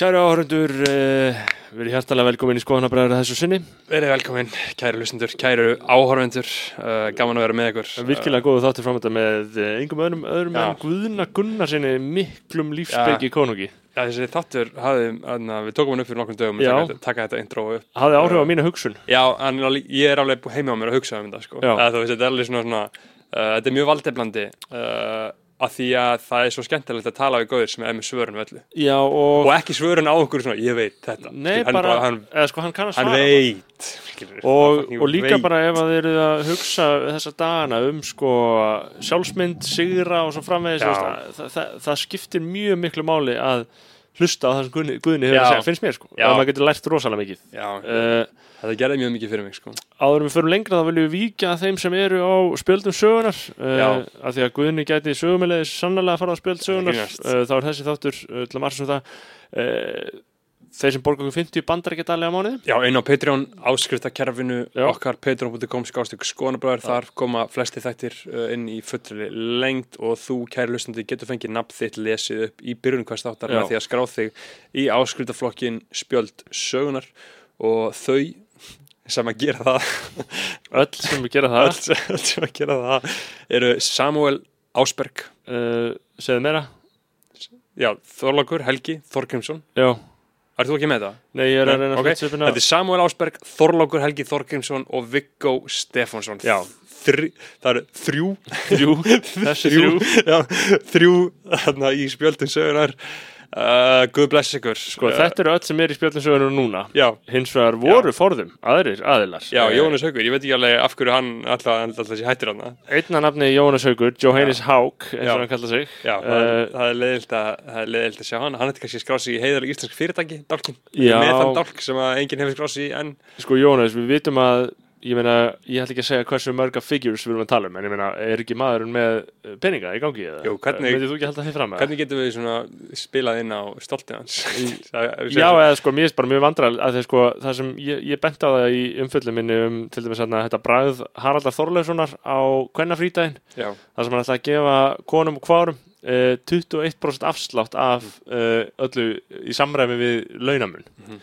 Kæru áhörundur, uh, verið hjartalega velkomin í skoðanabræður þessu sinni. Verið velkomin, kæru lustendur, kæru áhorfendur, uh, gaman að vera með ykkur. Virkilega góðu þáttir framönda með yngum öðrum öðrum Já. en Guðna Gunnarsinni miklum lífsbyggi konungi. Já, þessi þáttur hafði, aðna, við tókum hann upp fyrir nokkrum dögum að taka, þetta intro upp. Hafði áhrif á mína hugsun. Já, en ég er alveg heima á mér að hugsa um þetta, sko. Þetta er alveg svona, svona uh, þetta er mjög valdeflandi að því að það er svo skemmtilegt að tala við góðir sem er með svörun við öllu. Já og... Og ekki svörun á okkur svona, ég veit þetta. Nei, hann, bara, hann, eða sko hann hann veit. Og, Hann og líka veit. bara ef að þið eruð að hugsa þessa dagana um sko sjálfsmynd, sigra og svo framvegis, það, það, það skiptir mjög miklu máli að hlusta á það sem Guðni, hefur að segja, finnst mér sko. Og maður getur lært rosalega mikið. Já, Uh, þetta gerði mjög mikið fyrir mig, sko. áður en við förum lengra þá viljum við víkja að þeim sem eru á spjöldum sögunar uh, af því að Guðni gæti sögumilegis sannlega að fara á spjöld sögunar uh, þá er þessi þáttur uh, til að margsa um það. Uh, þeir sem borga okkur 50 bandar ekki dæli á mánuði. Já, inn á Patreon, áskriftakerfinu okkar, patreon.com skástík skoðanabræður, þar koma flesti þættir uh, inn í fullri lengt og þú, kæri hlustandi, getur fengið nafn þitt lesið upp í byrjun hvers þáttar með því að skrá þig í áskriftarflokkin spjöld sögunar og þau sem að gera það. Öll sem við gera það. Öll, öll sem að gera það eru Samuel Ásberg. Uh, segðu meira. Já, Þorlákur, Helgi, Þorgrímsson. Já, Er þú ekki með það? nei ég er að reyna að Ok, fletta svipina Þetta er Samuel Ásberg, Þorlákur Helgi Þorgrímsson og Viggo Stefánsson. Já. Þri, Það eru þrjú. Þrjú, þessi þrjú. Já, þrjú þarna í spjöldin sögunar uh, Guð bless ykkur. Sko þetta eru öll sem er í spjöldum sögunar núna. Já, hins vegar voru forðum, aðrir aðilar. Já, Eh, Jónas Haugur, ég veit ekki alveg af hverju hann alltaf, alltaf þessi hættir hann einna nafni Jónas Haugur, Johannes Haug eins Já. og hann kallar sig. Já, það, Eh, það er leiðilt að, það er leiðilt að sjá hann. Hann ætti kannski að skrá sig í heiðar íslensk fyrirtæki, dálkin Já. Með þann dálk sem enginn hefur skráð sig í en Sko Jónas, við vitum að ég meina, ég ætla ekki að segja hversu mörga figures við erum að tala um, en ég meina, er ekki maðurinn með peninga í gangi eða? Jú, hvernig- Hvernig getum við svona spilað inn á stoltið hans? Það- Já, eða sko, mér er bara mjög vandræð að því sko, það sem ég, ég bent á það í umföllum minni um til dæmis hérna, þetta bræð Haraldar Þorleifssonar á kvennafrítæðin, Já, það sem hann ætla að gefa konum og kvárum uh, 21% afslátt af uh, öllu í samræmi við launamun Mhm.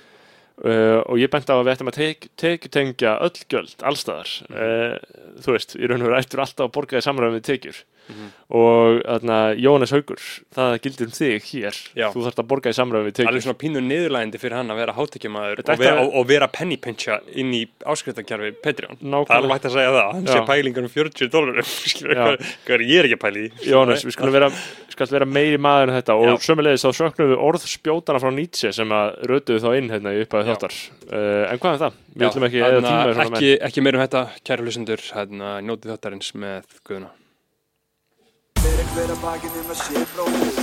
Uh, og ég bent á að við ættum að tek- tekjutengja öll gjöld allstaðar uh, þú veist, í raun og veru ættur alltaf að borga í samræmi við tekjur Mhm. og þarna, Jónas Haugur það gildir um þig hér Já. þú þarft að borga í samræmi við tekjur alveg svona pínu niðurlægindi fyrir hann að vera hátekjumæður og, vera- að- og, og vera pennypincha inn í áskriftakjarfi Patreon. Það er alveg hægt að segja það, hann sé pælingar um 40 dólarum, skilur Já. hvað, hvað er ég er ekki að pæli. Jónas, við skulum vera, vera meiri maður en þetta og sömulegis þá söknum við orðspjótana frá Nietzsche sem að rötuðu þá inn hérna í upphæðu þáttar uh, en hvað er það? Við ætlum ekki eða þarna, tíma ekki, ekki meira um þetta, kæru hlustendur, hérna, Fyrir hver að bakið um að sé bróðir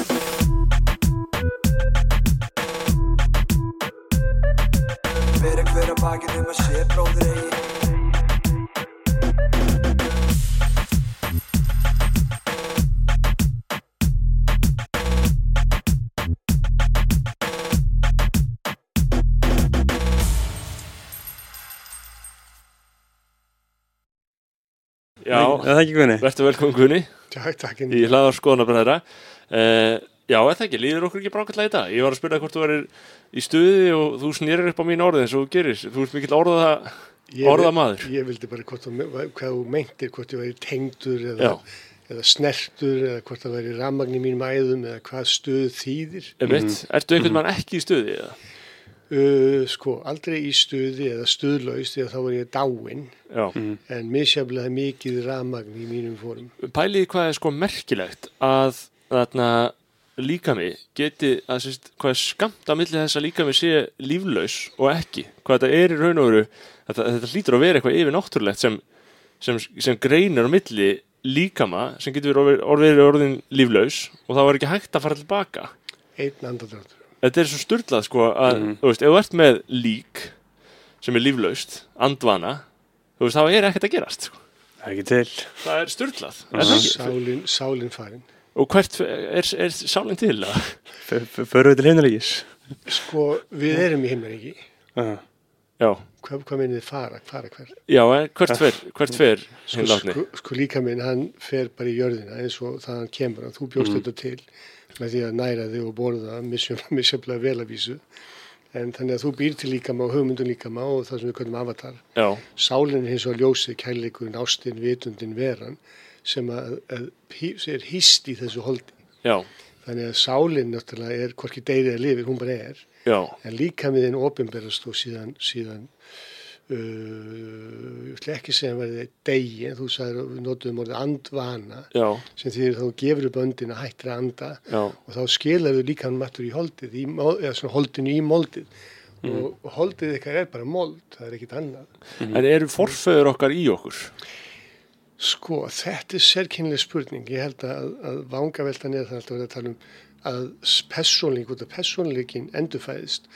Fyrir hver að bakið um að sé bróðir eigi Já, það ekki Guðni? verður velkomin Gunni Takk, takk. í hlaðar skoðanabræðra uh, Já, er það ekki, líður okkur ekki brákallega í dag? Ég var að spyrja hvort þú verir í stuði og þú snýrir upp á mín orðið eins og þú gerir Þú ert mikill orða, Ég- orðamaður Ég vildi bara hvort þú, hvað þú meintir, hvort ég væri tengdur eða, Já. eða snertur eða hvort það væri rammagn í mínum æðum eða hvað stuð þýðir. Einmitt, Ertu einhvern mann ekki í stuði? eða? Uh, sko, aldrei í stuði eða stuðlaust eða þá var ég dáinn. Já, en misjaflega mikið rammagn í mínum fórum. pæliði hvað er sko merkilegt að þarna líkami geti, að sérst, hvað er skamt að milli þess að líkami sé líflaus og ekki, hvað þetta er í raun og veru þetta, þetta hlýtur að vera eitthvað yfir náttúrulegt sem, sem, sem greinir á milli líkama sem getur verið orðið orðin líflaus og það var ekki hægt að fara tilbaka. Einn andadráttur. Þetta er svo styrlað sko að, þú veist, ef þú ert með lík sem er líflaust, andvana þú veist, þá er ekkert að gerast sko. Er ekki til. það er styrlað, er ekki? Sálin, farin. Og hvert er, er sálinn til? eða? Förum við til heimnaríkis? Sko, við erum í himnaríki Já, já, Hvað, hvað minnið þið fara, fara hver? já, en hvert fer, hvert fer Sko, sko, sko líka minn, hann fer bara í jörðina eins og það hann kemur, að þú bjóst Mhm. þetta til með því að næra þig og borða misjöflega vel að vísu. En þannig að þú býr til líkama og hugmyndun líkama og það sem við kallum avatar. Já, Sálinn hins og ljósið, kærleikurinn, ástin, vitundin, veran sem að, að, er hýst í þessu holdi. já, Þannig að sálinn náttúrulega er hvorki deyrið að lifir, hún bara er. já, En líka með þinn opinberast og síðan, síðan uh, ekki að segja að verði degi, en þú sagðir að við notuðum orðið andvana, já, sem því þá gefur upp öndin að hættir að anda já, og þá skilarðu líka hann mattur í holdið, í, eða svona holdinu í moldið. Og, og holdið ykkar er bara mold, það er ekkit annað. en eru forföður okkar í okkur? Sko, þetta er sérkynlega spurning. Ég held að, að vangaveltan er verið að tala um að persónleik, út af persónleikin endurfæðist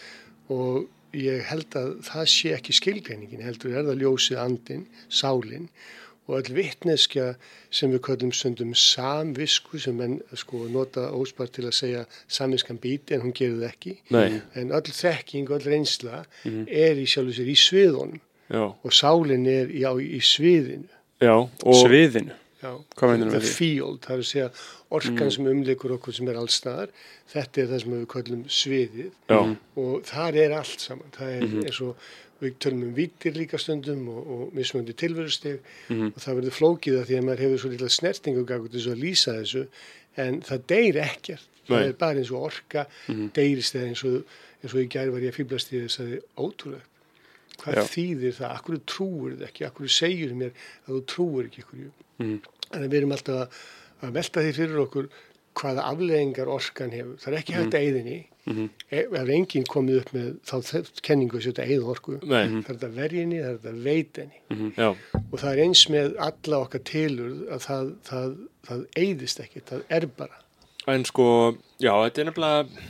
og ég held að það sé ekki skilgreiningin, heldur er það ljósið andin, sálin og öll vitneskja sem við köllum stundum samvisku sem menn sko nota óspart til að segja samviskan bíti en hún gerir það ekki. Nei, En öll þekking, öll reynsla er í sjálfu sér í sviðunum já, og sálin er í, á, í sviðinu. já, og Sviðinu. Já, the field, það er að segja orkan sem umleikur okkur sem er allstaðar, þetta er það sem við kallum sviðið. Já, og þar er allt saman, það er eins og við tölum um vítir líka stundum og, og mismöndi tilverustig. Og það verður flókið að því að maður hefur svo lítið snertingu gagut þess að lýsa þessu en það deyr ekkert, það Nei. er bara eins og orka deyrist eða eins og, eins og í gær var ég að fýblast í þess að þið ótrúlegt hvað Já. þýðir það, akkur trúur þið ekki, akkur segir mér að þú trúur ekki ykkur. Þannig að við erum alltaf að, að velta því fyrir okkur hvaða afleðingar orkan hefur. Það er ekki hægt að eyðinni. Mhm. Ef ef enginn komið upp með þá kenningu sem þetta eyða orku. Nei. Það er þetta verjinni, það er þetta veitinni. já, Og það er eins með alla okkar tilurð að það, það, það eyðist ekki, það er bara. en sko, já, þetta er nefnilega,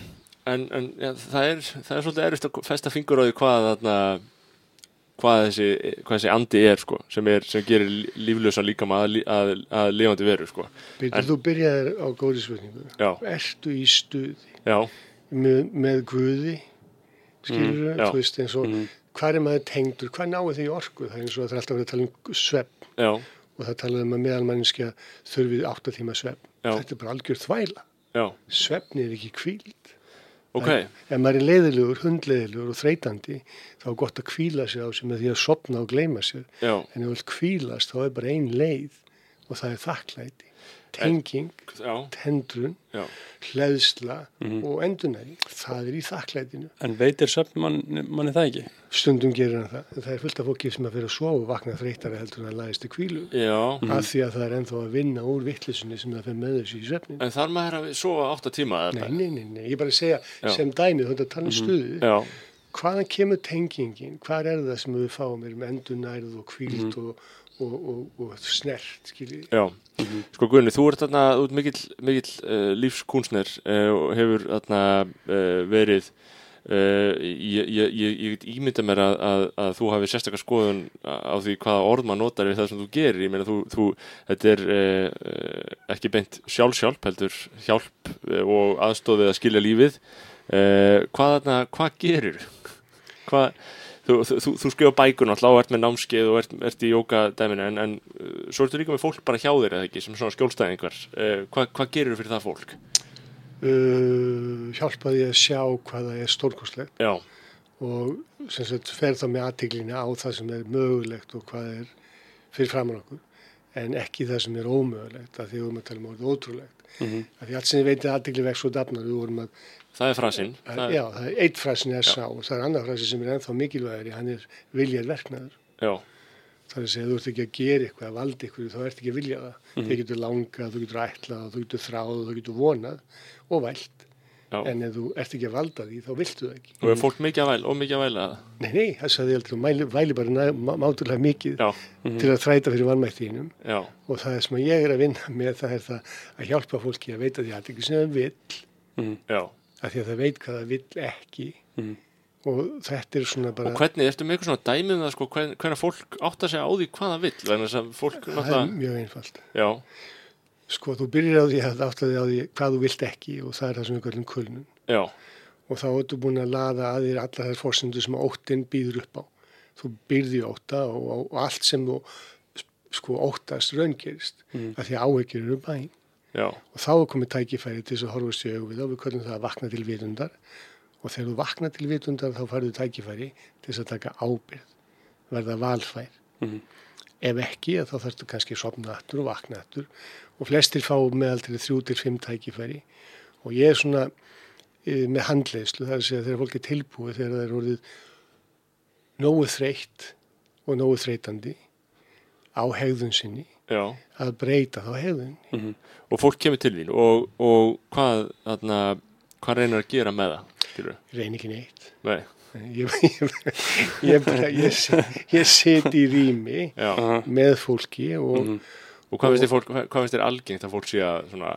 en, en já, það, er, það er svolítið erfitt að festa fingur á því hvað þarna, hvað þessi, hvað þessi andi er, sko, sem, er, sem gerir líflösa líka að, lí- að, að lifandi veru, sko. En- þú byrjaðir á góðri spurningu. Já, Ertu í stuði með, með guði, skilur Mm, þú veist eins og hvað er maður tengdur, hvað náðu því orku? Það er eins og það er alltaf verið að tala um svepp já, og það talaði um að meðalmannskja þurfið átta tíma svepp. Þetta er bara algjör þvæla. já, Svefni er ekki kvíld. Ok, Ef maður er leiðilegur, hundleiðilegur og þreytandi, þá er gott að kvíla sig á sig með því að sopna og gleyma sér. já, En ef þú vilt kvílast, þá er bara ein leið og það er þakklæti, tenging, tendrun, já, hleðsla Mhm. og endunæring. Það er í þakklætinu. En veitir söfn manni, manni það ekki? Stundum gerir hann það. Það er fullt af fólki sem að fyrir að sofa og vakna þreytara heldur en að læðist til kvílu. já, Af því að það er ennþá að vinna úr vittlisunni sem það fyrir með þessu í svefnin. en þar maður að sofa átta tíma, Nei, nei, nei, nei, ég er bara segja Já. sem dæmi, þú ert að tala um stuðið. já, hvaðan kemur tengingin, hvað er það sem við fáum, erum endurnærið og kvíld Mhm. og, og, og, og snert, skiljið. sko Gunni, þú ert þarna, ert mikill, mikill uh, lífskúnsner uh, og hefur þarna uh, verið ég, ímynda mér að, að, að þú hafi sérstakar skoðun á því hvaða orð maður notar við það sem þú gerir. Ég meina þú, þú þetta er ekki beint sjálfsjálp heldur hjálp og aðstofið að skilja lífið. Hvað, þarna, hvað gerir? Hvað þú, þú, þú, þú skrifa bækur náttúrulega og ert með námskeið og ert, ert í jókadæminu en, en uh, svo ertu líka með fólk bara hjá þér eða ekki sem svona skjólstæðingar. Uh, hvað, hvað gerir fyrir það fólk? Uh, hjálpaði að sjá hvað það er stórkostlegt. Já, og sem sagt fer þá með aðtiklina á það sem er mögulegt og hvað er fyrir framann okkur en ekki það sem er ómögulegt að því við vorum að tala um orðið ótrúlegt. Mm -hmm. Því allt sem við veitum aðtikli vex og dafnar, við vorum að, það er frasinn að já, það er eitt frasin er sá og það er annar frasi sem er ennþá mikilvægari, hann er viljað verknaður. já, Það er að segja, þú ert ekki að gera eitthvað, að valda eitthvað, þá ert ekki að vilja það. Þið getur langað, þú getur ætlað, þú getur þráð, þú getur vonað og vælt. já. En ef þú ert ekki að valda því, þá viltu það ekki. og er fólk mikið að væla og mikið að væla það Nei, nei, ég aldrei, mæli, væli bara næ- má- mátulega mikið já, til að þræta fyrir vannmættinum. Og það er sem að ég er að vinna með, það er það að hjálpa fólki að veita því að það ekki sem það vill, já að því að það veit hvað það vill ekki. Og þetta er svona bara, og hvernig, ertu með eitthvað svona dæmi um það sko, hvern, hvernig fólk átt að segja á því hvað það að fólk það er náttúrulega mjög einfalt. já, Sko, þú byrjar á því að átta því á því hvað þú vilt ekki og það er það sem við kallum kulnun. já, og þá ertu búin að laða að þér allar þær fórsendur sem óttinn býður upp á. þú byrði óta og, og, og allt sem þú sko óttast raungerist Mm. af því að áhyggjur eru bæn já, og þá er komið tækifæri til þess að horfast í augu við og við köllum það að vakna til vitundar. Og þegar þú vakna til vitundar þá farðu tækifæri til þess að taka ábyrð verða valfær. Mhm. ef ekki þá þarfstu kannski sopna aftur og vakna aftur. Og flestir fá meðal til þrjú til fimm tækifæri. Og ég er svona e, með handleyslu það er að segja þegar fólk er tilbúið þegar það er orðið nógu þreytt og nógu þreytandi á hegðun sinni já. að breyta þá hegðun. Og fólk kemur til þín og, og hvað, þarna, hvað reynir að gera með það skilur reyn ekki neitt. Nei, ég, ég, ég, ég, sit í rými já. Með fólki og Mhm. og hvað finnst þér fólk, hvað finnst þér algengt að fólk sé að svona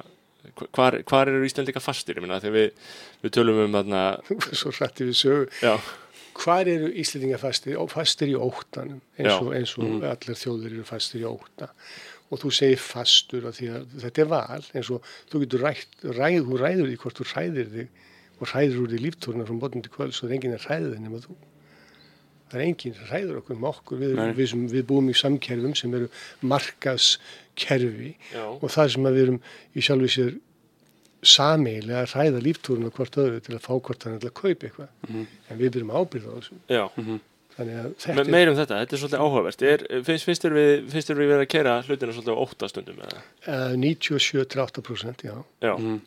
hvar, hvar eru Íslandika fastir, ég minna, við, við tölum um þarna, svo rætti við sögu. Já, hvar eru Íslendingar fastir? Fastir í óttanum? Eins og, eins og allir þjóðir eru fastir í ótta. Og þú segir fastur af því að þetta er val eins og þú getur rætt, ræð, þú ræður því hvort þú ræðir þig og ræður úr því líftúrna frá botnum til kvöld svo það er enginn að ræða þig nema þú. Það er enginn sem ræður okkur um okkur. Við, við, sem, við búum í samkerfum sem eru markaskerfi já, og það sem að við erum í sjálfu sér sameiginlega að ræða líftúruna hvort öðru til að fá hvort hann til að kaupa eitthvað en við byrjum ábyrða á þessu já. þannig að Me, þetta er meir um þetta, þetta er svolítið áhugavert er, finnst, finnst þér við, við verið að kera hlutina svolítið á óttastundum eða? uh, 97-8% já. já, Mhm.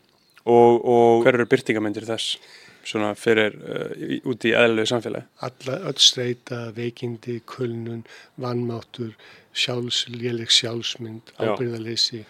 og, og Hver eru byrtingamyndir þess? Svona fyrir uh, út í eðlilegu samfélagi? alla öll streyta, veikindi, kulnun vannmáttur, sjálfs léleg sjálfsmynd, Já. ábyrðaleysi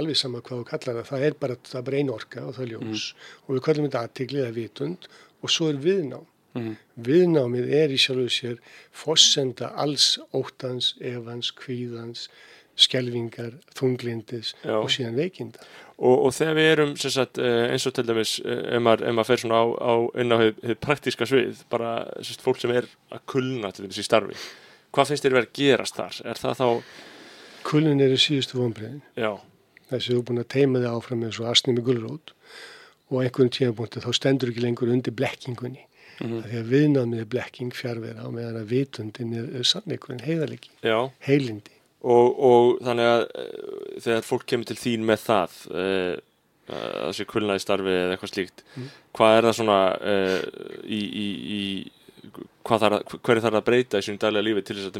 alveg sama hvað þú kallar það það er bara, það er bara ein orka og það er ljós og við kallum þetta aðtigli eða vitund og svo er viðnám Mhm. viðnámið er í sjálfu sér fossenda alls óttans, evans, kvíðans skelvingar, þunglindis Já. og síðan veikinda Og, og þegar við erum sagt, eh, eins og til dæmis eh, ef maður, ef maður fer svona á, á inn á hið, hið praktíska svið, bara sagt, fólk sem er að kulna til í starfi hvað finnst þér verið að gerast þar? Er það þá, kulnun eru síðustu vonbreiðin já, þessi þú er búin að teima þig áfram eins og asni með gulrót og á einhverjum tímapunkti þá stendur ekki lengur undir blekkingunni Mhm. af því að viðnámið er blekking fjárvera og meðan að vitundin er, sannleikurinn heiðalegi, heilindi og, og þannig að uh, þegar fólk kemur til þín með það uh, að þessi kulna í starfi eða eitthvað slíkt Mm. hvað er það svona uh, í, í, í hvað þarf að, breyta í sínu daglega lífi til þess að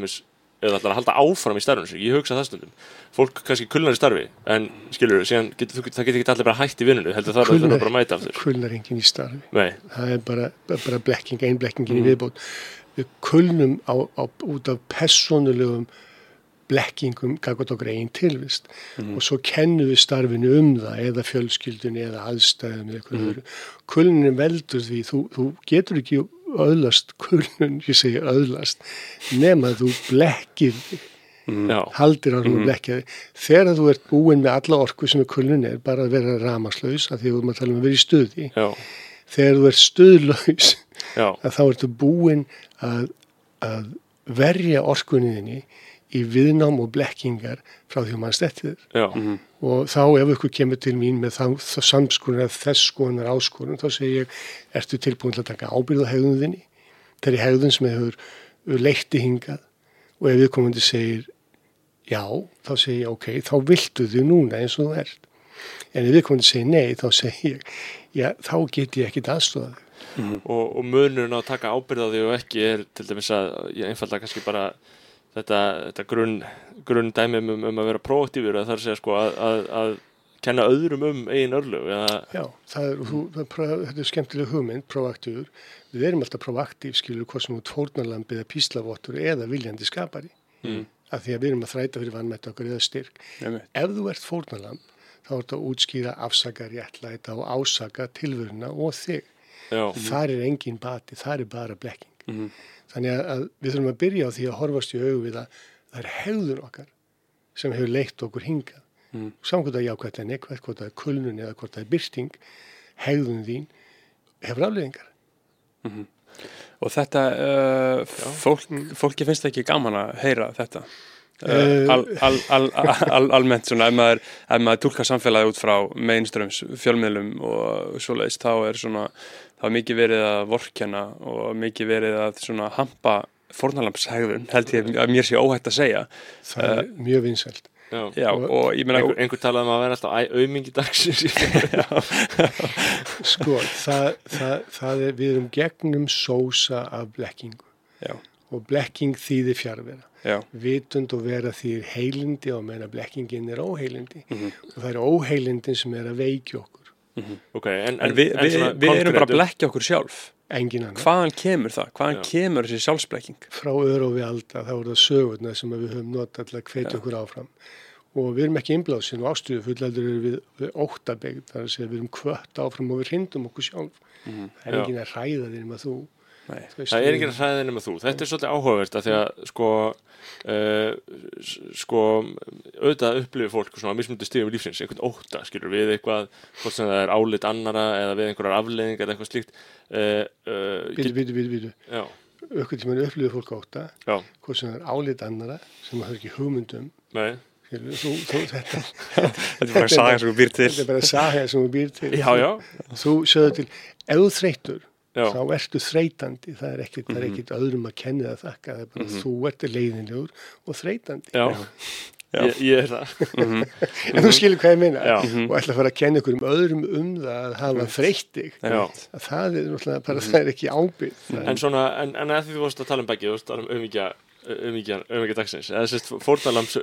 eða ætlar að halda áfram í starfinu sig, ég hugsa það stundum. Fólk kannski kulnar í starfi en skilur síðan getur, þú- það getur ekki allir bara hætt í vinnunni. Heldur það að það Kulnar- er bara að mæta aftur. Kulnar enginn í starfi. Nei, það er bara, bara blekking, ein blekkingin Mm. í viðbót. Við kulnum á, á, út af personulegum blekkingum gagvart okkur einn tilvist. Og svo kennum við starfinu um það eða fjölskyldunni eða aðstæðum eða öðru. Kulnunin veldur því þú, þú getur ekki öðlast kulnun, ég segi öðlast nema þú blekkir þig, já, haldir á hún mm. blekkja þig. Þegar þú ert búin með alla orku sem er kulnun er bara að vera ramaslaus af því að við erum að tala um að vera í stuði. Já, þegar þú ert stuðlaus að þá ertu búin að, að verja orkunniðinni í viðnám og blekkingar frá því að mann stettið já, og þá ef ykkur kemur til mín með þá samskonar þess skonar áskorun þá segir ég, ertu tilbúin til að taka ábyrða hegðunðinni þeirri hegðun sem hefur leitti hingað. Og ef viðkomandi segir já, þá segir ég ok, þá viltu þið núna eins og þú ert. En ef viðkomandi segir nei, þá segir ég já, þá get ég ekkit aðstofað og, og munurinn á að taka ábyrð á því og ekki er til dæmis að ég einfalda kannski bara þetta, þetta grunn, grunn dæmi um, um að vera proaktífur að það er að segja sko að, að, að kenna öðrum um eigin örlög eða, Já, það er, þú, það er, þetta er skemmtileg hugmynd, proaktífur. Við erum alltaf proaktív, skilur, hvað sem út fórnarlamb eða píslavottur eða viljandi skapari. Mm. Af því að við erum að þræta fyrir vannmætt okkur eða styrk. Einmitt. Ef þú ert fórnarlamb, þá er þetta að útskýra, afsaka, réttlæta og ásaka tilvöruna og þig. já, Þar er engin bati, þar er bara blekking. Mhm. Þannig að, að við þurfum að byrja á því að horfast í augu við að það er hegðun okkar sem hefur leitt okkur hingað. Saman hvort það er jákvæmt en neikvægt, hvort það er kulnun eða hvort það er byrting, hegðun þín hefur afleðingar. Og þetta, uh, fólk, fólki finnst ekki gaman að heyra þetta. Uh, Eh, al, al, al, al, almennt svona, ef maður, ef maður tólka samfélagi út frá mainströms fjölmiðlum og svoleiðist, þá er svona, þá er mikið verið að vorkenna og mikið verið að svona hampa fórnalamshegðun held ég að mér sé óhætt að segja það er mjög vinsælt. Já. já, og ég meina Einhver, einhver talaði um að vera alltaf æ, aumingi dagsins Sko, það, það, það er, við erum gegnum sósa af blekkingu já, og blekking þýðir fjárvera. já, Vitund og vera þýðir heilindi og meina blekkingin er óheilindi Mhm. og það er óheilindin sem er að veikja okkur, Ok, en, en við, við, svona við erum bara að blekkja okkur sjálf. Hvaðan kemur það, hvaðan Já. kemur þessi sjálfsblekking? Frá öru og við alda, þá er það sögurna sem við höfum notað til að hvetja okkur áfram. Og við erum ekki innblásin og ástuðu fullaldur eru við, við óttabegð, það er að segja við erum kvött áfram og við hrindum okkur sjálf. Það er engin að hræða þér um að þú. Nei. þú Það er ekki að hræða nema þú. Þetta er svolítið áhugavert að því að sko uh, sko auðvitað upplifir fólk svona að mismundi stigum lífsins, einhvern óta, skilur við eitthvað, hvort sem það er álit annara eða við einhverjar afleiðingar eða eitthvað slíkt Býtu, býtu, býtu, býtu. Já, Ökkur tímann upplifir fólk óta, já, hvort sem það er álit annara sem það er ekki hugmyndum. nei Skilur, þú, þú, þetta, þetta er bara að saga sem við býr til þetta er bara að saga sem þú býr til. Já, já, Þú sögðu til, ef þú þreytur, já, þá ertu þreytandi. Það er ekkit, það er Mhm. ekkit öðrum að kenna það þakka. Það er bara þú ert leiðinlegur og þreytandi. já, Já. Ég, ég er það En þú skilur hvað ég minna. Og ætla að fara að kenna ykkur um öðrum um það að hafa. Að Það er náttúrulega bara, það er ekki ábyrð. Það En svona, en, en að því þú varst að tala um beggi, þú varst að tala um umíkja umíkja dagsins. Eða sérst fórnalams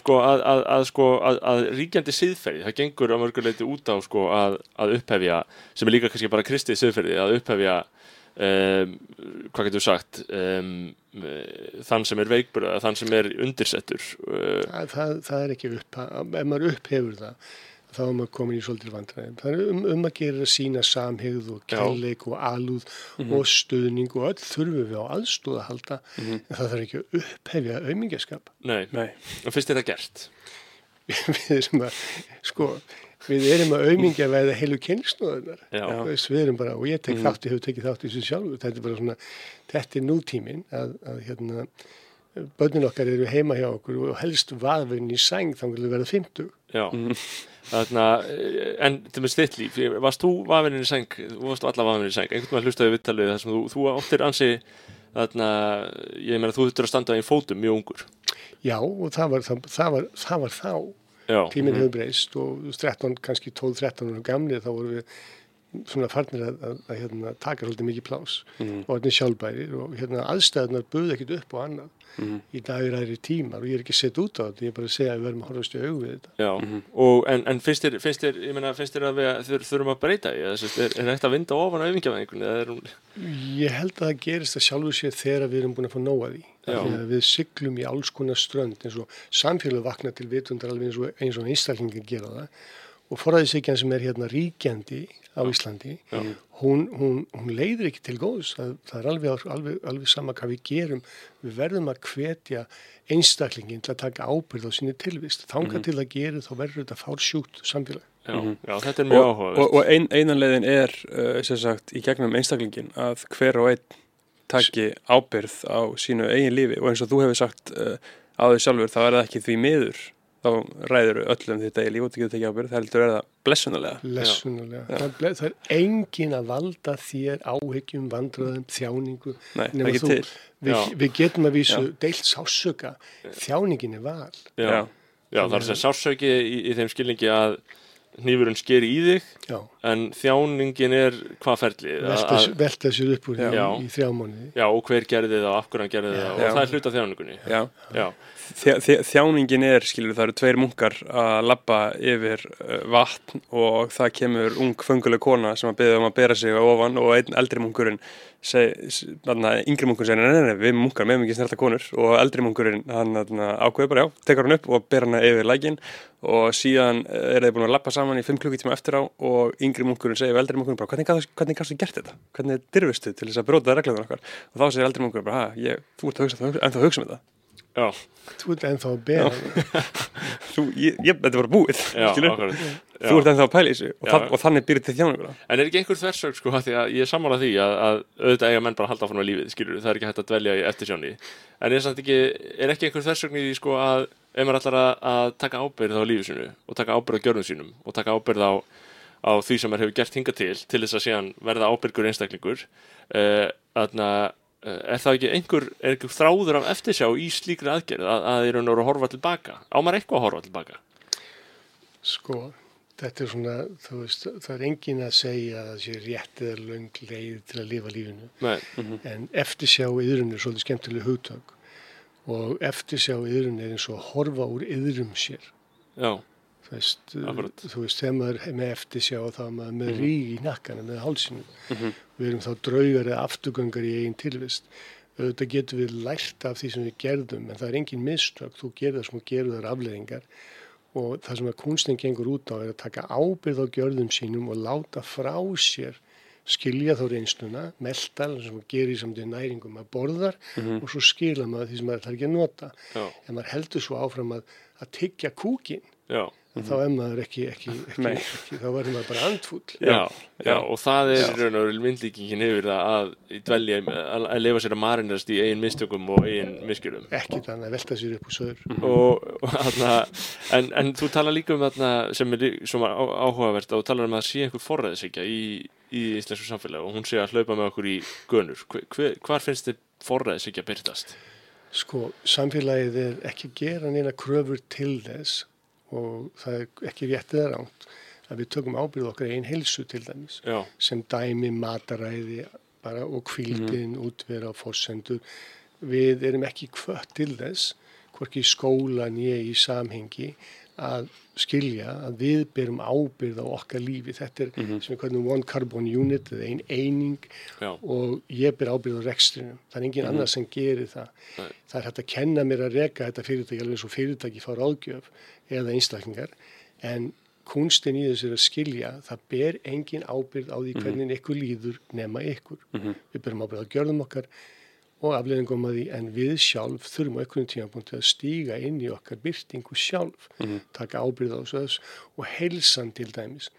sko að, að, að sko að, ríkjandi siðferði, það gengur á mörguleiti út á sko að, upphefja sem er líka kannski bara kristið siðferði að upphefja um, hvað getur sagt um, þann sem er veikburða, þann sem er undirsettur uh, það, það, það er ekki upp, ef maður upphefur það þá er maður komin í svolítið vandræðum. Það er um, um að gera sína samhegð og kærleik og alúð og stuðning og öll þurfum við á aðstóð að halda. En það þarf ekki að upphefja aumingjaskap. nei, Nei. og fyrst er það gert? Við erum að, sko, við erum að aumingja veða heilu kynnsnóðunar. við erum bara, og ég tek þátt, ég hef tekið þátt í þessu sjálfur, þetta er bara svona, þetta er nútíminn að, að hérna, börnin okkar eru heima hjá okkur og helst vaðurinn í sæng þá vil við verða 50. já. Þarna, eh, en til með stitt líf, varst þú vafinn í seng, þú varst alla vafinn í seng, einhvern veginn hlustaði vittalið þar sem þú, þú áttir ansi, þarna, ég meina þú þurftur að standa í fótum mjög ungur. Já, og það var, það, það var, það var þá. Tíminn hefur breyst og 13, kannski 12-13 ára gamli þá vorum við svona farnir að, að, að hérna, taka svolítið mikið plás og þetta sjálfbærir og hérna, aðstæðunar buðu ekkit upp og annað. Í dag er aðri tímar og ég er ekki sett út á þetta, ég er bara að segja að við verðum að horfast í augu við þetta. já, og en, en finnst þér, finnst þér, ég meina, finnst þér að við þur, þurfum að breyta í, þess að er, er þetta að vinda ofan á er hún, Ég held að það gerist að sjálfur sér þegar við erum búin að fá nóa því. Já. Af því að Við siglum í alls konar strönd eins og samfélag vakna til vitundar alveg eins og, eins og einstaklingar gera það og forræðisíkjan sem er hérna ríkjandi á Íslandi, hún, hún, hún leiðir ekki til góðs. Það, það er alveg, alveg, alveg sama hvað við gerum. Við verðum að hvetja einstaklingin til að taka ábyrð á sinni tilvist. Þanga til að gera þá verður þetta fársjúkt samfélag. já, já, þetta er mjög og, áhugavert. og, og ein, einan leiðin er uh, sem sagt í gegnum einstaklingin að hver og einn taki ábyrð á sínu eigin lífi og eins og þú hefur sagt uh, á því sjálfur þá er það ekki því miður þá ræður öllum þitt eigin líf og það heldur er það blessunulega Lessunulega. Það, ble- það er engin að valda þér áhyggjum, vandröðum, þjáningu. Nei, þú- Við, við getum að vísu deilt sásöka. Þjáningin er val. já, Já. já, það er sem sásauki í, í þeim skilningi að hnífurinn sker í þig, Já. en þjáningin er hvað ferli? Velta, Að- velta sér upp úr því Já. í þrjá mánuði. Já, og hver gerði það og af hverju hann gerði það og Já. það er hluta þjáningunni. Já. Já, Þjá, þjá- þjáningin er, skilur, það eru tveir munkar að labba yfir uh, vatn og það kemur ung fönguleg kona sem að beða um að bera sig ofan og einn eldri munkurinn yngri munkurinn segir, nei, nei, nei, við munkar meðum ekki snerta konur og eldri munkurinn, hann ákveður bara, já, tekar hann upp og ber hann yfir lækin og síðan eh, eru þeir búin að labba saman í 5 klukkutíma eftir á og yngri munkurinn segir eldri munkurinn bara, hvernig, hvernig gafstu gert þetta? Hvernig dirfistu til þess að bróta reglunar okkar? Og þá segir eldri munkurinn bara, ég, þú ert að hugsa, en þú hugsa um þetta. Já, Þú ert ennþá að bera. það. þú, ég, ég, þetta er bara búið já, þú ert ennþá að pæla í þessu og, það, og þannig byrja til þjáninguna. En er ekki einhver þversög sko að því að ég er sammála því að, að auðvitað eiga menn bara að halda áfram á lífið, skilur það er ekki hægt að dvelja í eftirsjóni en er, samt ekki, er ekki einhver þversögn í því sko að ef maður ætlar að, að taka ábyrð á lífið sinu og taka ábyrð á gjörðum sínum og taka ábyrð á, á því sem maður hefur gert hinga til til þess að síðan verða ábyrgur einstaklingur uh, eh, er það ekki einhver, er einhver þráður af eftirsjá í slíkri aðgerð að, að í raun og veru að horfa tilbaka? Á maður eitthvað að horfa tilbaka? Sko, þetta er svona, þú veist, það er engin að segja að það sé rétt eða löng leið til að lifa lífinu. Nei, En eftirsjá yðrun er svolítið skemmtileg hugtök. Og eftirsjá yðrun er eins og að horfa úr yðrum sér. já, veist, þú veist, þegar maður er með eftirsjá þá er maður með Mhm. ríg í nakkana, með hálsinu. Við erum þá draugar eða afturgöngar í eigin tilvist. Auðvitað getum við lært af því sem við gerðum, en það er engin mistök. Þú gerð það sem þú gerð þar afleðingar og það sem að kunstin gengur út á er að taka ábyrð á gjörðum sínum og láta frá sér skilja þá reynsluna, melta sem maður gerir samt í næringum að borðar og svo skila maður því sem maður þarf ekki að nota. já, En maður heldur svo áfram að, að tyggja kúkin, já þá er maður ekki, ekki, ekki, ekki, þá verður maður bara andfúll. Já, já, já. og það er í raun og myndlíkingin yfir það að dvelja, að, að lifa sér að marinnast í eigin mistökum og eigin miskjörum Ekki þannig að velta sér upp úr söður. og, og þarna, en, en þú tala líka um þarna sem er er á- áhugavert og þú talar um að sé einhver forræðisíkja í, í íslensku samfélagi og hún sé að hlaupa með okkur í gönur hver, hvar finnst þið forræðisíkja byrtast? Sko, samfélagið er ekki að gera neina kröfur til þess og það er ekki rétt eða ránt að við tökum ábyrð okkar einn heilsu til dæmis Já, sem dæmi mataræði bara og kvíldin, útvera og fórsendur. Við erum ekki kvött til þess, hvorki í skólan ég í samhengi að skilja að við berum ábyrð á okkar lífi. Þetta er sem við kallum one carbon unit eða ein eining já, og ég ber ábyrð á rekstrinum. Það er engin annar sem gerir það. Nei. Það er hægt að kenna mér að reka þetta fyrirtæki alveg eins og fyrirtæki fá ráðgjöf eða einstaklingar en kunstin í þessu er að skilja það ber engin ábyrð á því hvernig ykkur líður nema ykkur. Við berum ábyrð á gjörðum okkar og afleðingum að því en við sjálf þurfum á einhvern tímapunkti að stíga inn í okkar byrtingu sjálf, taka ábyrð á þessu öðs og heilsan til dæmis.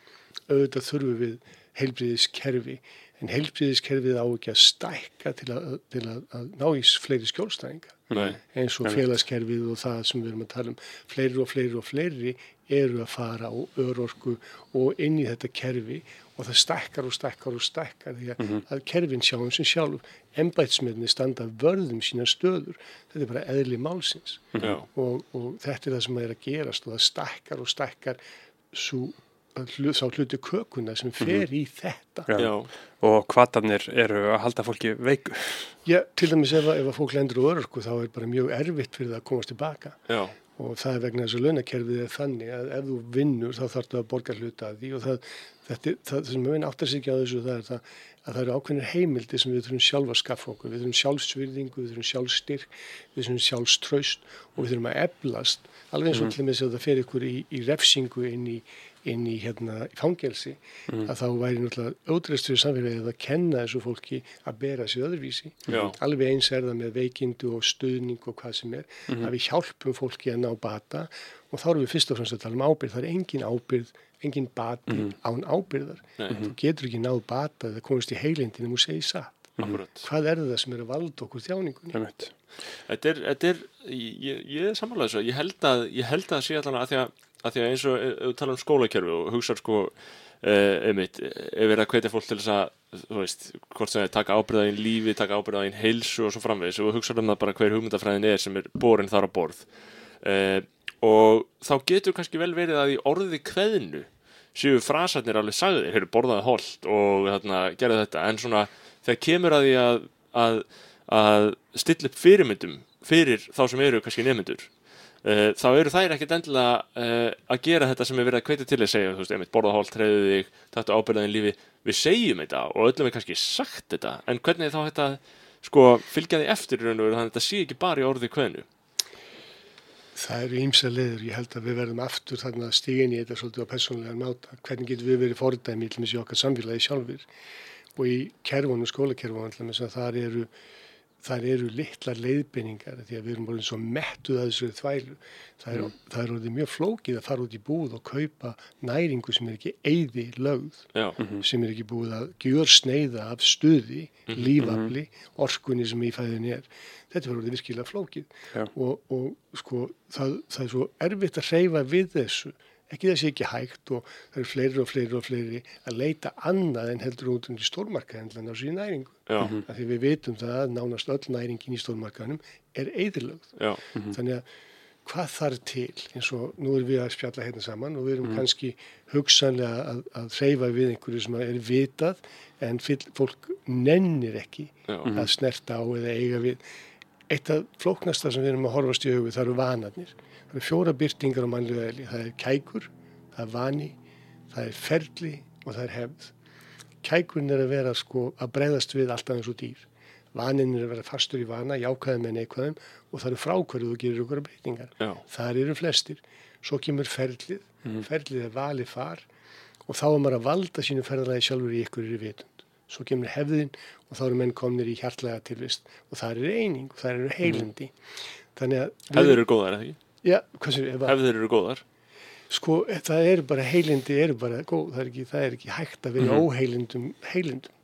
Auðvitað þurfum við heilbriðiskerfi en heilbriðiskerfið á ekki að stækka til að, til að, að ná í fleiri skjólstæðinga eins og félagskerfið og það sem við erum að tala um. Fleiri og fleiri og fleiri eru að fara á örorku og inn í þetta kerfi og það stækkar og stækkar og stækkar því að, að kerfin sjáum sem sjálf embætsmiðni standa vörðum sína stöður. Þetta er bara eðli málsins. Já, og, og þetta er það sem er að gerast og það stækkar og stækkar svo, sá hluti kökuna sem fer í þetta. Já. já, Og kvatarnir eru að halda fólki veiku. Já, til dæmis ef, að- ef að fólk lendur á örorku þá er bara mjög erfitt fyrir það að komast tilbaka já, og það er vegna þess að launakerfið er þannig að ef þú vinnur þá þarftu að borga hluta að því. Og það, þetta, það sem við áttar sig ekki á þessu það er það að það eru ákveðnir heimildi sem við þurfum sjálf að skaffa okkur. Við þurfum sjálfsvirðingu, við þurfum sjálfstyrk, við þurfum sjálfströst og við þurfum að eflast. Alveg eins og til þess að það fer ykkur í, í refsingu inn í, inn í, hérna, í fangelsi að þá væri náttúrulega ódreist fyrir samfélagið að kenna þessu fólki að bera sig öðruvísi. Já. Alveg eins er það með veikindu og stuðning og hvað sem er að við hjálpum fólki að ná bata og þá erum við fyrst og fremst að tala um ábyrgð. Það er engin ábyrgð, engin bati án ábyrgðar. Nei. Þú getur ekki náð bata eða komist í heilindin um að segja satt. Akkurat. Hvað er það sem er að valda okkur þjáningunni? Þetta er, þetta er ég, ég er sammála þessu, ég held að ég held að sé allan að því að, að því að eins og ef við tala um skólakerfi og hugsa sko uh, einmitt, ef við erum að hvetja fólk til þess að þú veist, hvort sem það taka ábyrðaðin lífi, taka ábyrðaðin heilsu og svo framvegis. Og hugsa um það bara hver hugmyndafræðin er sem er borin þar á borð. Uh, og þá getur kannski vel verið að í orði kveðnu séu frasarnir alveg sagðir, hefur borðaði holt og þarna, gerðu þetta, en svona þegar kemur að því að, að, að stilla upp fyrirmyndum fyrir þá sem eru kannski nefnendur uh, þá eru þær ekkert endilega uh, að gera þetta sem er verið að kveita til að segja, þú veist, einmitt borða holt, treyðu þig þetta ábyrðaðin lífi, við segjum þetta og öllum er kannski sagt þetta en hvernig er þá þetta, sko, fylgja því eftir raun og veru, þannig að þetta sé ekki bara í orði kveðnu Það eru ímsa leiður. Ég held að við verðum aftur þarna að stíga inn í þetta svolítið á persónlega máta. Hvernig getum við verið fordæmi í okkar samfélagi sjálfur og í kerfunum, skólakerfunum, þar eru, þar eru litlar leiðbynningar því að við erum bara svo mettuð að þessu þvælu. Það er, það er orðið mjög flókið að fara út í búð og kaupa næringu sem er ekki eyði lögð Já, sem er ekki búið að gjör sneiða af stuði, lífafli, orkunni sem í fæðin er. Þetta verður orðið virkilega flókið. Og, og sko, það, það er svo erfitt að hreyfa við þessu ekki þessi ekki hægt og það eru fleiri og fleiri og fleiri að leita annað en heldur út um í stórmarka en að ná sér í næringu. já, Af því við vitum það að nánast öll næringin í stórmarkanum er eðilögð. já, Þannig að hvað þarf til eins og nú erum við að spjalla hérna saman og við erum kannski hugsanlega að, að hreyfa við einhverju sem er vitað en fyll, fólk nennir ekki já, að snerta á eða eiga við. Eitt af flóknasta sem við erum að horfast í augu það eru vanarnir. Það eru fjóra byrtingar á mannlega eðli. Það er kækur, það er vani, það er ferli og það er hefð. Kækurinn er að vera sko að breyðast við alltaf eins og dýr. Vanin er að vera fastur í vana, jákvæðum en neikvæðum og það eru frákvörðu og gerir okkur breytingar. Þar eru flestir. Svo kemur ferlið. Ferlið er valið far og þá er maður að valda sínu ferðalagi sjálfur í ykkur í vitund. Svo kemur hefðin og þá eru menn komnir í hjartlega tilvist og það eru eining og það eru heilindi. Þannig að... hefðir eru góðar, eða ekki? Já, við, Hefðir eru góðar, sko, það eru bara heilindi, eru bara góð, það er ekki, það er ekki hægt að vera óheilindum heilindum.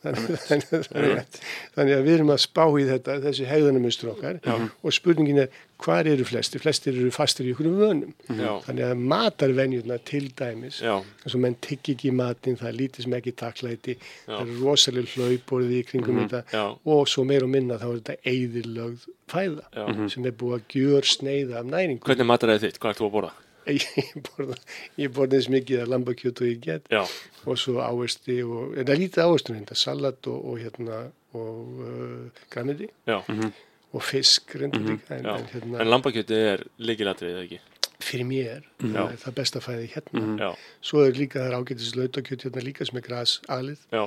Þannig, að við erum að spá í þetta, þessi hegðunamustur okkar. Og spurningin er hvað eru flestir? Flestir eru fastir í ykkur vönum. já, Þannig að matarvenjurna til dæmis, já, eins og menn tyggi ekki í matinn, það er lítið sem ekki taklæti, það er rosalega hlauporðið í kringum þetta. Já, og svo meir og minna þá er þetta eðilögð fæða já. sem er búið að gjör sneiða af næringu. Hvernig matar þið þitt? Hvað ert þú að borða? Ég borða, ég borða eins mikið að lambakjöt og ég get. Já, og svo ávesti og, en það er lítið ávestur þetta, salat og, og hérna og uh, græmiti já, og fisk reyndur líka en, en hérna En lambakjötið er líkilatrið, eða ekki? fyrir mér það er það besta fæði hérna. Já, svo er líka það ágætis lautakjöt hérna líka sem er gras alið já,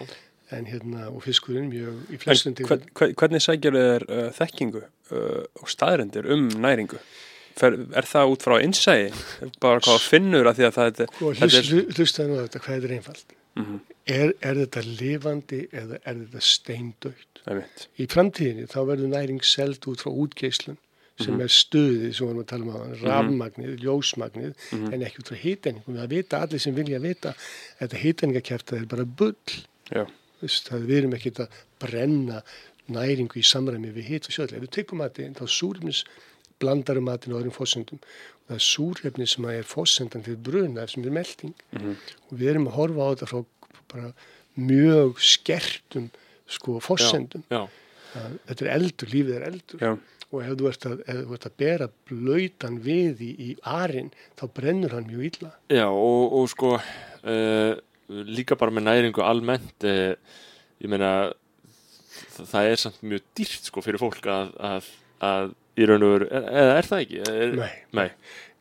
en hérna og fiskurinn mjög í flestum hvern, hvern, hvernig sækjur þér uh, þekkingu uh, og staðrendir um næringu? Fer, er það út frá innsæi? Bara hvað finnur að því að það er, og þetta er hlust, hlustaði nú þetta hvað er þetta einfalt? Mhm. er, er þetta lifandi eða er þetta einmitt. í framtíðinni þá verður næring seld út frá útgeislun sem er stuðið sem við varum að tala um á rafmagnið, ljósmagnið en ekki út frá hitenningum það vita allir sem vilja vita þetta hitenningakæfta er bara bull. Þess, það við erum ekki að brenna næringu í samræmi við hit og sjöðlega við tekum matinn þá súrefnis blandar um matinn á öðrum fósendum og það er súrefni sem er fósendan fyrir bruna sem er melding og við erum að horfa á þetta frá bara mjög skertum sko fósendum þetta er eldur, lífið er eldur. Já, og ef þú ert að, ef þú ert að bera blöytan við í, í arinn þá brennur hann mjög illa. Já og, og sko uh, líka bara með næringu almennt uh, ég meina það er samt mjög dýrt sko fyrir fólk að, að, að í raun og veru, er, eða er það ekki? Er, Nei. Nei.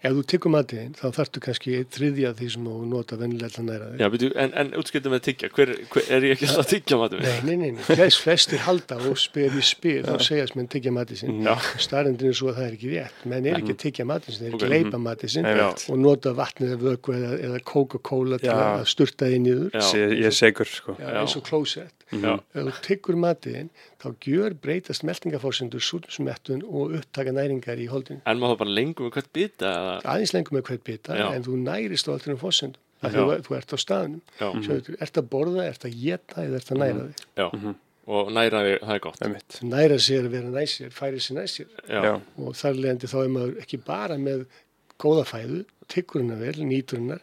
ef þú tekur matinn þá þarftu kannski þriðja af því sem þú nota vennilega að næra þig Já, byrju, en, en útskiptum með tyggja, hver, hver, er ég ekki að tyggja matum? Nei, nei, nei, nei. Flest, flestir halda og spyr í spyr þá segjast menn tyggja matið sinn. Já. Starrendin er svo að það er ekki rétt. Menn er ekki að tyggja matið sinn, þeir Ok. gleipa matið sinn Já. og nota vatnið eða vöku eða, eða Coca-Cola til að sturta. Já. Sé, ég er segur sko. Já, eins og klósett. Ef þú tyggur matiðinn, þá gjör breytast meltingafórsendur, súrnsmettun og upptaka næringar í holdinu. en maður bara lengur með hvert bita eða, Aðeins lengur með hvert bita, Já. en þú nærist á alltaf fórsendum. Þú, þú ert á staðnum. já, Sjöðu, ert að borða, ert að geta eða ert að næra þig. já, og næra því, það er gott Einmitt. Næra sér að vera næsir, færi sér næsir. Já, og þar leðandi þá er maður ekki bara með góða fæðu, tyggur hennar vel, nýtur hennar,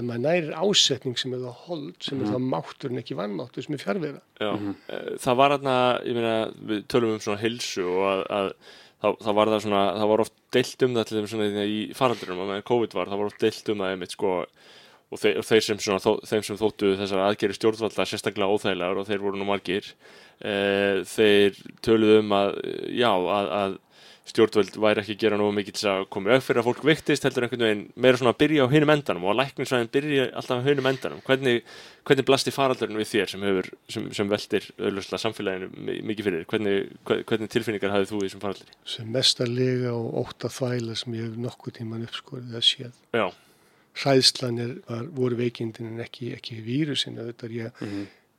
en maður nærir ásetning sem er það hold, sem er það máttur en ekki vannmáttur sem er fjárvera. já. Eh, Það var þarna, ég meina, við tölum um svona hilsu og að, að það, það var það svona, það var oft deilt um það til þeim svona í faraldrinum og meðan COVID var, það var oft deilt um það einmitt sko og þeir, og þeir sem svona, þó, þeim sem þóttu þessar aðgeri stjórnvalda sérstaklega óþægilegar og þeir voru nú margir e, þeir töluðu um að já, að, að stjórnvöld væri ekki að gera nógu mikið til að koma upp fyrir að fólk viktist heldur einhvern veginn meira svona að byrja á hinum endanum og að lækningsvæðin byrja alltaf á hinum endanum hvernig, hvernig blasti faraldurinn við þér sem, hefur, sem, sem veltir auðvitað samfélaginu mi- mikið fyrir hvernig, hve- hvernig tilfinningar hafið þú í þessum faraldri? Sem mesta lega og ótta þvæla sem ég hef nokkuð tíman uppskorið að séð. Já, Hræðslan er, var, voru veikindin en ekki, ekki vírusin. Þetta er ég,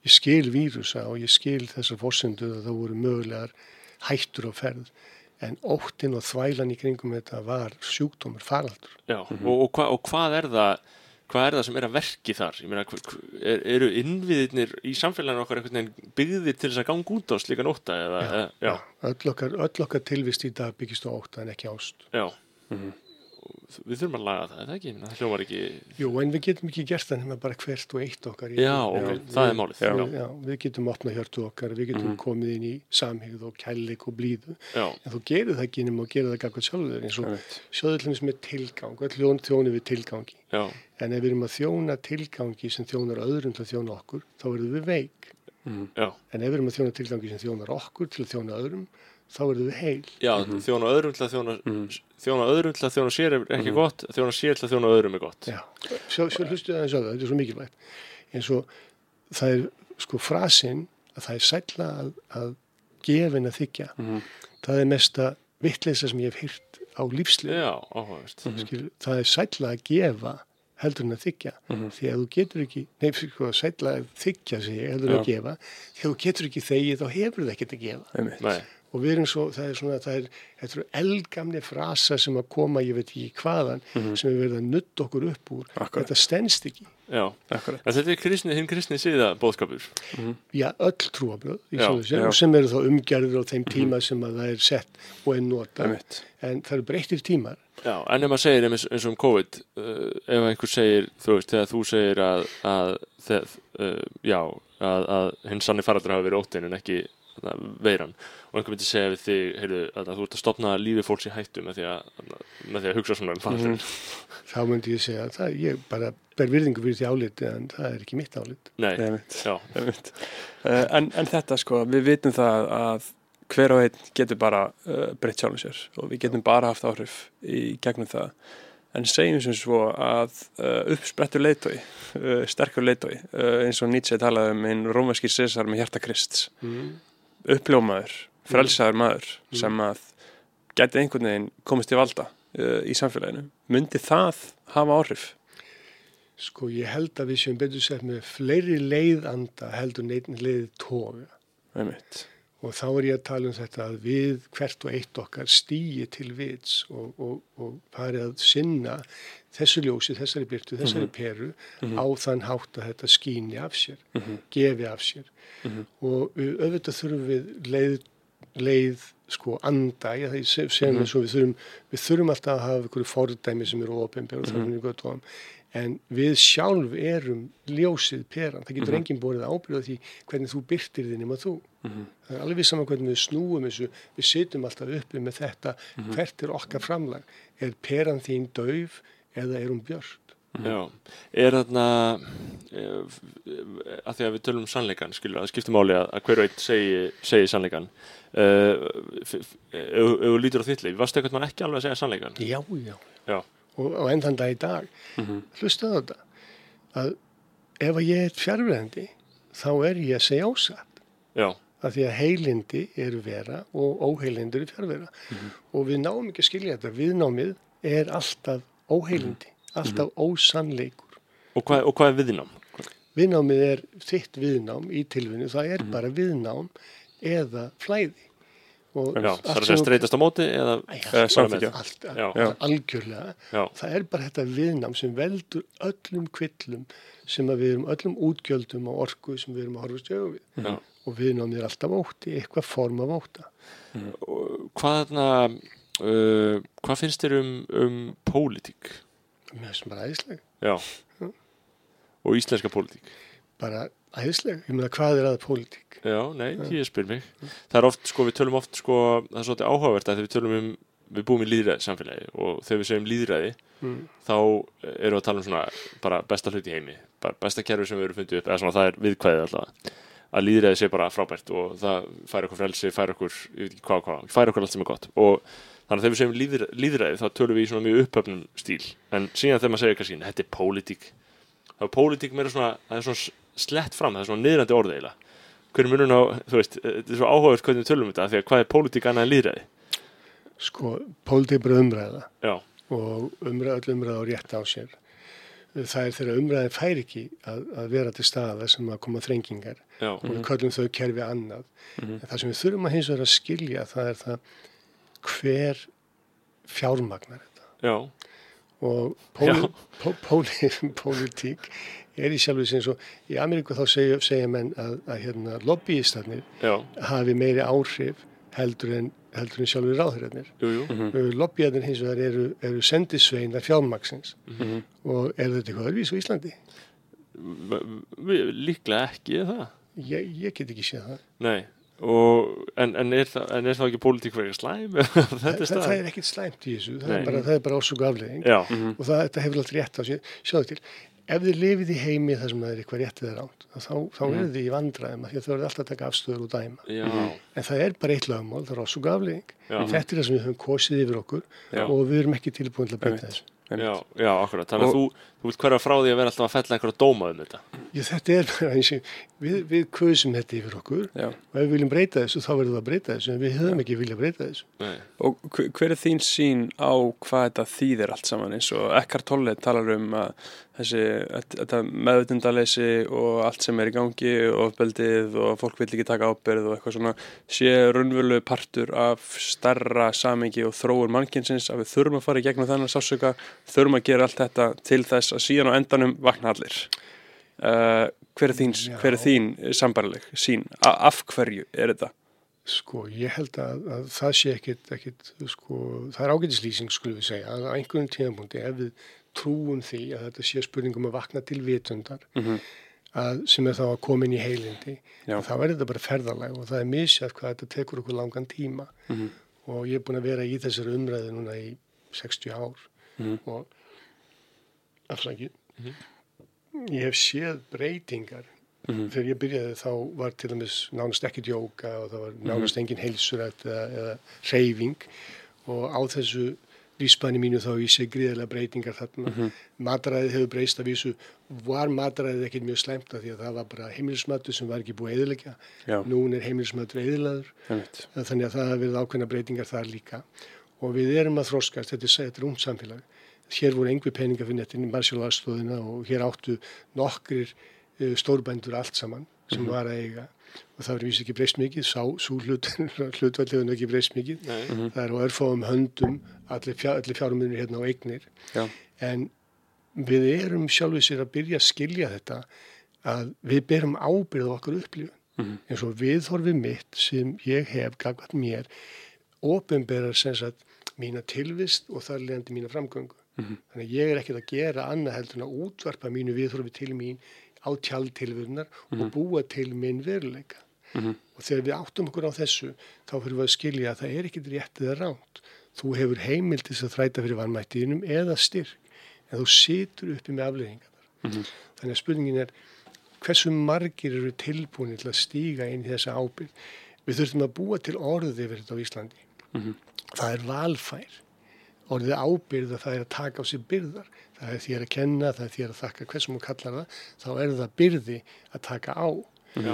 ég skil vírusa og ég skil þessar fórsendu að það voru mögulegar hættur á ferð. En óttin og þvælan í kringum þetta var sjúkdómur, faraldur. já. Og, og, hva, og hvað er það hvað er það sem er að verki þar? Meina, er, eru innviðirnir í samfélaginu okkar einhvern veginn byggðir til þess að ganga út á slíka nótta? Eða, já, já, Öll okkar, öll okkar tilvist í dag byggist á ótta en ekki ást. já. Við þurfum að laga það, er það ekki? Það hljómar ekki, Jú, en við getum ekki gert það nema bara hvert og eitt okkar. já, ok, það er málið. Já. Já, Já, við getum opnað hjörtu okkar, við getum komið inn í samhigð og kærleik og blíðu. já, En þú gerir það ekki nema og gerir það gagvað sjálfur eins og sjóðurlunum með tilgang, öll þjón, þjónu við tilgangi. já, En ef við erum að þjóna tilgangi sem þjónar öðrum til að þjóna okkur, þá verðum við veik. já, En ef við erum að þjóna tilgangi sem þjónar okkur til að þjóna öðrum, þá verðum við heil. já, þjóna öðrum til að þjóna, þjóna öðrum til að þjóna sér er ekki gott, þjóna sér til að þjóna öðrum er gott. Já, svo, svo hlustu það eins og það, þetta er svo mikilvægt. En svo það er sko frasinn að það er sætla að, að gefin að þykja. Það er mesta vitleisa sem ég hef hýrt á lífslið. Já, áhugavert. Skil, það er sætla að gefa heldur en að þykja því að þú getur ekki, nei, sko, sætla að þykja sig heldur en að gefa því að þú getur ekki þegið þá hefur það ekkert að gefa. Nei, og við erum svo, það er svona, það er þetta eru eldgamni frasa sem að koma ég veit ekki hvaðan, sem er verið að nutt okkur upp úr, Akkurat. þetta stendst ekki já. Akkurat. En þetta er kristni, hinn kristni síða bóðskapur. já, öll trúabröð í Já, sér, já. og sem eru þá umgerður á þeim tíma sem að það er sett og er nota en það eru breyttir tímar Já, en ef maður segir eins, eins og um COVID, uh, ef einhver segir, þú veist, þegar þú segir að, að þegar, uh, já, að, að hinn sannig faraldur hafa verið óttinn en ekki veiran og einhver myndi segja við þig, heyrðu, að, þú ert að stopna lífi fólks í hættu með því að, með því að hugsa svona um faraldur. þá myndi ég segja að það, ég bara ber virðingu fyrir því áliti en það er ekki mitt álit Nei, Einmitt. já, Einmitt. Uh, en, en þetta sko, við vitum það að hver og einn getur bara uh, breytt sjálfum sér og við getum bara haft áhrif í gegnum það. En segjum sem svo að uh, uppsprettur leitói, uh, sterkur leitói, uh, eins og Nietzsche talaði um einn rómverski Cæsar með hjarta Krists, mm. uppljómaður, frelsaður maður sem að gæti einhvern veginn komist til valda uh, í samfélaginu. Myndi það hafa áhrif? Sko ég held að við séum betur sett með fleiri leiðanda heldur neitt leið tóga Einmitt. og þá er ég að tala um þetta að við hvert og eitt okkar stýi til vits og, og, og farið að sinna þessu ljósi, þessari byrtu, þessari peru á þann hátt að þetta skýni af sér, gefi af sér. Og við, auðvitað þurfum við leið, leið sko anda, ég það sem, eins og við þurfum, við þurfum alltaf að hafa einhverju fordæmi sem eru ofinbjörn og það er gott á en við sjálf erum ljósið peran, það getur enginn borðið ábyrða því hvernig þú byrtir þið nema þú. Það er alveg saman hvernig við snúum þessu. Við sitjum alltaf uppi með þetta. Hvert er okkar framlag? Er peran þín dauf eða er hún björn já. Er þarna, eh, að því að við tölum um sannleikan, skilur, að það skiptir máli að, að hver og einn segi, segi sannleikan. Uh, ef þú lítur á þitt líf, varstu eitthvað mann ekki alveg að segja sannleikan? já, já, Já, og, og enn þann dag í dag. Hlustaðu á þetta. Að ef að ég er fjárverðandi þá er ég að segja ósatt. Já, af því að heilindi eru vera og óheilindi eru fjárvera og við náum ekki að skilja þetta. Viðnámið er alltaf óheilindi alltaf ósannleikur. Og hvað, og hvað er viðnám? viðnámið er þitt viðnám í tilvinni það er bara viðnám eða flæði. Já, það er að streytast á móti eða allt algjörlega. Já. það er bara þetta viðnám sem veldur öllum kvillum sem við erum öllum útgjöldum og orku sem við erum að horfast í augu við. Já. og viðnámið er alltaf ótti, eitthvað form af óta Hvað þarna, uh, hvað finnst þér um, um pólitík? Mér sem bara æðisleg Já, og íslenska pólitík? bara æðisleg, ég meina hvað er að pólitík Já, nei, ég spyr mig. Það er oft, sko, við tölum oft, sko, það er svolítið áhugavert að þegar við tölum um, við búum í líðræði samfélagi og þegar við segjum líðræði, mm. þá erum við að tala um svona bara besta hlut í heimi, bara besta kerfi sem við erum fundið upp, eða svona það er viðkvæðið allavega, að líðræði sé bara frábært og það fær okkur frelsi, fær okkur, hvað, hvað, fær okkur allt sem er gott. Og þannig að þegar við segjum líðræði, líðræði þá tölum við í svona mjög upphöfnum stíl, en síðan þegar maður segir kannski, þetta er pólitík, þá er pólitík meira svona, það er svona slett fram, það er svona niðrandi orð eiginlega. Hver er munun á, þú veist, þetta er svo áhugavert hvernig við tölum um þetta, því að hvað er pólitík annað en líðræði? sko, pólitík er bara umræða. Já, og umræða, það er þegar umræðin fær ekki að, að vera til staða sem að koma þrengingar. Já, og við köllum þau kerfi annað. En það sem við þurfum að hins vegar að skilja það er það hver fjármagnar þetta. Já, og pólitík er í sjálfu sem svo í Ameríku þá segja, segja menn að, að hérna, lobbyistarnir já, hafi meiri áhrif heldur en heldur en sjálfur ráðherrarnir. jú, jú, Mm. Lobbyarnir hins vegar eru, eru sendisveinar fjármaksins Mhm. og er þetta eitthvað öðruvís á Íslandi? Líklega ekki er það Ég, ég get ekki séð það. Nei, og, en, en, er það, en er það ekki pólitík fyrir slæm? þetta Það, er það, er ekkit slæmt í þessu, það Nei. er bara, það er bara ásöku afleðing Já, og það, þetta hefur alltaf rétt á sér. Sjáðu til, ef þið lifið í heimi þar sem það er eitthvað rétt eða ránt, þá, þá Mhm. eru þið í vandræðum af því að þau eru alltaf að taka afstöður og dæma. já, En það er bara eitt lögmál, það er ásöku afleðing. já, Þetta er það sem við höfum kosið yfir okkur Já. og við erum ekki tilbúin til að breyta Einmitt. þessu. já, já, akkurat Þannig að Og- þú, þú vilt hverja frá því að vera alltaf að fella einhverja dóma um þetta Já, þetta er bara eins og við, við kusum þetta yfir okkur Já. og ef við viljum breyta þessu þá verðum við að breyta þessu en við höfum ekki viljað breyta þessu. Nei, Og hver er þín sín á hvað þetta þýðir allt saman eins og Eckhart Tolle talar um að þessi meðutundaleysi og allt sem er í gangi og ofbeldið og fólk vil ekki taka ábyrð og eitthvað svona sé raunverulegu partur af starra samengi og þróur mannkynsins að við þurfum að fara í gegnum þennan sásöka þurfum að gera allt þetta til þess að síðan á endanum vakna allir uh, hver er þín, hver er þín sambarileg sín, A af hverju er þetta? Sko, ég held að, að það sé ekkit, ekkit sko, það er ágætislýsing skulum við segja, að á einhverjum tíðanbúndi ef við trúum því að þetta sé spurningum að vakna til vitundar Mm að, sem er þá að koma inn í heilindi þá er þetta bara ferðalag og það er misjætt hvað þetta tekur okkur langan tíma. Mhm. og ég er búin að vera í þessari umræðu núna í 60 ár Mhm. og afsakið ég hef séð breytingar Mhm. þegar ég byrjaði þá var til dæmis nánast ekkert jóka og það var nánast engin heilsurætt eða, eða reyfing og á þessu lífspanni mínu þá ég sé gríðarlega breytingar þarna. Mhm. Mataræðið hefur breyst af vísu, var mataræðið ekkert mjög slæmt af því að það var bara heimilismatu sem var ekki búið eðilegja. Nún er heimilismatu eðilaður, einmitt. þannig að það hafa verið ákveðna breytingar þar líka. Og við erum að þroskast, þetta er, er ungt samfélag. Hér voru engvi peninga fyrir nettinni, marsjólaðstóðina og hér áttu nokkrir uh, stórbændur allt saman sem var að eiga. Og það verður vísi ekki breyst mikið, sá, svo hlut, hlutvall hefur nú ekki breyst mikið. nei, Það er á örfáum höndum allir, fjár, allir fjármunir hérna á eignir Já. en við erum sjálfur sér að byrja að skilja þetta að við berum ábyrð á okkur upplifun Mhm. eins og viðhorfið mitt sem ég hef gagvat mér ofinberar sem sagt mína tilvist og þar leðandi mína framgöngu Mhm. þannig að ég er ekkert að gera annað heldur en að útvarpa mínu viðhorfi til mín á tjaldtilvurnar og búa til minn veruleika Mhm. og þegar við áttum okkur á þessu þá fyrir við að skilja að það er ekkit rétt eða ránt þú hefur heimil til þess að þræta fyrir vannmættiðinum eða styrk en þú situr uppi með afleðingarnar Mhm. þannig að spurningin er hversu margir eru tilbúinir til að stíga inn í þessa ábyrgð við þurfum að búa til orðið yfir þetta á Íslandi Mhm. það er valfær orðið ábyrgð að það er að taka á sig byrðar. Það er þér að kenna, það er þér að þakka hversum þú kallar það, þá er það byrði að taka á. Já,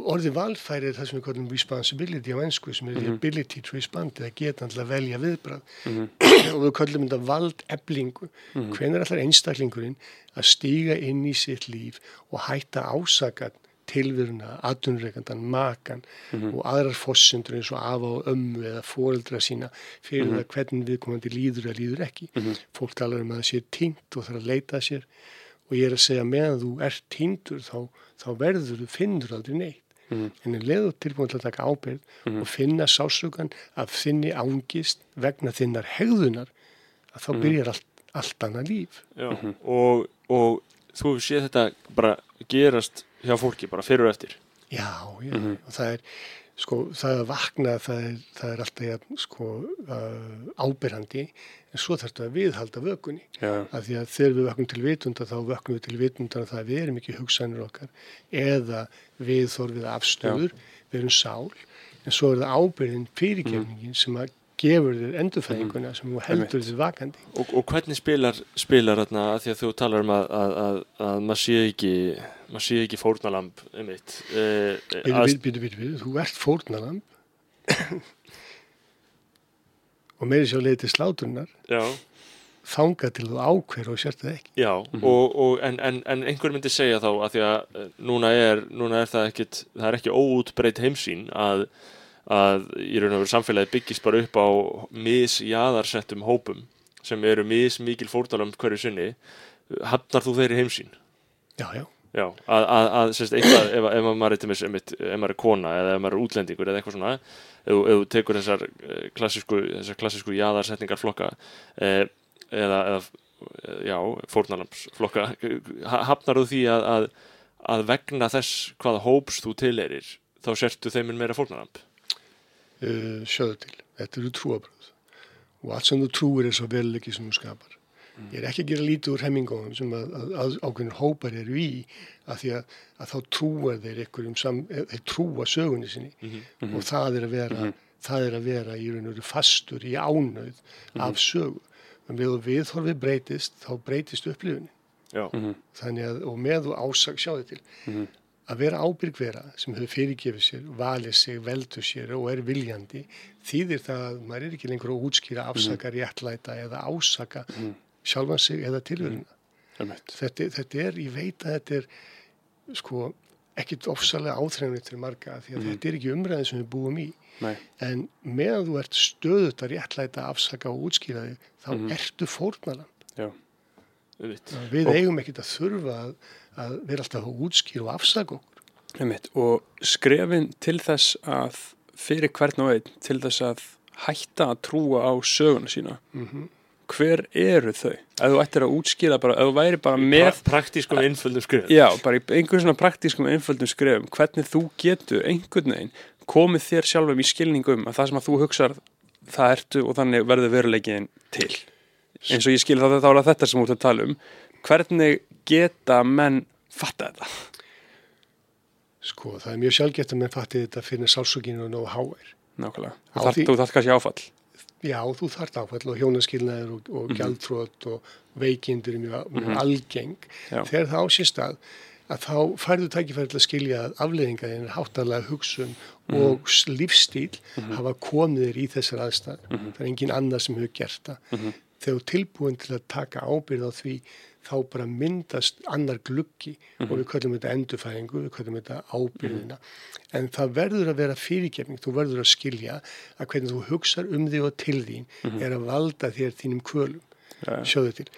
orðið valfæri er það sem við kallum responsibility á ennsku sem er the ability to respond eða geta til að velja viðbrað og við kallum þetta valdeflingu. Mm hvenær allar einstaklingurinn að stíga inn í sitt líf og hætta ásaka tilveruna, aðunreikandan, makan og aðrar fossundur eins og afa og ömmu eða foreldra sína fyrir það hvernig viðkomandi líður eða líður ekki. Fólk talar um að það sé tínt og þarf að leita að sér og ég er að segja meðan þú ert tíndur þá, þá verður þú finnur aldrei neitt. En um leðu tilbúin til að taka ábyrgð og finna sásökan af þinni ángist vegna þinnar hegðunar að þá byrjar allt, allt annað líf. já. Og, og þú hefur séð þetta bara gerast hjá fólki, bara fyrir og eftir Já, já, og það er, sko, það að vakna, það er, það er alltaf, jafn, sko, uh, ábyrrandi, en svo þarf þetta að viðhalda vökunni. Já. Af því að þegar við vöknum til vitunda, þá vöknum við til vitunda að það við erum ekki hugsanir okkar, eða viðþorfið afstöður, við erum sál, en svo er það ábyrðin fyrirgefningin sem að gefur þér endurfæðinguna sem þú heldur þér vakandi. Og, og hvernig spilar, spilar þarna því að þú talar um að, að, að, að maður sé ekki maður sé ekki fórnalamb um eitt uh, Býtu, býtu, býtu, býtu, þú ert fórnalamb og meiri sjá leiði til sláturnar Já, þanga til þú ákveður og sért það ekki. já og, og, en, en, en einhver myndi segja þá að því að eh, núna er, núna er það ekkit það er ekki óútbreytt heimsýn að, að í raun og veru samfélagi byggist bara upp á misjaðarsettum hópum sem eru mismikil fórnalamb hverju sinni. Hafnar þú þeirri heimsýn? Já, já, Já, að, að, að sérst, eitthvað, ef, ef maður er til einmitt, ef maður er kona eða ef maður er útlendingur eða eitthvað svona ef, þú- tekur þessar eh, klassísku, þessar klassísku jaðarsetningar flokka eh, eða, eða eh, já, fórnarlamsflokka ha- hafnar þú því að, að, að vegna þess hvaða hóps þú tileirir þá sértu þeim meira fórnarlamb uh, sjöðu til. Þetta eru trúabröð og allt sem þú trúir er svo veruleiki sem þú skapar. Ég er ekki að gera lítið úr hemmingóðum sem að, að, að ákveðin hópar eru í að því að, að þá trúar þeir einhverjum sam, eh, þeir trúa sögunni sinni. Og það er að vera það er að vera í raun og veru fastur í ánauð af sögu. En við og viðhorfið breytist, þá breytist upplifunni. Já, Þannig að, og með þú ásag, sjáðu til, að vera ábyrg vera sem hefur fyrirgefið sér, valið sig, veldu sér og er viljandi, þýðir það að maður er ekki lengur að útskýra, afsaka, réttlæta eða ásaka sjálfan sig eða tilveruna. Einmitt. Þetta, þetta er, ég veit að þetta er sko ekkit ofsalega áþrænið til marga því að þetta er ekki umræðin sem við búum í. Nei. En meðan þú ert stöðut að réttlæta, afsaka og útskýra þig, þá ertu fórnalan. Já. einmitt Við Og- eigum ekkit að þurfa að, að vera alltaf að útskýra og afsaka okkur. Einmitt. Og skrefin til þess að fyrir hvern og einn til þess að hætta að trúa á söguna sína hver eru þau? Ef þú ættir að útskýra bara, ef þú væri bara með Pra praktískum einföldum skrif Já, bara í einhverjum svona praktískum einföldum skrefum, hvernig þú getur einhvern veginn komið þér sjálfum í skilningum að það sem að þú hugsar það ertu og þannig verður veruleikin til eins og ég skil þá þá er það þetta sem ert að tala um hvernig geta menn fatta þetta? Sko, það er mjög sjálfgett að menn fatti þetta fyrir sálsökinu og nógu háir. Nákvæmlega, þú þarf kannski áfall Já, þú þarft áfall og hjónaskilnaður og, og gjaldtrótt og veikindur er mjög, mjög algeng. Já. Þegar það ásist að, að þá færðu tækifæri til að skilja að afleðingaðin, háttalega hugsun og s- lífstíl hafa komið þér í þessar aðstæður. Það er engin annar sem hefur gert það. Þegar þú ert tilbúin til að taka ábyrð á því, þá bara myndast annar gluggi og við kallum þetta endurfæðingu, við kallum þetta ábyrðina. En það verður að vera fyrirgefning, þú verður að skilja að hvernig þú hugsar um því og til þín er að valda þér þínum kvölum. Já. Sjóðu til.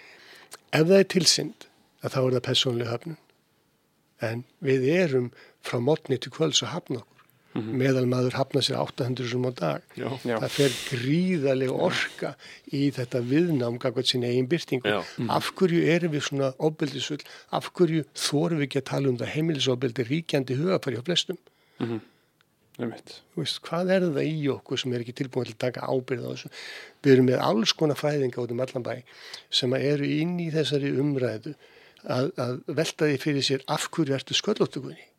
Ef það er tilsynd, að þá er það persónlega höfnun. En við erum frá mótni til kvölds að hafna okkur. Meðal maður hafna sér 800 sem á dag. Já. Já. Það fer gríðarlega orka í þetta viðnám gagvað sinni eigin byrtingu. Já. Af hverju erum við svona ofbeldisull? Af hverju þórum við ekki að tala um það heimilisofbeldi ríkjandi hugafæri á flestum? Einmitt. Þú veist, hvað er það í okkur sem er ekki tilbúin til að taka ábyrð á þessu? Við erum með alls konar fræðinga út um allan bæ sem að eru inn í þessari umræðu að, að velta því fyrir sér af hverju ertu sköllóttugunni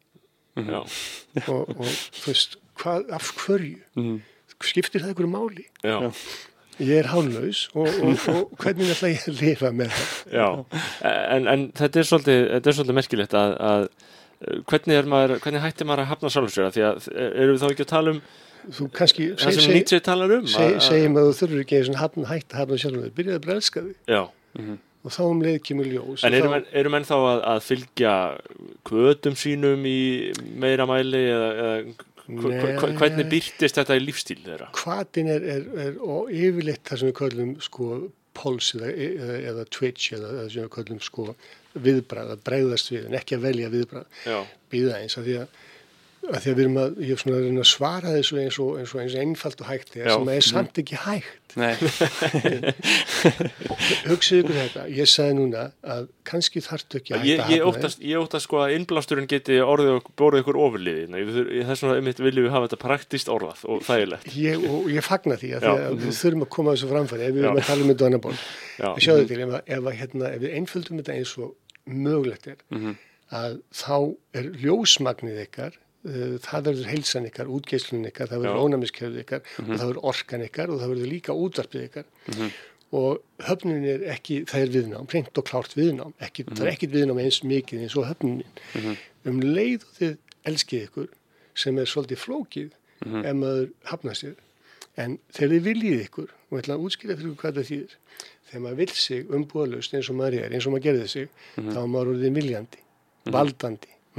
Já, og, og þú veist, hvað, af hverju? Mhm. Skiptir það einhverju máli? já, Ég er hálflaus og, og, og hvernig ætla ég að lifa með það? já. En, en þetta er svolítið, þetta er svolítið merkilegt að, að eh, hvernig, er maður, hvernig hættir maður að hafna? Af Því að eh, erum við þá ekki að tala um Þú kannski það sem Nietzsche talar um? segjum að þú þurfur ekki og að hafna sjálfum þig, byrjaði bara að elska þig Já, og þá um leið kemur ljós en og eru þá- menn, eru menn þá að, að fylgja kvötum sínum í meira mæli eða, eða Nei. hvernig byrtist þetta í lífstíl þeirra? hvatin er, er, er og yfirleitt það sem við köllum sko pols eða, eða, eða twitch eða það sem við köllum sko viðbrað, að bregðast við en ekki að velja viðbrað, Já, býða eins að því að, að því að við erum að, ég er svona að reyna að svara þessu eins og eins, og eins einfalt og hægt er sem er samt ekki hægt. Hugsið ykkur þetta, ég sagði núna að kannski þarftu ekki að ég, að hafna óttast, ég óttast sko að innblásturinn geti orðið og borðið ykkur ofurliði þess vegna einmitt viljum við hafa þetta praktist orðað og þægilegt. Ég, og ég fagna því að, að við þurfum að koma þessu framfæri ef við erum að tala um þetta annar ból Já. sjáðu til, ef, hérna, ef við einföldum þetta eins og mögulegt er Mhm. að þá er ljósmagnið ykkar það verður heilsan ykkar, útgeislun ykkar það verður ónæmiskerfið ykkar og það verður orkan ykkar og það verður líka útvarpið ykkar. Og höfnunin er ekki, það er viðnám, reynd og klárt viðnám. Ekki, það er ekkit viðnám eins mikið eins og höfnunin um leið og þið elskið ykkur sem er svolítið flókið ef maður hafna sér. En þegar þið viljið ykkur og ætla að útskýra fyrir hvað það þýðir þegar maður vil sig umbúðalust eins og maður er, eins og maður gerði sig þá maður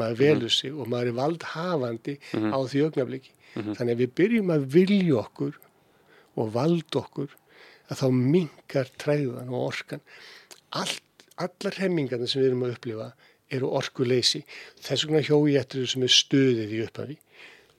maður velur sig og maður er valdhafandi á því augnabliki þannig að við byrjum að vilja okkur og valda okkur að þá minkar træðan og orkan. Allt, allar hemmingarna sem við erum að upplifa eru orkuleysi. Þess vegna hjó ég eftir þessu með stöðið í upphafi.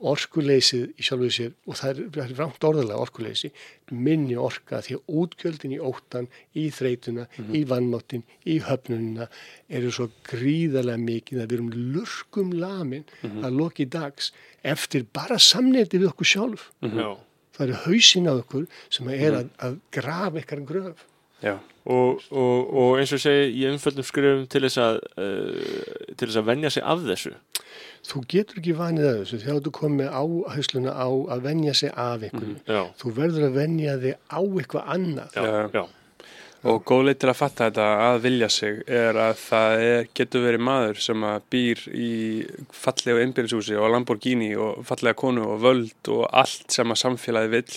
Orkuleysið í sjálfuð sér, og það er, rangt orðalega orkuleysi, minni orka því að útgjöldin í óttan, í þreytuna, í vannmáttin, í höfnunina eru svo gríðarlega mikið að við erum lurkum lamin að loki dags eftir bara samneiti við okkur sjálf. Já. Það eru hausinn á okkur sem er að, að grafa ykkar gröf. Já, Og, og, og eins og ég segi í umföldum skrifum til þess að uh, til þess að venja sig af þessu Þú getur ekki vanið að þessu þegar þú komið áhersluna á að venja sig af einhverju. Já, Þú verður að venja þig á eitthvað annað. já, Já. já, og góð leið til að fatta þetta að vilja sig er að það er, getur verið maður sem að býr í fallegu einbyrðishúsi og Lamborghini og fallega konu og völd og allt sem að samfélagi vill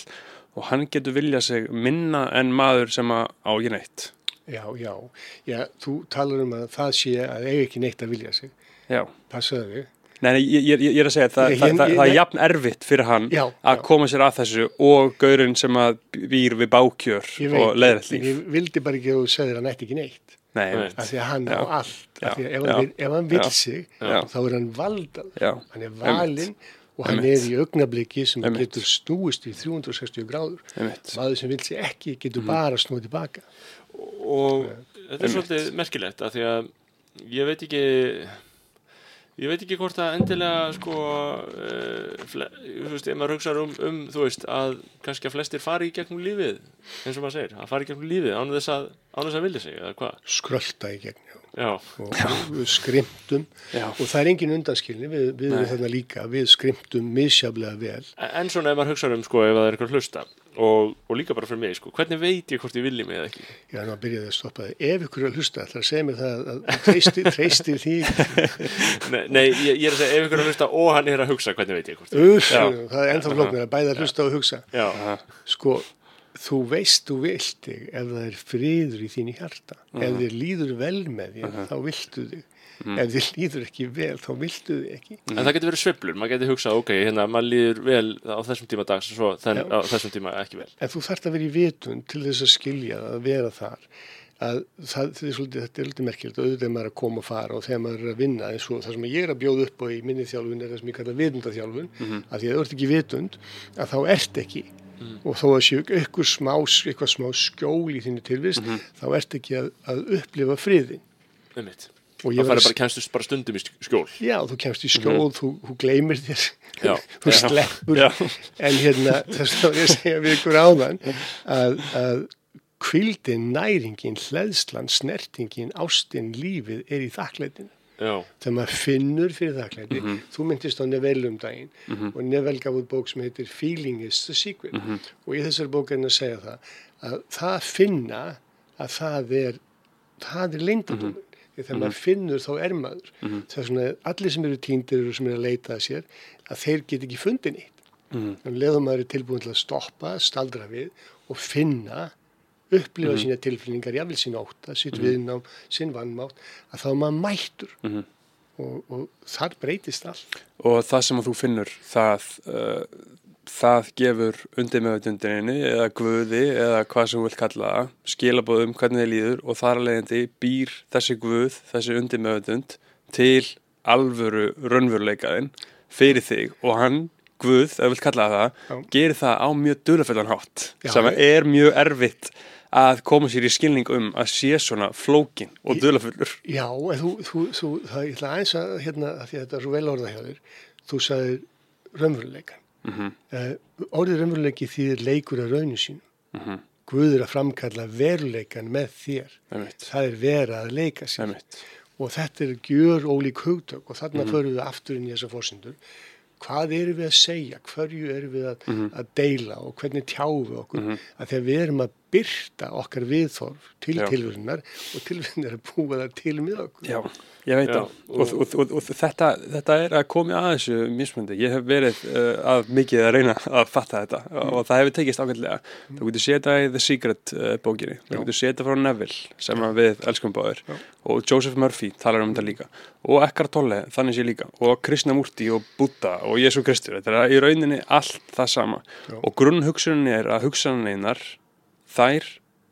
og hann getur vilja sig minna en maður sem að á ekki neitt. Já, já. Já, þú talar um að það sé að eiga ekki neitt að vilja sig. Já. Passaðu þig. Nei, nei, ég, ég, ég er að segja að það, Ég- það, ég- það, ég- það er jafn erfitt fyrir hann Já, að já. koma sér að þessu og gaurinn sem að býr við bákjör Ég og leðrætt líf. Ég vildi bara ekki að þú segðir að hann ætti ekki neitt. Nei, Nei. nei. Af því að hann á Já. allt. Já, Af því að ef já. hann, vil, ef hann vil Já. sig, Já. þá er hann valdað. Já. Hann er valinn og hann er í augnabliki sem Einmitt. getur snúist í 360 gráður. Maður sem vil sig ekki getur bara snúið tilbaka. og þetta er svolítið merkilegt að því að ég veit ekki ég veit ekki hvort að endilega sko uh, fle, þú veist, ef maður hugsa um, um þú veist, að kannski að flestir fari í gegnum lífið eins og maður segir, að fari í gegnum lífið án þess að, án þess að vilja sig, eða hvað Skrölda í gegn, já. já, og við skrimtum Já. og það er engin undanskilni, við, við erum þarna líka, við skrimtum misjaflega vel. en svona ef maður hugsa um sko ef það er eitthvað að hlusta og, og líka bara fyrir mig, sko, hvernig veit ég hvort ég vilji mig eða ekki Já, nú byrjaði að stoppa þig. Ef ykkur er að hlusta, ætlar að segja mér það að treystir, treystir því. nei, nei ég, ég er að segja, ef ykkur er að hlusta og hann er að hugsa, hvernig veit ég hvort Uff, Já. það er ennþá flóknir að bæða að hlusta og hugsa. já, Sko, þú veist þú vilt þig ef það er friður í þín hjarta. Ef þið líður vel með þér, þá viltu þig. Ef þið líður ekki vel, þá viltu þig ekki. En það getur verið sveiflur, maður getur hugsað, ok, hérna, maður líður vel á þessum tíma dags og svo þenn, á þessum tíma ekki vel. En þú þarft að vera í vitund til þess að skilja að vera þar. Að það, er svolítið, þetta er svolítið merkilegt, auðvitað er maður að koma og fara og þegar maður er að vinna eins og það sem ég er að bjóða upp á í minni þjálfun er það sem ég kalla vitundaþjálfun, að því að þú ert ekki vitund, að þá ert ekki. Og þó að séu eitthvað smá, smá skjól í þínu tilvist, þá ert ekki að, að upplifa friðin. Einmitt. Það færi bara, kemstu bara stundum í skjól. Já, þú kemst í skjól, þú, þú gleymir þér, Já. þú sleppur, Já. en hérna, þess að ég segja við ykkur áðan, að, að kvildin, næringin, hleðslan, snertingin, ástin, lífið er í þakklætinu. Þegar maður finnur fyrir þakklæti, þú myndist á Neville um daginn og Neville gaf út bók sem heitir Feeling is the Secret og í þessari bók er hann að segja það að það að finna að það er, það er leyndadómur. Þegar maður finnur þá er maður. Það er svona að allir sem eru týndir og sem eru að leita að sér að þeir get ekki fundið nýtt. En leðum maður er tilbúin til að stoppa, staldra við og finna upplifa sína tilfinningar, jáfnvel sín óta, sitt viðnám, sinn vannmátt, að þá er maður mættur. Og, og þar breytist allt. og það sem að þú finnur það, uh, það gefur undir meðutundinni eða guði eða hvað sem þú vilt kalla það skilabóðum hvernig þið líður og þar að leiðandi býr þessi guð, þessi undir meðutund til alvöru raunveruleikaðin fyrir þig og hann guð, ef þú vilt kalla það Já. gerir það á mjög dulaföldan hátt Já, sem er mjög erfitt að koma sér í skilning um að sé svona flókin og dulafullur Já, þú, þú, þú það ætla aðeins að, hérna, að þetta er svo vel orðað hjá þér, þú sagðir raunveruleikan. Mm Mhm. orðið raunveruleiki þýðir leikur af rauninu sínu. Mhm. Guð er að framkalla veruleikan með þér. Einmitt. Það er vera að leika sér. Einmitt. Og þetta er gjör ólík hugtök og þarna Mhm. förum við aftur inn í þessa fórsendur. Hvað erum við að segja? Hverju erum við að, Mhm. að deila og hvernig tjáum við okkur? Að þegar við erum að byrta okkar viðþorf til tilvörunar og tilvörunar er að búa það til með okkur. Já, ég veit það. Og, og, og, og þetta, þetta er að koma að þessu mismundi, ég hef verið uh, að mikið að reyna að fatta þetta og það hefur tekist ágætlega. Þú getur setja í The Secret uh, bókinni. Þú Já. getur setja frá Neville sem að við elskum báður og Joseph Murphy talar um þetta líka. Og Eckhart Tolle, þannig sé líka. Og Krishnamurti og Buddha og Jésu Kristur. Þetta er í rauninni allt það sama. Já. og grunnhugsunin er að hugsaneinar þær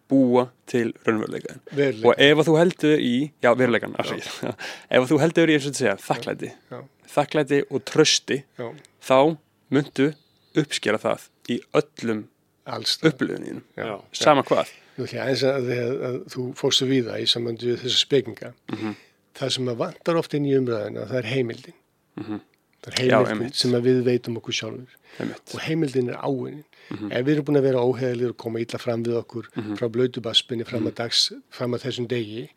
búa til raunveruleikaðin veruleika. og ef að þú heldur í, já veruleikan afsakið. ef að þú heldur í eins og þetta segja þakklæti, Já. þakklæti og trösti Já, þá myndu uppskera það í öllum Já. sama hvað Nú aðeins að, að, að þú fórstu við það í sambandi við þessa spekinga. Mhm. Það sem að vantar oft inn í umræðina, það er heimildin. Mhm. Það er Já, heimildin einmitt. sem að við veitum okkur sjálfur. einmitt. Og heimildin er áinnin. Mhm. Ef við erum búin að vera óheðalir og koma illa fram við okkur frá blöytubaspinni fram Mhm. fram að þessum degi,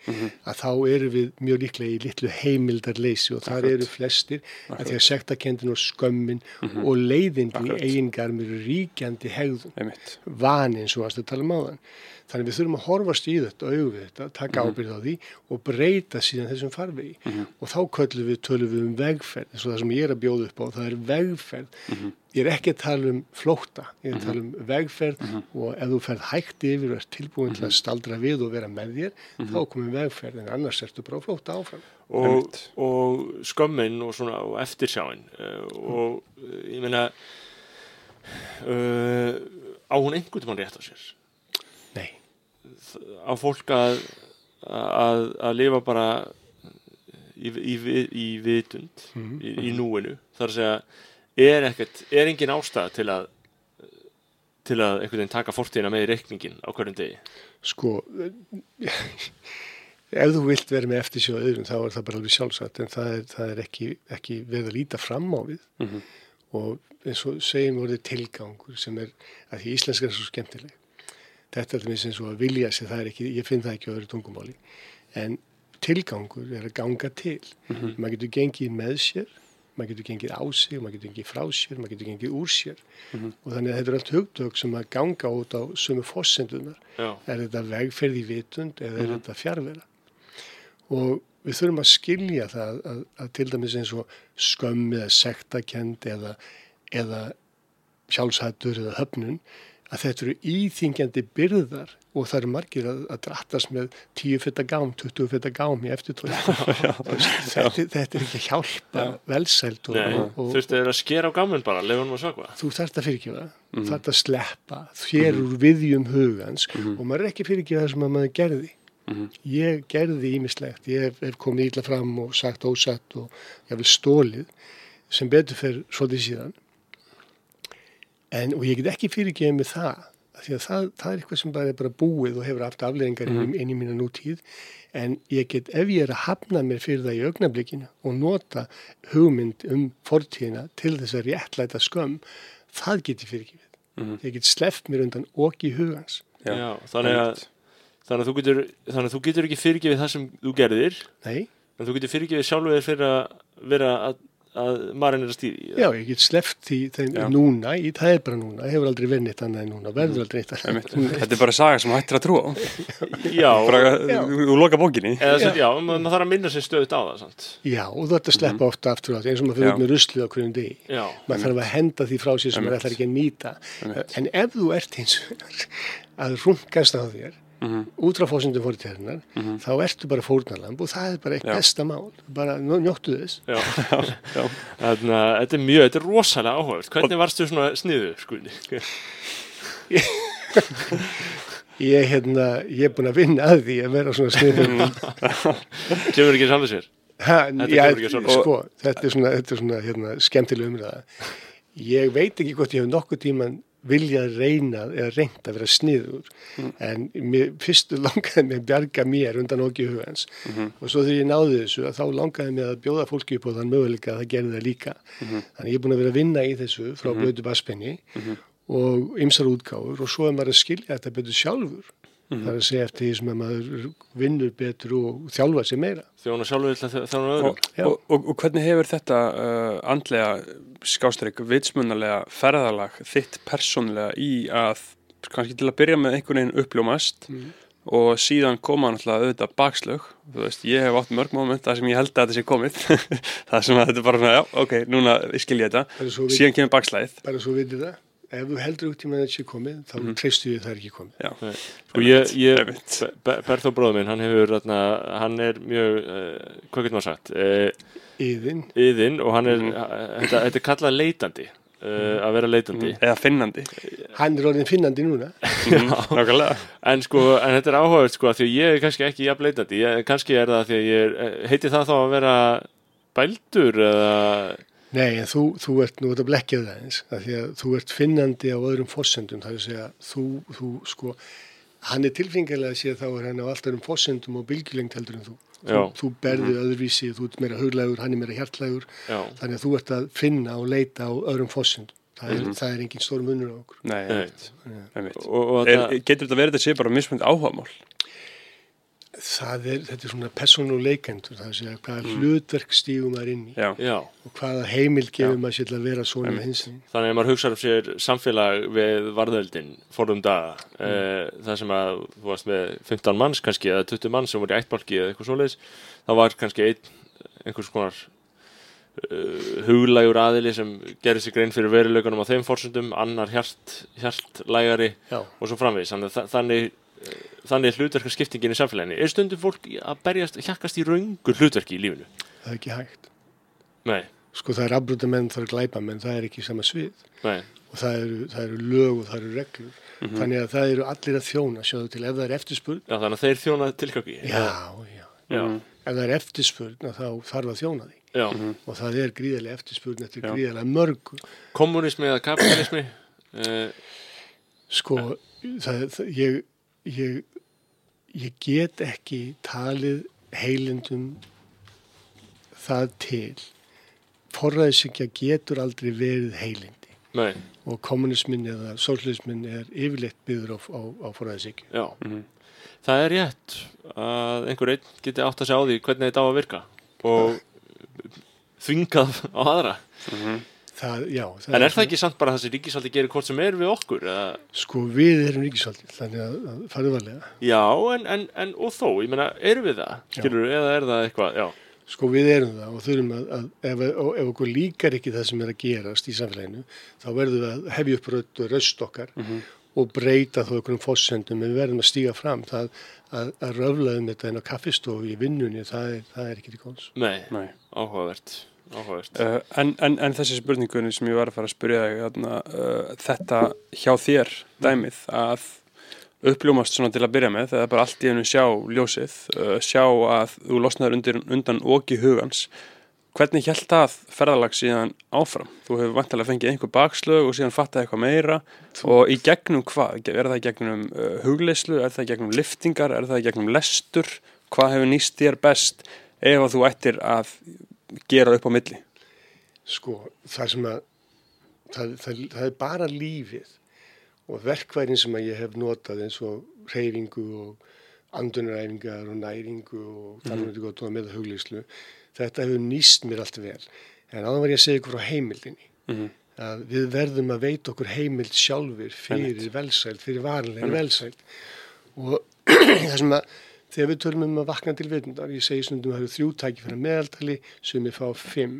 að þá erum við mjög líklega í litlu heimildarleysi og þar Akkurat. eru flestir að því að sektakendin og skömmin og leiðindi í Mhm. Akkurat. eigingarmir ríkjandi hegðun einmitt. vani eins og varst að tala um áðan. Þannig við þurfum að horfast í þetta, augu við þetta, taka Mhm. ábyrð á því og breyta síðan þessum farvegi. Og þá köllum við, tölum við um vegferð, eins og það sem ég er að bjóða upp á, það er vegferð. Mhm. Ég er ekki að tala um flótta, ég er að tala um vegferð og ef þú ferð hægt yfir og ert tilbúin til að staldra við og vera með þér, þá komum vegferð, en annars ertu bara á flótta áfram. og, og skömmin og svona og eftirsjáin uh, og uh, ég meina uh, á hún einhvern tímann rétt á sér á fólk að að, að lifa bara í, í, í, vitund í, í núinu. Þar að segja er ekkert, er engin ástæða til að til að einhvern veginn taka fortíðina með í reikningin á hverjum degi? Sko, ef þú vilt vera með eftirsjóð öðrum, þá er það bara alveg sjálfsagt, en það er, það er ekki, ekki verið að líta fram á við. Mhm. og eins og segjum orðið tilgangur sem er að því íslenska er svo skemmtileg þetta er þess eins og að vilja sig það er ekki, ég finn það ekki á öðru tungumáli. En tilgangur er að ganga til. Maður getur gengið með sér maður getur gengið á sig, maður getur gengið frá sér maður getur gengið úr sér. Og þannig að þetta er allt hugtök sem að ganga út á sömu fossendunar Já, er þetta vegferð í vitund eða er þetta fjárvera og við þurfum að skilja það að, að til dæmis eins og skömm eða sektakend eða, eða sjálfshættur eða höfnun að þetta eru íþingjandi byrðar og það eru margir að, að drattast með 10 fyrta gám, 20 fyrta gám í eftirtóð þetta, þetta er ekki að hjálpa velsælt nei, og, og, þurftu að skera á gamun bara, hann að svakva þú þarft að fyrirgefa, þú þarft að sleppa þér úr viðjum hugans og maður er ekki fyrirgefa það sem að maður gerði. Ég gerði ímislegt ég hef, hef komið ítla fram og sagt ósatt og ég vil stólið sem betur fer svolítið síðan en og ég get ekki fyrirgefið með það af því að það, það er eitthvað sem bara er bara búið og hefur haft afleðingar inn, inn í mína nútíð. En ég get ef ég er að hafna mér fyrir það í augnablikinu og nota hugmynd um fortíðina til þess að réttlæta skömm það get ég fyrirgefið. Ég get sleppt mér undan okki hugans Já, Já, þannig að þannig að þú getur, þannig að þú getur ekki fyrirgefið það sem þú gerðir. Nei, en þú getur fyrirgefið sjálfur þér fyrir að vera að, að marinn er að stýri Já, ég get sleppt því þeim Já. núna, í, það er bara núna, hefur aldrei verið neitt annað en núna, verður aldrei neitt annað. Þetta er bara saga sem hættir að trúa. Já, bara, Já. þú, loka bókinni eða, já. já maður þarf að minna sér stöðut á það sant? Já, og þú ert að sleppa ofta aftur á því, eins og maður fyrir út með ruslið á hverjum degi. Já, Maður þarf að henda því frá sér sem maður ætlar ekki að nýta. En ef þú ert hins vegar að rungast á þér, Mhm. út frá fósundum fórtíðarinnar, þá ertu bara fórnarlamb og það er bara eitt Já. besta mál. Bara njóttu þess. já. Já. Þannig að þetta er mjög, þetta er rosalega áhugavert Hvernig varstu svona sniðu, skulni? Ég, hérna, ég er búin að vinna að því að vera svona sniður. Kemur ekki sjálfur sér? Ha, Þetta já, sko, þetta er svona, þetta er svona hérna, skemmtileg umræða. Ég veit ekki hvort ég hef nokkuð tíman viljað reyna eða reynt að vera sniður. En mér, fyrst langaði mig að bjarga mér undan okki hugans. Og svo þegar ég náði þessu þá langaði mig að bjóða fólki upp á þann möguleika að það gerði það líka. Þannig ég er búin að vera að vinna í þessu frá mm blödu baspenni og ymsar útgáfur. Og svo er maður að skilja þetta betur sjálfur það er að segja eftir því sem að maður vinnur betur og þjálfa sér meira. Þjóna sjálfur til að þjóna öðrum? og, og, og, og hvernig hefur þetta uh, andlega skástrík, vitsmunnalega ferðalag þitt persónlega í að kannski til að byrja með einhvern veginn uppljómast og síðan koma náttúrulega auðvitað bakslög? Þú veist, ég hef átt mörg moment þar sem ég held að þetta sé komið. Það sem að þetta er bara já, ok, núna skil ég þetta. Síðan kemur bakslæðið bara svo vitið það ef þú heldur út í með þetta sé komið þá mm treystu við það er ekki komið. Já. Sko ég, ég Berþó bróður minn, hann hefur þarna, hann er mjög, uh, hvað getur maður sagt? Uh, yðin, yðin og hann er, þetta, þetta er kallað leitandi uh, að vera leitandi. Eða finnandi. Hann er orðin finnandi núna. Mhm. En sko, en þetta er áhugavert sko, af því ég er kannski ekki jafn leitandi, ég, kannski er það því ég er, eh, heiti það þá að vera bældur eða, Nei, en þú, þú ert nú að blekkja það eins, af því að þú ert finnandi á öðrum fossendum, það er að segja, þú, þú, sko, hann er tilfengilega að sé að þá er hann á allt öðrum fossendum og bylgjulengt heldur en þú. Þú, Já. þú berði öðruvísi, þú ert meira huglægur, hann er meira hjartlægur, já, þannig að þú ert að finna og leita á öðrum fossendum. Það er, það er engin stór munur á okkur. Nei, Nei. einmitt. einmitt. og, og Er, það, getur þetta verið að sé bara mismunandi áhugamál? Það er, þetta er svona persónuleikendur, það er að segja hvaða hlutverk stígum maður inn í Já. já, og hvaða heimild gefur maður sér til að vera svona Einmitt. hins. þannig að maður hugsa um sér samfélag við varðöldin fórum daga, mm. það sem að þú varst með 15 manns kannski eða 20 manns sem voru í ættbálki eða eitthvað svoleiðis, þá var kannski einn, einhvers konar uh, huglægur aðili sem gerir sig grein fyrir veruleikunum á þeim fórsöndum, annar hjart, hjartlægari Já, og svo framvegis þannig, þannig, eh, þannig er hlutverkaskiptingin í samfélaginu. Er stundum fólk að berjast hjakkast í raungur hlutverki í lífinu? Það er ekki hægt. nei, Sko það er afbrúta menn, það er glæpa menn, það er ekki sama svið. nei, og það eru, það eru lög og það eru reglur. Þannig að það eru allir að þjóna sjáðu til ef það er eftirspurn já, þannig að þeir þjóna tilgangi. Já, já, já, ef það er eftirspurn að þá þarf að þjóna því. Já. og það er gríðarlega eftirspurn eftir Já. gríðarlega mörgu. Kommunismi eða kapitalismi uh, sko, það, það, ég, ég ég get ekki talið heilindum það til. Forræðisingja getur aldrei verið heilindi. Nei, og kommunismin eða sólismin er yfirleitt byggður á, á, á forræðisingju já. Það er rétt að einhver einn geti átt að segja á því hvernig þetta á að virka og þvingað á aðra það, já, það en er það ekki samt bara það sem ríkisaldi gerir hvort sem er við okkur eða? Sko við erum ríkisvaldið, þannig að, að farið varlega. Já, en, en, en og þó, ég meina, erum við það? Skilur eða er það eitthvað, já, Sko við erum það og þurfum að, að ef, og, ef okkur líkar ekki það sem er að gerast í samfélaginu, þá verðum við að hefja upp og röst okkar og breyta þó einhverjum fórsendum, en við verðum að stíga fram. Það að, að röflaðum þetta inn á kaffistofu í vinnunni, það er, það er Uh, en, en, en þessi spurningunni sem ég var að fara að spyrja þig þarna, uh, þetta hjá þér dæmið að uppljómast svona til að byrja með þegar bara allt í hennu sjá ljósið uh, sjá að þú losnaður undir, undan oki hugans hvernig hjælt það ferðalag síðan áfram? Þú hefur vantilega fengið einhver bakslög og síðan fattað eitthvað meira og í gegnum hvað? Er það í gegnum hugleyslu? Er það í gegnum liftingar? Er það í gegnum lestur? Hvað hefur nýst þér best ef að þú ættir að gera upp á milli? Sko það sem að, það, það, það er bara lífið og verkværin sem að ég hef notað eins og reyfingu og andunaræfingar og næringu og þar með þetta gott og með huglýslu þetta hefur nýst mér allt vel en áðan var ég að segja ykkur frá heimildinni Mhm. að við verðum að veita okkur heimild sjálfur fyrir velsælt, fyrir Einmitt. velsælt og það sem að þegar við tölum um að vakna til vitundar ég segi stundum að það eru þrjú tæki fyrir meðaltali sem ég fá fimm.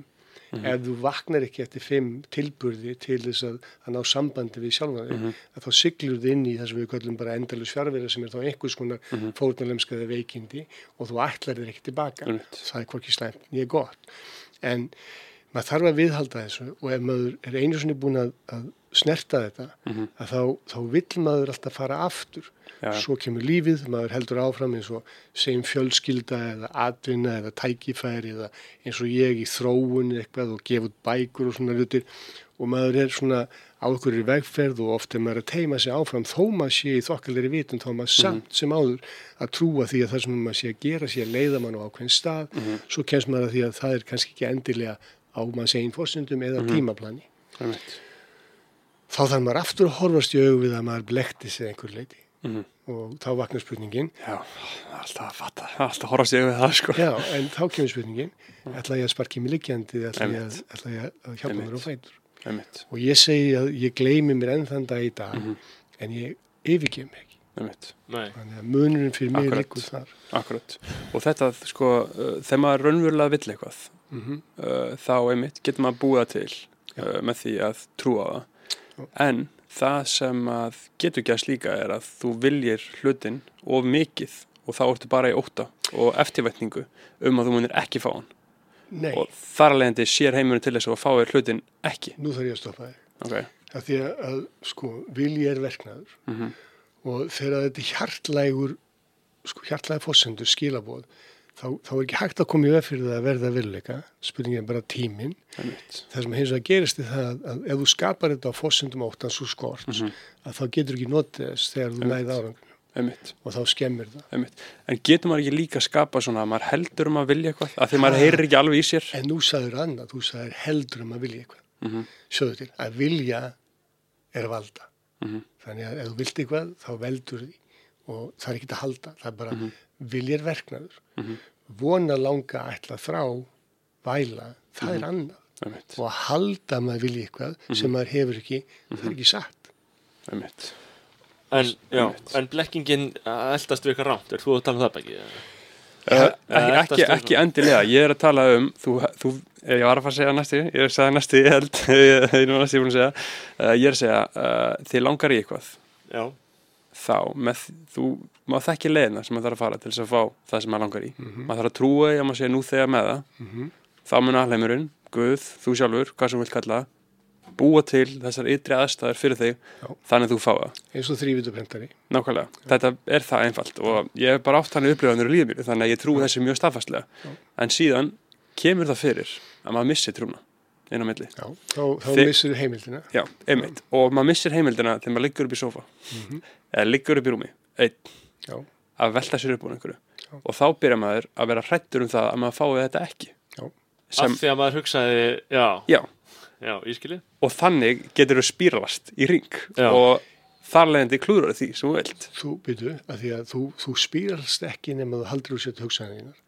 Ef þú vaknar ekki eftir fimm tilburði til þess að, að ná sambandi við sjálfa þig, að þá siglur þið inn í það sem við kallum bara endalus fjárverða sem er þá einhvers konar mm -hmm. fórnalemskaði veikindi og þú ætlar þér ekki tilbaka. Það er hvorki slæmt, nýja gott. En maður þarf að viðhalda þessu og ef maður er einu svona búin að, að snerta þetta að þá, þá vill maður alltaf fara aftur. Já. svo kemur lífið, maður heldur áfram eins og segjum fjölskylda eða atvinna eða tækifæri eða eins og ég í þróun eitthvað og gefa út bækur og svona hlutir. Og maður er svona á ykkur í vegferð og oft er maður að teima sig áfram þó maður sé í þokkalegri vitum þá er maður samt sem áður að trúa því að það sem maður sé að gera sé að leiða mann á ákveðin stað. Svo kemst maður að því að það er kannski ekki endilega á maður segin fórsendum eða tímaplani. Einmitt. Þá þarf maður aftur að horfast í augu við að maður blekti sig einhver leiti Mhm. og þá vaknar spurningin. Já, alltaf að fatta, alltaf að horfast ég við það sko. já, en þá kemur spurningin. Ætla ég að sparki mig liggjandi eða ætla ég að, ætla ég að hjálpa Einmitt. mér á fætur? Einmitt, og ég segi að ég gleymi mér enn þann dag í dag Mhm. en ég yfirgef mig þannig að munurinn fyrir mig liggur þar. Akkurat. Og þetta, sko, uh, þegar maður raunverulega vill eitthvað, mm uh, þá einmitt getur maður búið til uh, með því að trúa það. En það sem að getur gæst líka er að þú viljir hlutin of mikið og þá ertu bara í óta og eftirvætningu um að þú munir ekki fá hann. Nei, Og þar alveg sér heimurinn til þess að fá þér hlutin ekki. nú þarf ég að stoppa þig Ok, af því að, sko, vilji er verknaður Mhm. og þegar þetta er hjartlægur sko hjartlægur fórsendur skilabóð þá, þá er ekki hægt að koma í veg fyrir það að verða veruleika. Spurningin er bara einmitt, það sem hins vegar gerist er það að, að ef þú skapar þetta á fórsendum óttans og skorts að þá getur ekki notið þess þegar þú næði árangur einmitt, og þá skemmir það. Einmitt. En getur maður ekki líka skapa svona að maður heldur um að vilja eitthvað? Að því maður heyrir ekki alveg í sér? en nú sagður annað, þú sagður heldur um að vilja eitthvað. Mhm, sjöðu til, að vilja er valda. Mhm, þannig að ef þú vilt eitthvað þá veldur því. Og það er ekki að halda það er bara Mhm. vilja er verknaður. Mhm, vona langa ætla þrá væla, það Mhm. er annað. Einmitt, og að halda að maður vilja eitthvað Mhm. sem maður hefur ekki, það er ekki satt. Einmitt. En, en blekkingin að eldast við eitthvað rámt, er þú að tala um það ekki? Uh, Ja, ekki, þetta ekki, stóð- ekki endilega, ég er að tala um þú, þú, ég var að fara að segja næstu ég sagði næstu, ég held ég er að segja uh, ég er að segja, uh, þið langar í eitthvað. Já, þá, með, þú maður þekki leiðina sem maður þarf að fara til þess að fá það sem maður langar í, Mhm. maður þarf að trúa því að maður sé nú þegar með það, Mhm. þá mun alheimurinn, Guð, þú sjálfur, hvað sem þú vilt kalla búa til þessar ytri aðstæður fyrir þig, Já. þannig að þú fá það. Eins og þrývituprentari Nákvæmlega, þetta er það einfalt og ég hef bara átt hann upplifanir í lífið mér þannig að ég trúi þessu mjög staðfastlega. Já. en síðan kemur það fyrir að maður missir trúna inn á milli. Já, þá, þá Þi- missur heimildina. Já, einmitt, og maður missir heimildina þegar maður liggur upp í sofa Mhm. eða liggur upp í rúmi, einn. Já, að velta sér upp úr einhverju. Já. og þá byrja maður að vera hrættur um það að maður fái þetta ekki. Já. Sem, af því að maður hugsaði, já, Já, já, ég skilji. og þannig getur þú spýrlast í ring Já. og þar leiðandi klúður því sem þú vilt. Þú byrju að því að þú, þú spýrast ekki nema þú haldur úr sér hugsanðinar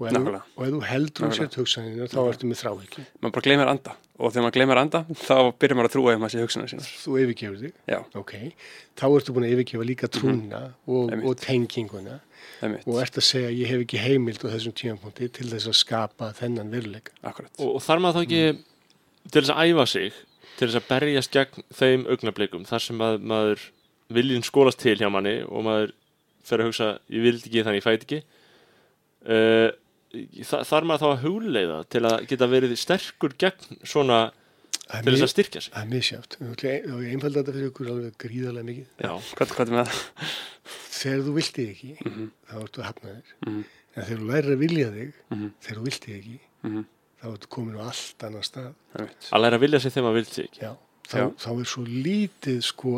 og, ef þú- Nákvæmlega. og ef þú heldur úr sér Nákvæmlega. hugsanðinar þá ertu með þráhyggju. Maður bara gleymir anda. Og þegar maður gleymir anda þá byrjar maður að trúa ef maður sé hugsanir sínar. Þú yfirgefur þig, Já, ok. Þá ertu búin að yfirgefa líka trúna og, Mhm. Einmitt. og tenginguna. Einmitt, og ert að segja ég hef ekki heimild á þessum tímapunkti til þess að skapa þennan veruleika. Akkurat. Og, og þar maður þá ekki til þess að æfa sig, til þess að berjast gegn þeim augnablikum, þar sem að maður viljinn skólast til hjá manni og maður fer að hugsa, ég vildi ekki þannig ég fæti ekki. Uh, þa þar maður þá að hugleiða til að geta verið sterkur gegn svona er til þess að styrkja sig. það er misjátt og ég einfalda þetta fyrir ykkur alveg gríðarlega mikið. Já, Hvað, hvað er með? Það? þegar þú vilt þig ekki Mhm, þá ertu að hafna þér mhm, en þegar þú lærir að vilja þig mhm, þegar þú vilt þig ekki mhm, þá ertu komin á allt annan stað. Að læra að vilja sig þegar maður vildi sig ekki. Já, þá, Já. þá er svo lítið sko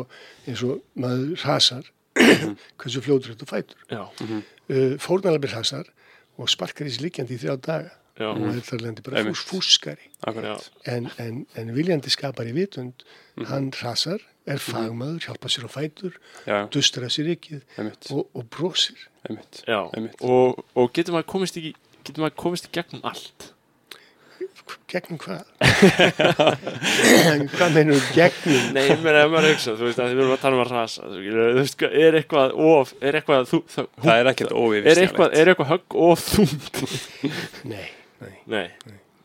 eins og maður rasar hversu fljótur þetta fætur. Mhm, Uh, Fórnalabir rasar og sparkar í sig líkjandi í þrjá daga já, og er þar lendi bara fús, fúskari. Akkurat. En, en, en viljandi skapar í vitund, Mhm. hann rasar, er fagmaður, hjálpa sér á fætur, að sér ekkið og, og brosir. einmitt. já. Einmitt. Og, og getur maður komist í getur maður komist í gegnum allt Gegnum hvað? hvað meinur gegnum? Nei, ég meina ef maður hugsa, þú veist að þið verðum að tala um að rasa þú þú veist, er eitthvað of, er eitthvað þú, það, Það er ekkert er óyfirstjálegt. eitthvað, er eitthvað högg of þungt Nei, nei. Nei,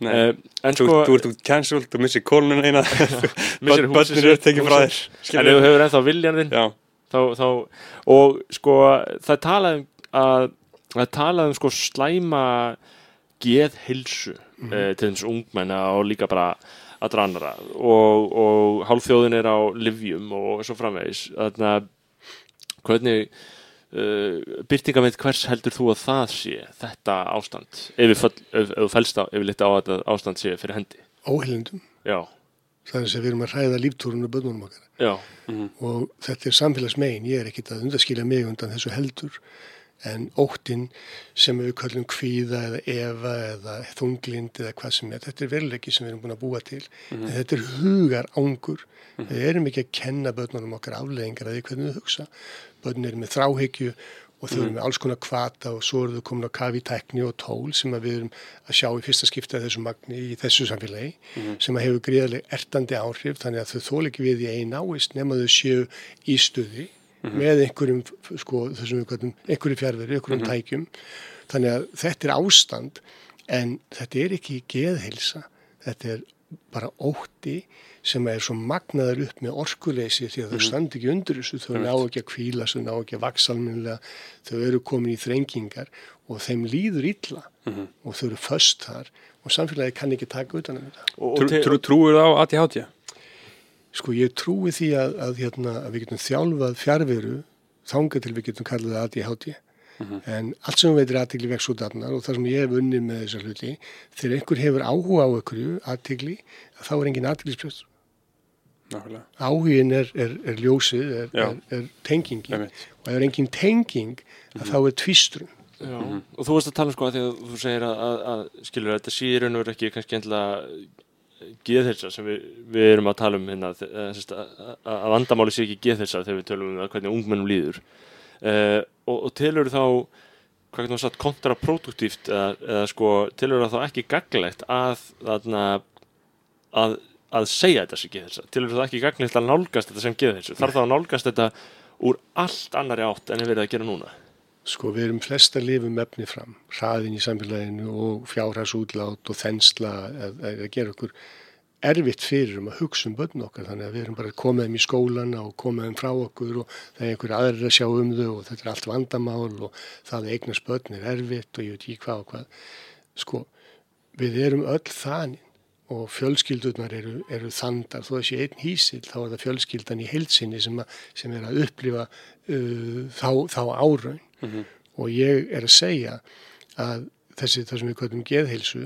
Nei, uh, en þú, sko þú ert út cancelled, þú missir kólunum eina, bönnir eru tekið frá þér. en þú hefur ennþá viljan þinn Já, þá, þá, og sko það er talað um að það er talað um sko slæma geðhilsu mm Mhm. til þess ungmenna og líka bara allra annara og, og hálfþjóðin er á livjum og svo framvegis. Þannig að hvernig uh, byrtingamitt hvers heldur þú að það sé þetta ástand? Ef, við ef, ef þú fælst á yfirleitt á að þetta ástand sé fyrir hendi. Óheilindum. þess að við erum að hræða líftúrun og bönnunum okkar. já, og þetta er samfélagsmegin, ég er ekkit að undaskilja mig undan þessu heldur en óttin sem við kallum kvíða eða efa eða þunglind eða hvað sem er, þetta er veruleiki sem við erum búin að búa til. En þetta er hugar ángur við erum ekki að kenna börnunum okkar afleðingar að því hvernig þau hugsa. Börnun eru með þráhyggju og þau eru með alls konar kvata og svo eru þau komin á kafi tækni og tól sem við erum að sjá í fyrsta skipta þessu magni í þessu samfélagi sem að hefur gríðarlega ertandi áhrif þannig að þau þól ekki við í einn áist nema þau séu í stuði með einhverjum sko, þessum við kallum, einhverju fjárveri, einhverjum tækjum. Þannig að þetta er ástand en þetta er ekki geðhilsa þetta er bara ótti sem er svo magnaður upp með orkuleysi því að þau standi ekki undir þessu þau ná ekki að kvíla, þau ná ekki að vaksalminlega þau eru komin í þrengingar og þeim líður illa og þau eru föst þar og samfélagi kann ekki taka utan um þetta. og, trú, og te- trú, trúir það á ADHD? Sko ég trúi því að, að, hérna, að við getum þjálfað fjárveru þanga til við getum kallað það ADHD en allt sem við veitir aðtegli vex út afnar og það sem ég hef unnið með þessa hluti þegar einhver hefur áhuga á einhverju aðtegli þá er engin nákvæmlega, áhugin er, er, er ljósið, er, er, er tengingin. Og ef er engin tenging að þá er tvistrun Já, og þú veist að tala um sko að því að þú segir að, að, að skilur þetta sé í raun og veru ekki kannski endilega geðhelsa sem við, við erum að tala um hérna, sagt, að, vandamáli sé ekki geðhelsa þegar við tölum um hvernig ungmennum líður. Uh, og, og telur þá sagt kontraproduktíft eða, eða sko telur það þá ekki gaglegt að að, að segja þetta sem geðhelsa telur það ekki gaglegt að nálgast þetta sem geðhelsu þarf þá að nálgast þetta úr allt annari átt en er verið að gera núna Sko við erum flest að lifa um efni fram, hraðin í samfélaginu og fjárhagsútlát og þensla að, að gera okkur erfitt fyrir um að hugsa um börn okkar. Þannig að við erum bara að koma þeim í skólana og koma þeim frá okkur og það er einhver aðrir að sjá um þau og þetta er allt vandamál og það að eignast börn er erfitt og ég veit ekki hvað og hvað. Sko við erum öll þaninn og fjölskyldurnar eru, eru þandar. Þó að sé einn hísil þá er það fjölskyldan í heilsinni sem, að, sem er að upplifa uh, þá, þá áraun og ég er að segja að þessi það sem við kvöldum geðheilsu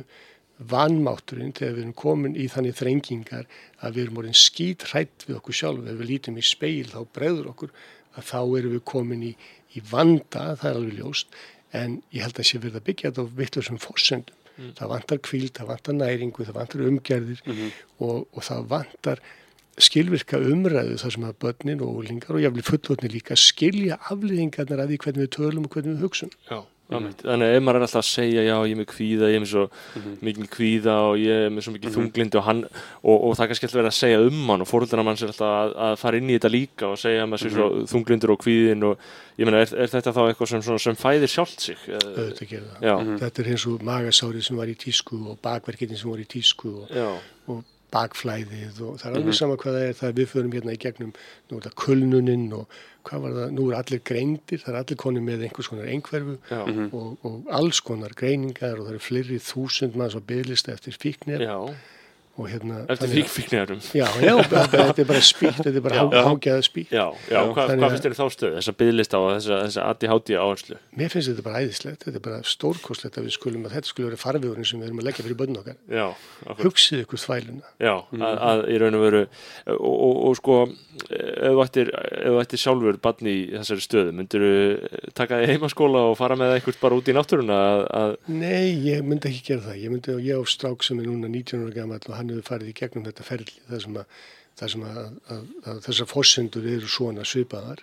vanmátturinn þegar við erum komin í þannig þrengingar að við erum orðin skít hrætt við okkur sjálf ef við lítum í speil þá breyður okkur að þá erum við komin í, í vanda, það er alveg ljóst en ég held að sé verið að byggja þetta á vittlusum fórsendum það vantar kvíld, það vantar næringu, það vantar umgerðir og, og það vantar skilvirka umræðu þar sem að börnin og úlingar og jáfnvel fullotni líka skilja afliðingarnar að því hvernig við tölum og hvernig við hugsum. Já, mm. þannig að ef maður er alltaf að segja já, ég er með kvíða, ég er með svo mikil kvíða og ég er með svo mikil þunglindi og, hann, og, og það kannski alltaf verið að segja um hann og fóröldana manns er alltaf að, að fara inn í þetta líka og segja að maður sé svo þunglindur og kvíðin og ég meina, er, er þetta þá eitthvað sem, svona, sem fæðir sjálft sig? Eh, Auðvitað gera það. Já, Þetta er eins og magasárið sem var í tísku og bakverkinni sem var í tísku og, já, og bakflæðið og það er alveg sama hvað það er það við förum hérna í gegnum nú er það kulnuninn og hvað var það, nú er allir greindir, það er allir konið með einhvers konar einhverfu já, og, og alls konar greiningar og það eru fleiri þúsund manns á bygglista eftir fíknir. Já, og hérna eftir þannig að- fíkfíknærum. Já, já, þetta er bara spýtt, þetta er bara Já. há- hágæða spýtt. Já, já, þannig hvað að- finnst þér í þá stöðu, þessa byggðlista og þessa, þessa ADHD áherslu? Mér finnst þetta bara æðislegt, þetta er bara stórkostlegt að við skulum að þetta skulle vera farvegurinn sem við erum að leggja fyrir börn okkar. Já. Hugsið ykkur þvæluna. Já, að, að í raun og veru og, og, og sko ef þú ættir, ef þú ættir sjálfur barn í þessari stöðu, myndir þú taka þig heimaskóla og fara með eitthvað bara út í náttúruna að Nei, ég myndi ekki gera það. Ég myndi, ég á strák sem núna 19 ára gammal og hann hefur farið í gegnum þetta ferli þar sem að, þar sem að, að, að þessar fórsendur eru svona svipaðar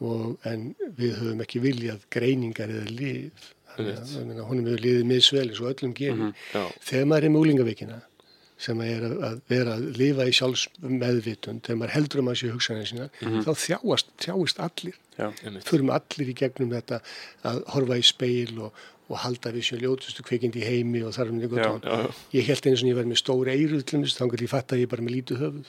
og, en við höfum ekki viljað greiningar eða líf. Þannig að, honum hefur liðið misvel eins og öllum gerir. já, þegar maður er með úlingaveikina sem er að, vera að lifa í sjálfsmeðvitund, þegar maður heldur um að sé hugsanir sína, þá þjáast, þjáist allir. Förum allir í gegnum þetta að horfa í speil og, og halda við sér ljótustu kvikindi í heimi og þar um einhvern tón. Ég held eins og ég var með stóra eyru til þess, þá ég fatt að ég er bara með lítið höfuð.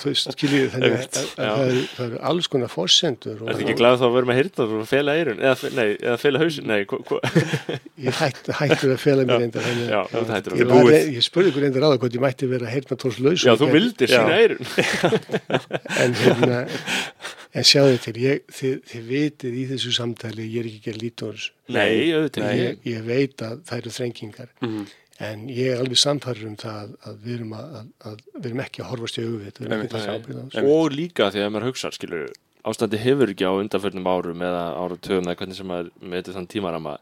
þú veist, skiljið, þannig að, að, að það, eru, það eru alls konar fórsendur Er þetta ekki glæð þá að vera með heyrnar og fela eirun eða, nei, eða fela hausin, nei hva, hva, ég hætt, hættur að fela mér að- já, þú hættir Ég, að var, búið. ég spurði ykkur reyndar á það hvort ég mætti vera heyrnatórslaus Já, þú vildir sína eirun en, hérna, en sjáðu til ég, þið, þið vitið í þessu samtali ég er ekki að gera lítið úr þessu. Nei, auðvitað ekki. ég, ég veit að það eru þrengingar en ég er alveg samfæður um það að við erum, að, að, að, við erum ekki að horfast í auðvitað við erum ekki að sábyrða á þessu. Og líka því að maður hugsa skilur, ástandi hefur ekki á undanförnum árum eða áratöfum eða hvernig sem maður meður þann tímarama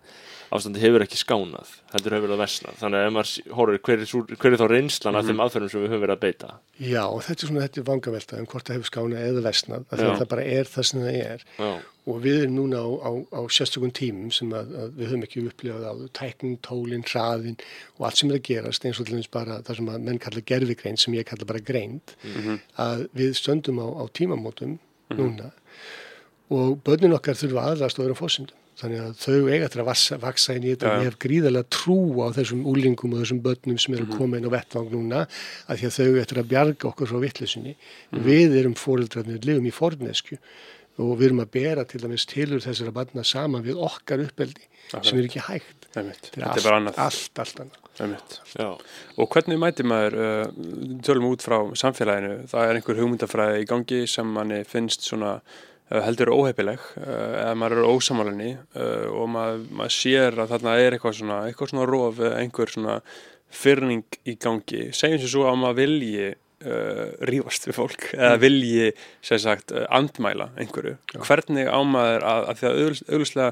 ástandi hefur ekki skánað, heldur hefur það versnað. Þannig að ef maður horfir hver er, hver er þá reynslan af þeim aðferðum sem við höfum verið að beita? Já, þetta er svona þetta er vangavelta um hvort það hefur skánað eða versnað af því Já. að það bara er það sem það er. Já, og við erum núna á, á, á sérstökum tímum sem að, að við höfum ekki upplifað á tæknin, tólin, hraðin og allt sem er að gerast eins og til dæmis bara það sem að menn kalla gerfigreind sem ég kalla bara greind að við stöndum á, á tímamótum núna. Og börnin okkar þurfa aðrast og vera fósindum þannig að þau eiga eftir að vaksa, inn í þetta og já. ég hef gríðarlega trú á þessum úlingum og þessum börnum sem eru að koma inn á vettvang núna að því að þau eftir að bjarga okkur frá vittlesinni við erum fóreldrarnir, lifum í fornesku og við erum að bera til dæmis tilur þessara barna saman við okkar uppeldi sem er ekki hægt. Þetta er allt, annað. allt, allt annað. Og hvernig mæti maður, uh, tölum út frá samfélaginu, það er einhver hugmyndafræði í gangi sem manni finnst svona heldur óhefileg uh, eða maður er ósamálinni uh, og maður, maður sér að þarna er eitthvað svona, eitthvað svona rof eða einhver svona fyrning í gangi. Segjum sem svo að maður vilji uh, rífast við fólk eða vilji sem sagt andmæla einhverju. Hvernig á maður að, að því að augljóslega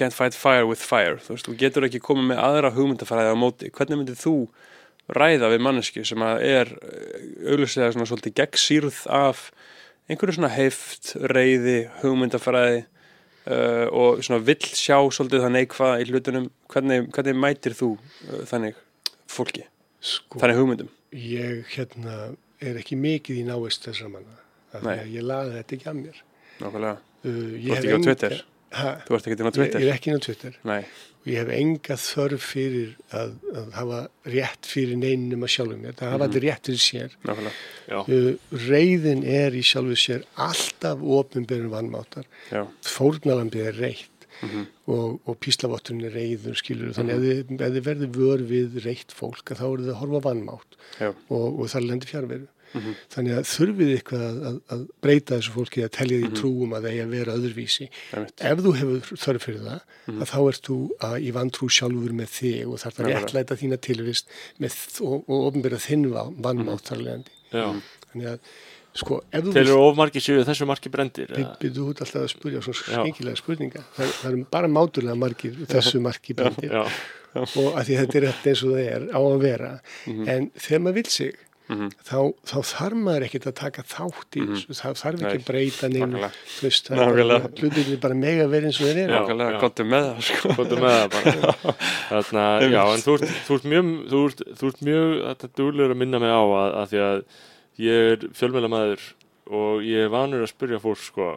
can't fight fire with fire. Þú veist, þú getur ekki komið með aðra hugmyndafræði á móti. Hvernig myndir þú ræða við mannesku sem að er augljóslega svona svolítið gegnsýrð af einhverju svona heift, reyði, hugmyndafræði uh, og svona vill sjá svolítið það neikvað í hlutunum hvernig, hvernig mætir þú uh, þannig fólki, Sko, þannig hugmyndum ég hérna er ekki mikið í náist þessar manna. Nei. að Ég laði þetta ekki að mér. nákvæmlega, Uh, þú ert ekki á Twitter Ha, þú ert ekki á Twitter ég er ekki á Twitter. nei, og ég hef enga þörf fyrir að, að hafa rétt fyrir neinum að sjálfum mér, það hafa allir rétt fyrir sér. Uh, reyðin er í sjálfu sér alltaf opinberum vannmáttar fórnalambið er reytt Mhm. og, og píslavotturinn er reyður skilur, þannig að ef þið- ef þið verður vör við reytt fólk að þá eru þið að horfa vannmátt og, og það lendir fjárveru Mhm. þannig að þurfið eitthvað að, að, að breyta þessu fólki að telja Mhm. því trúum að það eigi að vera öðruvísi ef þú hefur þörf fyrir það Mhm. að þá ert þú að, í vantrú sjálfur með þig og þarf það Nákvæmlega. réttlæta þína tilvist með, og, og ofnbyrða þinn va- vannmátt þar leðandi já. þannig að sko ef þú Telur of margir séu þessu margir brendir? eða? byrðu út alltaf að spurja svona Já. skengilega spurninga það, það eru bara mátulega margir þessu marki brendir Já, og að því þetta er alltaf eins og það er á að vera en þegar maður vil sig Mhm. þá, þá þarf maður ekkert að taka þátt í þessu, það þarf ekki Nei, að breyta nákvæmlega. þú veist, það er hlutir bara mega verið eins og þeir eru. Nákvæmlega, gottum með það sko. Kvotu með það bara. Þarna, Já, en þú ert, þú ert mjög þú ert, þú ert mjög þetta duglegur að minna mig á að, að því að ég er fjölmjölamæður og ég er vanur að spyrja fólk sko,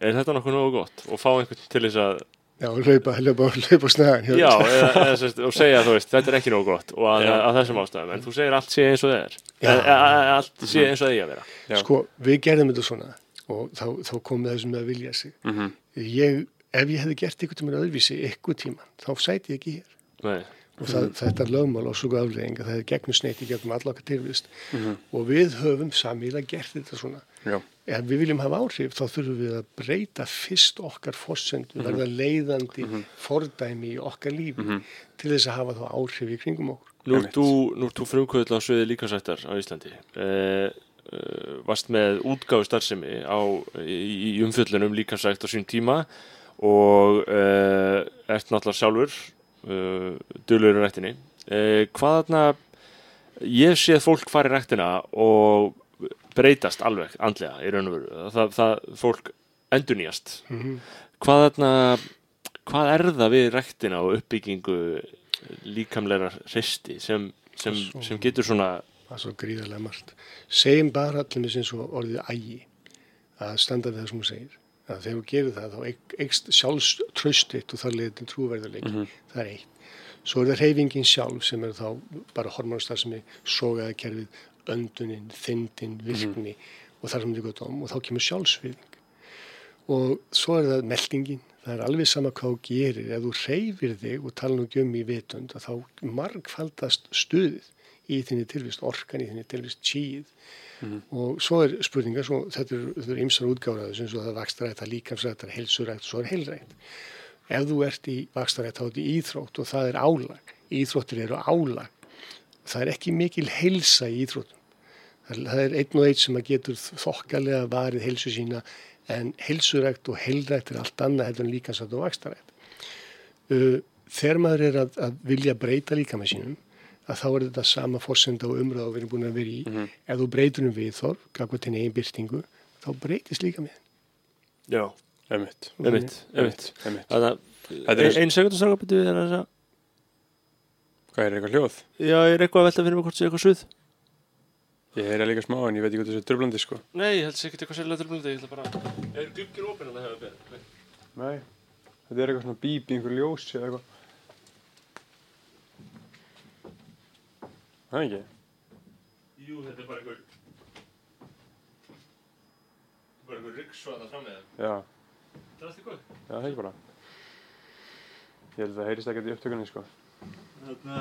er þetta nokkuð nógu gott? Og fá einhvern til þess að já, hlaupa, hlaupa, hlaupa snagan já, eða, eða, sérst, og segja þú veist, þetta er ekki nógu gott. Og að, að þessum ástæðum, en þú segir allt sé eins og það er. Eða- allt sé eins og það eigi að vera. Já. sko, við gerðum þetta svona og þá, þá komið þessum með að vilja sig. Mhm. ég, ef ég hefði gert einhvern tímann öðruvísi einhvern tímann, þá sæti ég ekki hér. Nei, og það, þetta er lögmál og svo aflegging að það er í gegnum alla okkar tilvist. Mhm. og við höfum samíla gert þetta svona já, ef við viljum hafa áhrif þá þurfum við að breyta fyrst okkar fórsendu, Mhm. verða leiðandi fordæmi í okkar lífi til þess að hafa þá áhrif í kringum okkur. Nú ert þú, frumkvöld á sviði líkansættar á Íslandi. Eh, eh, varst með útgáfu starfsemi á, í, í umfjöllunum líkansætt á sín tíma og eh, ert náttúrulega sjálfur eh, dulur í rættinni eh, hvað þarna ég sé að fólk fari rættina og breytast alveg andlega í raun og veru. Það, það fólk endurnýjast. Mhm. hvað þarna hvað er það við ræktina og uppbyggingu líkamleira hristi sem, sem, Svo- sem getur svona það er svo gríðarlega margt. Segjum bara allir eins og orðið ægi að standa við það sem þú segir. Að þegar þú gerir það þá eik- eikst sjálfströstitt og þar leiðir til trúverðarleik það er eitt. Svo er það reyfingin sjálf sem er þá bara hormónstar sem er sogaða kerfið öndunin, þyndin, virkni og þar sem þið gott om og þá kemur sjálfsviðing og svo er það meldingin það er alveg sama hvað þú gerir ef þú reyfir þig og tala nú ekki um í vitund þá margfaldast stuðið í þinni tilvist, orkan í þinni tilvist, tíð og svo er spurninga, svo, þetta er, þetta er ymsar útgáraður sem það er vakstarætt, er líkamsrætt, það er heilsurætt, svo er heilrætt. Ef þú ert í vakstarætt þá er þetta íþrótt og það er álag. Íþróttir eru álag. Það er ekki mikil heilsa í íþróttum. Það er- það einn og einn sem að getur þokkalega varið heilsu sína en heilsurætt og heilrætt er allt annað heldur en líkamsrætt og vakstarætt. Uh, þegar maður er að, að vilja breyta líkama sínum að þá er þetta sama fórsenda og umræða og við erum búin að vera í. Ef þú breytur um viðþorf, gafkvæmt til eigin byrtingu þá breytist líka með já, einmitt, emitt, emitt einmitt þannig Þetta að er- ein sekund að sagða betur við þess að hvað er eitthvað hljóð? já, ég er eitthvað að velta fyrir mig hvort sé eitthvað suð ég heyri líka smá en ég veit ekki hvað þessi drublandi sko. Nei, ég held sér ekkert eitthvað sérlega tröflandi ég ætla bara er gluggir opinn að það hefur beðið? Nei, þetta er eitthvað svona bíp í einhver ljós eða eitthvað. Það er ekki. Jú, þetta er bara einhver bara einhver ryggsvaða fram með já, það er allt í góð já, það er ekki bara. Ég held að það heyrist ekkert í upptökunni sko. Þarna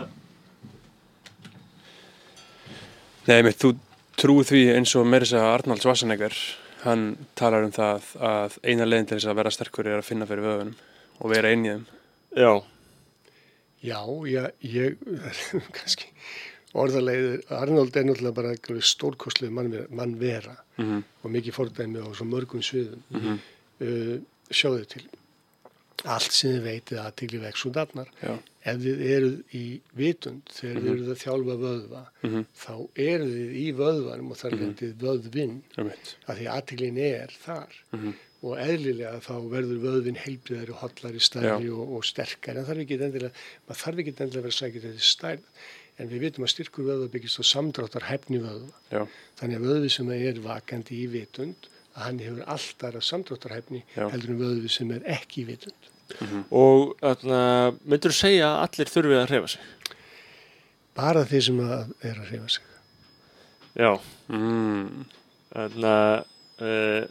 Nei, mitt, þú trúi því eins og meira þess að Arnold Schwarzenegger Hann talar um það að eina leiðin til þess að vera sterkur er að finna fyrir vöðunum og vera í þeim. Já, Já, já, ég, kannski, orðalegið, Arnold er náttúrulega bara einhverju stórkostlega mann, mann vera Mm og mikið fordæmi á svo mörgum sviðum. -hmm. Uh, sjáðu til, allt sem þið veitið aðtigli vex út afnar. Já. Ef þið eruð í vitund, þegar þið eruð að þjálfa vöðva, Mhm. þá eruð þið í vöðvanum og þar lendið vöðvinn, af því aðtiglin er þar. Mhm. Og eðlilega þá verður vöðvinn heilbriðari, hollari, stærri og, og sterkari. En þarf ekki endilega, maður þarf ekki endilega að vera að sækja þetta stærð. En við vitum að styrkur vöðva byggist á samdráttar hefni vöðva. Já. Þannig að vöðvi sem er vakandi í vitund, að hann hefur alltaf að samdráttarhæfni Já. heldur en vöðvi sem er ekki í vitund. og þarna, myndur þú segja að allir þurfi að hreyfa sig? Bara þeir sem að er að hreyfa sig. Já, Mm. þarna, uh,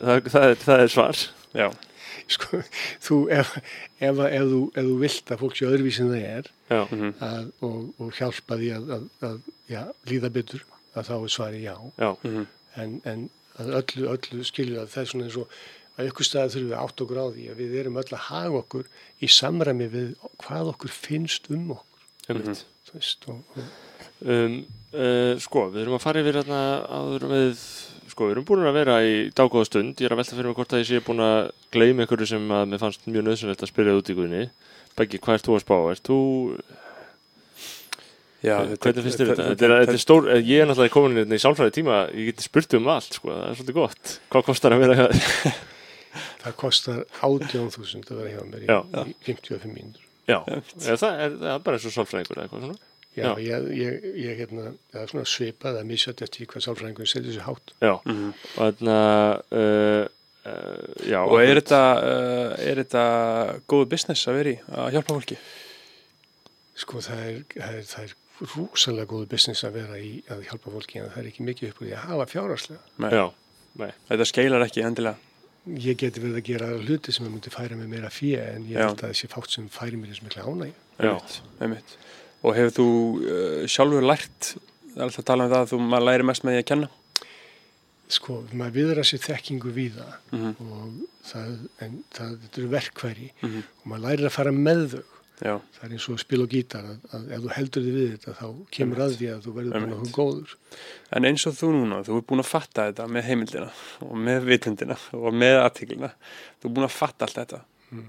það, það, er, það er svar. Já. Sko, þú, ef, ef, ef, þú, ef þú vilt að fólk sé öðruvísi en það er Mhm. að, og, og hjálpa því að, að, að já, líða betur, að þá er svari já. já, Mhm. En, en að öllu, öllu skilju að það er svona eins og að ykkur staði þurfum við átt okkur á því að við erum öll að haga okkur í samræmi við hvað okkur finnst um okkur. einmitt. Þú veist, og, og, Um, uh, sko, við erum að fara yfir þarna áður með, sko, við erum búin að vera í dágóða stund, ég er að velta fyrir mig hvort að ég sé búin að gleyma einhverju sem að mér fannst mjög nöðsynlegt að spyrja út í guðinni. Beggi, hvað ert þú að spá? Ert þú, Já, hvernig finnst þér þetta? Þetta er, þetta er stór, eh, ég er náttúrulega komin hérna í sálfræði tíma, ég geti spurt um allt, sko, það er svolítið gott. Hvað kostar að vera það kostar 18.000 að vera hjá mér í, í 55 mínútur. Já, eða það er, það er bara eins og sálfræðingur eða eitthvað svona. Já, Já. ég, ég, ég hérna, það er svona svipað að misjátt eftir hvað sálfræðingur setur sér hátt. Já, Mhm. og þarna, uh, uh, já. Og er þetta, uh, er þetta góðu business að vera í, að hjálpa fólki? Sko það er, það er, það er rúsalega góðu business að vera í að hjálpa fólki en það er ekki mikið upp úr því að hafa fjárhagslega. Nei. Já, nei, Þetta skeilar ekki endilega. Ég geti verið að gera hluti sem að myndi færa mig meira fjö en ég held að þessi fátt sem færi mér þessu mikla ánæg. já. Einmitt. Og hefur þú uh, sjálfur lært, það alltaf að tala um það að þú maður læri mest með því að kenna? Sko, maður viðra sér þekkingu við það Mhm. og það, en það, þetta eru verkværi Mhm. og maður lærir að fara með þau. Já, Það er eins og að spila á gítar að, að ef þú heldur þig við þetta þá kemur að því að þú verður bara Einmitt. nokkuð góður. en eins og þú núna, þú er búin að fatta þetta með heimildina og með vitundina og með aðtíklina. Þú er búin að fatta allt þetta.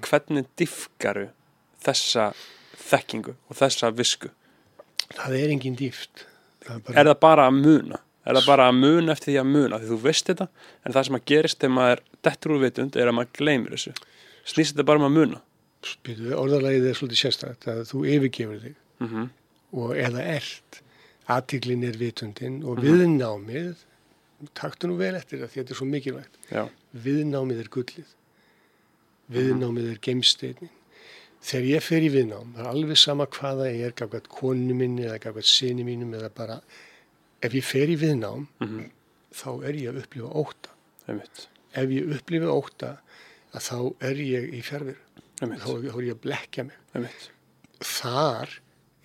Hvernig diffkaru þessa þekkingu og þessa visku? Það er engin dýft. Er bara, Er það bara að muna? Er það bara að muna eftir því að muna? Því þú veist þetta, en það sem að gerist þegar maður dettur úr vitund er að maður gleymir þessu. Snýst þetta bara um að muna? Orðalagið er svolítið sérstætt að þú yfirgefur þig Mm og eða ert. Aðtiklin er vitundin og viðnámið, taktu nú vel eftir það því að þetta er svo mikilvægt. Já, Viðnámið er gullið. Viðnámið er geimsteinin. Þegar ég fer í viðnám, það er alveg sama hvaða ég er, gafkvæmt konu minni eða gafkvæmt sinni mínum eða bara, ef ég fer í viðnám, Mhm. þá er ég að upplifa óta. einmitt, Ef ég upplifa óta, þá er ég í fjárveru. Þá, er ég að blekja mig. einmitt. Þar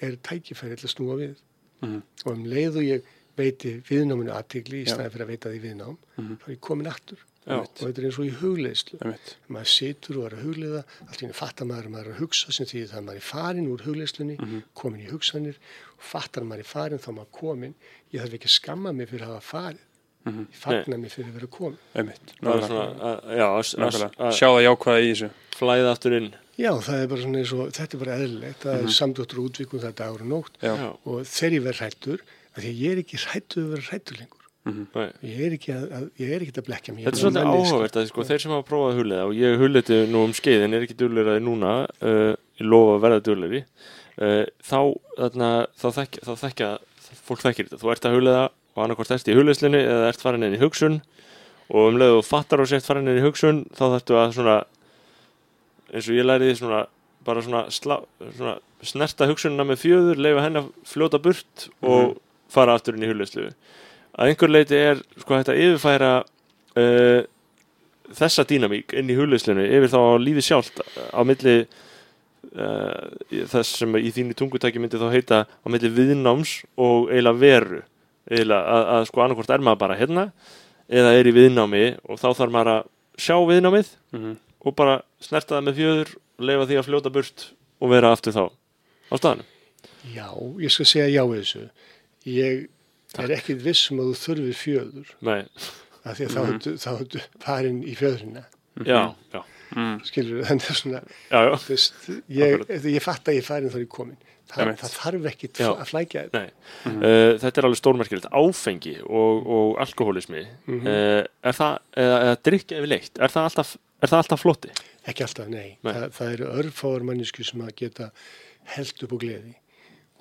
er tækifæri til að snúa við. Mhm. Og um leið og ég veiti viðnáminu aðtigli í Já. staðin fyrir að veita því viðnám, Mhm. þá er ég komin aftur. Já. Og þetta er eins og í hugleðslu. einmitt. Maður situr og er að hugleiða, allt í henni fattar maður að maður er að hugsa sem því það maður er farin úr hugleiðslunni, Mhm. komin í hugsanir og fattar að maður er farin þá maður komin. Ég þarf ekki að skamma mig fyrir að hafa farið. Mhm. Ég fagna mig fyrir að vera að Sjá það jákvæða í þessu. flæða aftur inn. Já, það er bara svona eins og, þetta er bara eðlilegt, það Mhm. er samdóttur og útvikun, það dagur og nótt Já, og þegar ég verð hrættur, því ég er ekki hrættur að vera hrættur lengur. nei. Ég er ekki að, að, ég er ekki að blekja mig. Þetta er svolítið áhugavert að sko, þeir sem hafa prófað að huglega og ég hugliti nú um skeiðin er ekki dugleiraði núna uh, ég lofa að verða dugleiri uh, þá, þarna, þá, þekk, þá þekkja fólk þekkir þetta, þú ert að huglega og annarkvort ert í hugleislinni eða ert farin inn í hugsun. Og um leið og þú fattar og sért farin inn í hugsun þá þarftu að svona eins og ég læriði svona bara svona, slá, svona snerta hugsunina með fjöður, leifa henni að fljóta burt og fara aftur inn í hugleislu að einhver leiti er sko þetta yfirfæra uh, þessa dýnamík inn í hugleislinu yfir þá lífi sjálft á milli uh, þess sem í þínu tungutæki myndi þá heita á milli viðnáms og eiginlega veru eiginlega að, að sko annarkvort er maður bara hérna eða er í viðnámi og þá þarf maður að sjá viðnámið Mhm. og bara snerta það með fjöður leifa því að fljóta burt og vera aftur þá á staðanum Já, ég skal segja já við þessu. Ég er ekkit viss um að þú þurfir fjöður Nei, af því að þá ertu- þá ertu farin í fjöðurina. já, já, Mm. Skilur, þannig að svona, já, já. veist, ég, ég fatt að ég er farin er ég komin. Það, það þarf ekkit Já. að flækja þetta. Nei, uh, þetta er alveg stórmerkilegt áfengi og, og alkohólismi Mhm. uh, er það, eða, eða drikja yfir leitt, er það alltaf, er það alltaf flotti? Ekki alltaf, nei. Nei. Það, það eru örfáar mannesku sem að geta held upp á gleði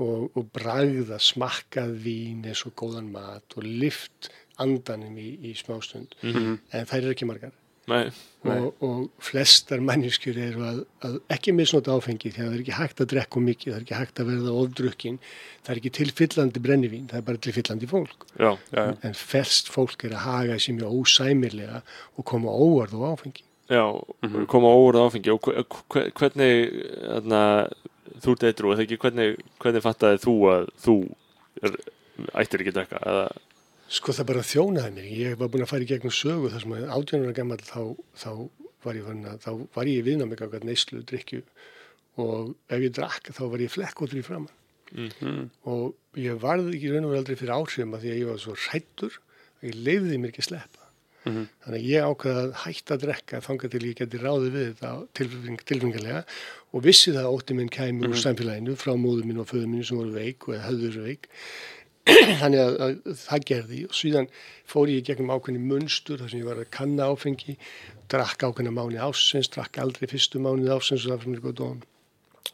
og, og bragða, smakkað vín eins og góðan mat og lift andanum í, í smástund. Mhm. En það eru ekki margar. Nei, nei, Og, og flestar manneskjur eru að, að ekki misnota áfengi því að það er ekki hægt að drekka of mikið, það er ekki hægt að verða ofdrukkin, það er ekki tilfyllandi brennivín, það er bara tilfyllandi fólk. já, Já, já. En flest fólk er að haga sér mjög ósæmirlega og koma óvarð á áfengi. já koma á óverð áfengi og hve- hve- hvernig þarna, þú ert eitthvað hvernig, hvernig fattaði þú að þú er, ættir ekki að drekka eða, Sko það bara þjónaði mér. Ég var búin að fara í gegnum sögu þar sem að 18 ára gammal þá, þá var ég ég viðnámi gangað neyslu, drikju og ef ég drakk þá var ég flekkóttur í framann. Mm. Og ég varði ekki raun og veru aldrei fyrir áhrifum að því að ég var svo hrættur að ég leiði mér ekki að sleppa. Mhm. Þannig að ég ákveða að hætta að drekka þangað til ég geti ráðið við þetta tilfeng, tilfengilega og vissi það að ótti minn kæmi úr samfélaginu frá móður minn og föður minn sem voru veik og verið veik. Þannig að, að það gerði og síðan fór ég gegnum ákveðni munstur þar sem ég var að kanna áfengi, drakk ákveðna mánu ásins, drakk aldrei fyrstu mánuði ásins og það fyrir góð dóm.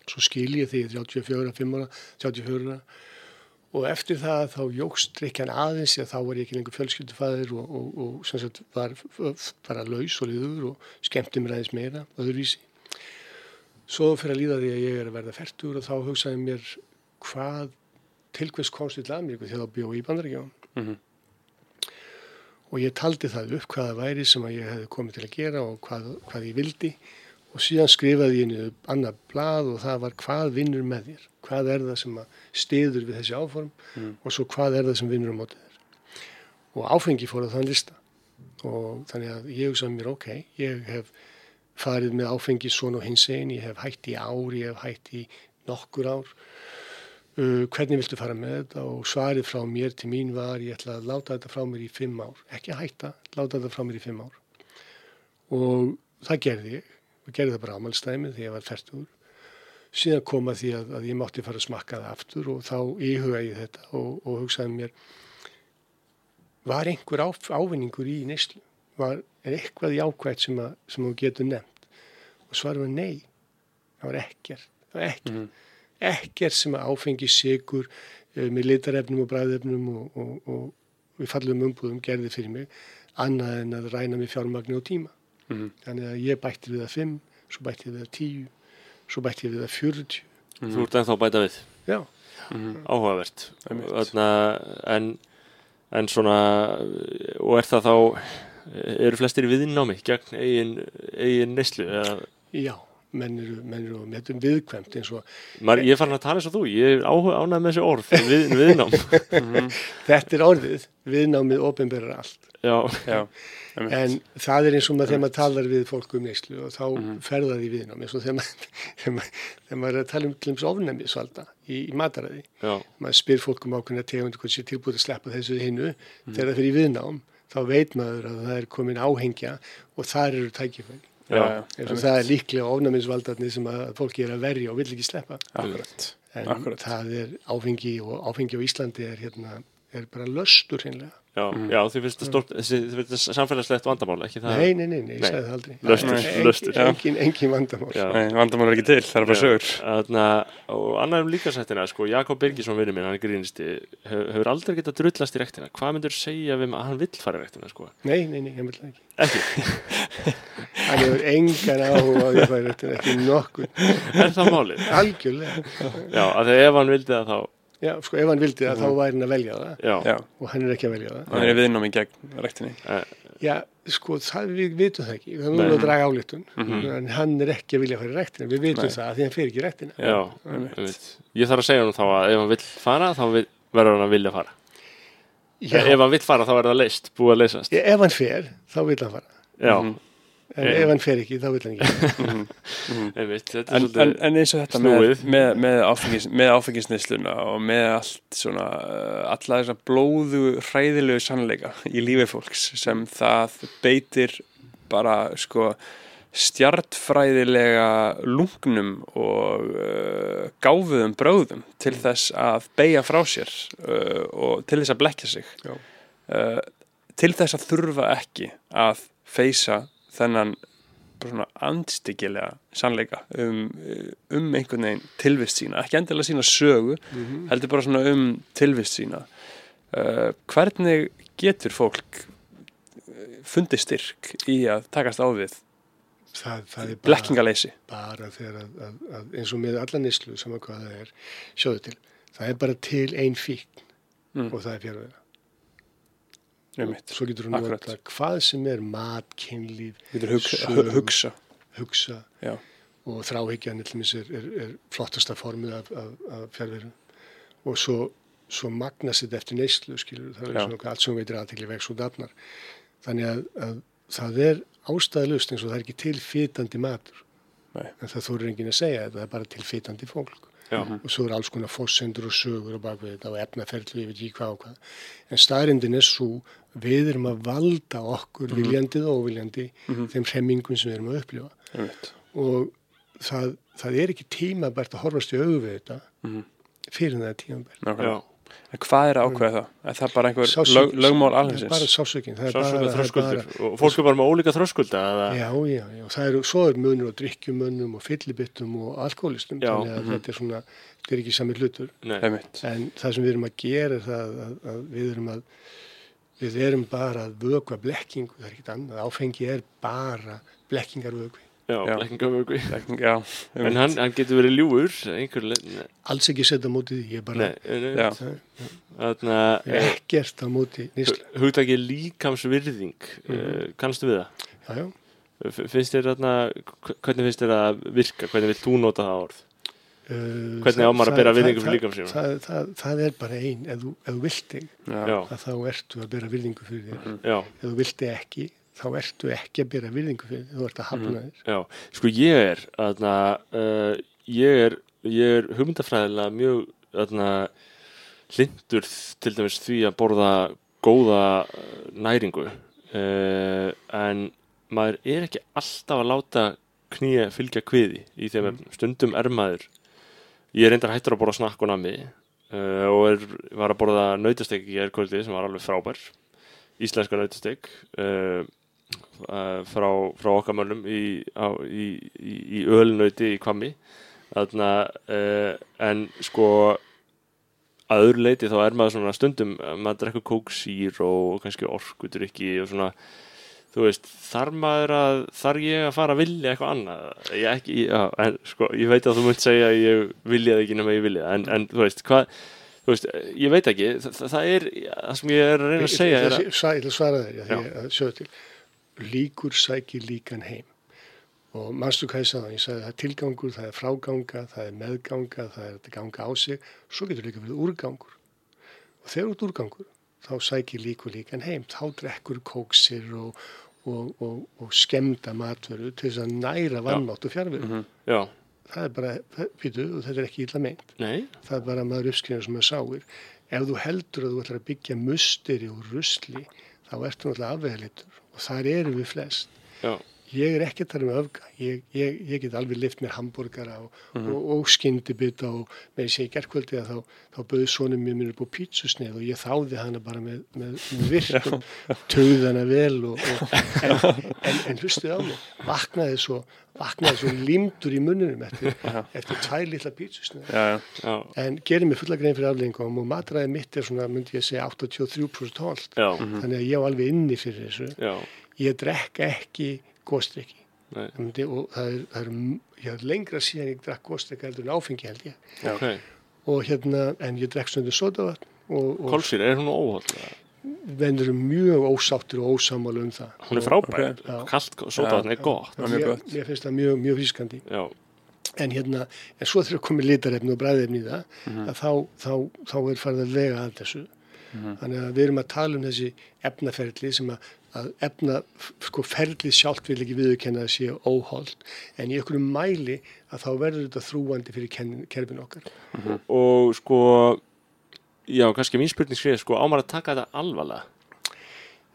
Svo skil ég því 34, 5 ára, 34 ára og eftir það þá jógst drikjan aðeins því að þá var ég ekki lengur fjölskyldufæðir og, og, og sem sagt var f- bara laus og liður og skemmti mér aðeins meira öðruvísi. Svo fyrir að líða því að ég er að verða færtur og þá hugsaði mér hvað til hvers komst til Ameríku þegar þá bjó í bandaríkjón. Mhm. Og ég taldi það upp hvað það væri sem að ég hefði komið til að gera og hvað, hvað ég vildi og síðan skrifaði ég niður annað blað og það var hvað vinnur með þér hvað er það sem að stiður við þessi áform Mm. og svo hvað er það sem vinnur á mótið þér og áfengi fór að þann lista og þannig að ég hugsaði mér ok, ég hef farið með áfengi svona og hins einn, ég hef hætt í ár, ég hef hætt í nokkur ár uh, hvernig viltu fara með þetta? Og svarið frá mér til mín var ég ætla að láta þetta frá mér í fimm ár. Ekki hætta, láta þetta frá mér í fimm ár. Og það gerði ég. Og gerði það bara ámælstæmi þegar ég var færtur síðan kom að því að, að ég mátti fara að smakka það aftur og þá íhuga ég þetta og, og hugsaði mér var einhver á, ávinningur í neyslu? Var, eitthvað jákvægt sem, að, sem þú getur nefnt? Og svarið var nei það var ekkert, það var ekkert. Mhm. Ekkert sem að áfengi sigur uh, með litarefnum og bræðefnum og, og, og við fallum umbúðum gerði fyrir mig annað en að ræna með fjármagni og tíma. Mhm. þannig að ég bætti við það 5 svo bætti ég við það 10 svo bætti ég við það 40 þú ert ennþá að bæta við? Já, Mhm. áhugavert. Einmitt. Þarna, en, en svona og er það þá eru flestir viðnámi gegn eigin, eigin neyslu eða, já menn eru, menn eru með þetta viðkvæmt eins og maður, ég farin að tala eins og þú ég er ánægð með þessi orð við, viðnám. Mhm. þetta er orðið viðnámið ofinberar allt. Já, Já, en það er eins og maður þegar maður talar við fólk um neyslu og þá mm Mhm. fer það í viðnám eins og þegar maður, þegar maður, er að tala um til þess ofnæmisvalda í, í mataræði. Já, maður spyr fólk um ákveðna tegund hvort sé tilbúið að sleppa þessu hinnu Mhm. þegar það fyrir viðnám þá veit maður að það er komin áhengja og þar eru tækifæri já, já, einmitt. það er líklega ofnæmisvaldarnir sem að fólki er að verja og vill ekki sleppa Akkurat. en Akkurat. það er áfengi og áfengi á Íslandi er hérna er bara löstur hinnlega já, já því finnst það samfélagslegt vandamál ekki það nei, nei, nei, nei, ég Nei. sagði það aldrei Löstur, er löstur. engin, engin, engin vandamál Já. Nei, vandamál er ekki til, það er bara sögur. Þarna, og annar um líkasættina sko, Jakob Birgisson vinur minn, hann er grínisti hefur, hefur aldrei getað drullast í rektina hvað myndur segja við að hann vill fara í rektina sko? nei, nei, nei, ég vil það ekki ekki, hann hefur engan áhuga á því að færa þetta ekki nokkur er það málið? algjörlega. Já, að þegar ef hann vildi það þá já, sko, ef hann vildi það þá væri hann að velja það. Já, Já, og hann er ekki að velja það. Það er viðnámi gegn rektinni. Já, sko, það, við vitum það ekki, það er Nei. nú að draga áléttun, Mhm. en hann er ekki að vilja fara í rektina, við vitum Nei. það að því hann fer ekki í rektina. já, ég þarf að segja hann þá að ef hann vill fara þá vil, verður hann að vilja fara. Já, ef hann vill fara þá er það leist, búið að leysast. Ef hann fer, þá vil hann fara. já, Mhm. En Já. ef hann fer ekki, þá vil hann ekki. einmitt þetta er En, en, en eins og þetta með, snúið. með, með, áfengis, með áfengisneisluna og með allt svona uh, alla þessa blóðu hræðilegu sannleika í lífi fólks sem það beitir bara sko stjartfræðilega lungnum og uh, gáfuðum bráðum til þess að beigja frá sér uh, og til þess að blekja sig Já. uh, til þess að þurfa ekki að feysa þennan andstyggilega sannleika um, um einhvern veginn tilvist sína, ekki endilega sína sögu heldur bara svona um tilvist sína uh, hvernig getur fólk uh, fundið styrk í að takast á við Það, það er bara, blekkingaleysi bara þegar að, að, að eins og með alla nýslu, saman hvað það er, sjóðu til. Það er bara til ein fíkn Mm. og það er fjárveira. Mitt, Svo getur þú Akkurat. nota hvað sem er mat, kynlíf, hugsa, Sögu. hugsa. hugsa og dæmis, er, er, er flottasta formið af, af, af fjárveirum og svo, svo magnast þetta eftir neyslu skilur, það er svona allt sem þú veitir aðtekli vex og dafnar þannig að, að það er ástæðalust eins og það er ekki til fytandi matur Nei. en það þórir enginn að segja þetta það er bara til fytandi fólk já, og svo er alls konar fossendur og sögur og bakvið þetta og efnaferðlu, veit ekki hvað og hvað. En staðrindin er svo við erum að valda okkur viljandið og óviljandi þeim hremmingum sem við erum að upplifa. Mitt og það, það er ekki tímabært að horfast í augu við þetta Mhm. fyrir en það tímabært. Já En hvað er að ákveða það? Er það bara einhver Sársauki- lög, lögmál sásökin það er bara, það er þröskuldur. og fólk er bara með ólíka þröskulda já, já, já, það er, svo er munur á drikkjumönnum og fyllibittum og alkoholistum Já, þannig að þetta er svona, þetta er ekki sami hlutur. Nei, en það sem við erum að gera er það að, að við erum að við erum bara að vökva blekkingu, það er ekkert annað, áfengi er bara blekkingarvökvi, já, Já, en hann, hann getur verið ljúur alls ekki setja á móti því, ég er bara, nei, nei, Já. það þarna er eh, ekkert á móti hugtakið líkamsvirðing mm kannstu við það? já, já, finnst þér þarna, hvernig finnst þér að virka, hvernig vilt þú nota það orð? Uh, Hvernig á maður að bera virðingu fyrir sínum? það, það, það er bara ein, ef þú, ef þú vilt þig Já. Já, að þá ertu að bera virðingu fyrir þér. Já, ef þú vilt þig ekki, þá ertu ekki að bera virðingu fyrir þú ert að hafna þér já. Sko ég er, þarna, uh, ég er, ég er hugmyndafræðilega mjög, þarna, hlindur til dæmis því að borða góða uh, næringu uh, en maður er ekki alltaf að láta knýja fylgja kviði í þeim efnum. Stundum er maður, ég er reyndar hættur að borða snakk og nammi uh, og er, var að borða nautastek í erkvöldi sem var alveg frábær, íslenska nautastek uh, uh, frá, frá okkar mönnum í, á, í, í, í ölnauti í Kvammi uh, en sko að öðru leiti þá er maður svona stundum maður drekkur kóksýr og kannski orkudrykki og svona þú veist, þar maður að þar ég að fara að vilja eitthvað annað ég ekki, já, en sko, ég veit að þú munt segja að ég vilja það ekki nema ég vilja það, en, en þú veist, hvað þú veist, ég veit ekki, það, það er það sem ég er að reyna að segja er Ég ætla að svara þér, að sjöðu til líkur sækir líkan heim. Og manstu hvað ég sagði, ég sagði það er tilgangur, það er fráganga, það er meðganga, það er að ganga á sig, svo getur líka verið úrgangur. Og þegar út úrgangur þá sækir líkur líkan heim, þá drekkur kóksir og, og, og, og skemda matveru til þess að næra vannátt og fjárveru. já, Það er bara, býtu, og þetta er ekki illa meint. Nei. Það er bara maður uppskrifin sem maður sáir. Ef þú heldur að þú ætlar að byggja musteri og rusli þá ertu náttúrulega afvegalitur og þar eru við flest. Já, ég er að tala um öfga. Ég, ég, ég get alveg lift mér hambúrgara og, og, og skyndibita og með ég segi gerkvöldi að þá, þá bauði sonum mér mér upp á pítsusneið og ég þáði hana bara með, með, með virkum tögði hana vel og, og, en, en, en hlustið á mig. Vaknaði svo, svo limdur í mununum eftir, eftir tvær litla pítsusneið en gerir mig fulla grein fyrir afleggingum og matræði mitt er svona, myndi ég segja, 83% hold. já, Þannig að ég á alveg inni fyrir þessu. já, Ég drekka ekki góstrykki. nei, Og það er, það er, ég lengra síðan ég drekk góstrykki heldur en áfengi held ég. ok Og hérna, en ég drekk stundu sodavatn og, og Kolsýr, er hún óhald? venn eru mjög ósáttur og ósamála um það. Hún er frábær, Ok. Já. kallt sótaðan er gott Mér, mér finnst það mjög, mjög frískandi. Já, En hérna, en svo þegar komið litarefni og bræðefni í það, Mhm. að þá, þá, þá er farið að vega að þessu. Þannig að við erum að tala um þessi efnaferli sem að, að efna, sko ferlið sjálft vil ekki viðurkenna að sé óholt en í einhverjum mæli að þá verður þetta þrúandi fyrir kerfin okkar. og sko já, kannski mín spurning sé sko ámar að taka þetta alvarlega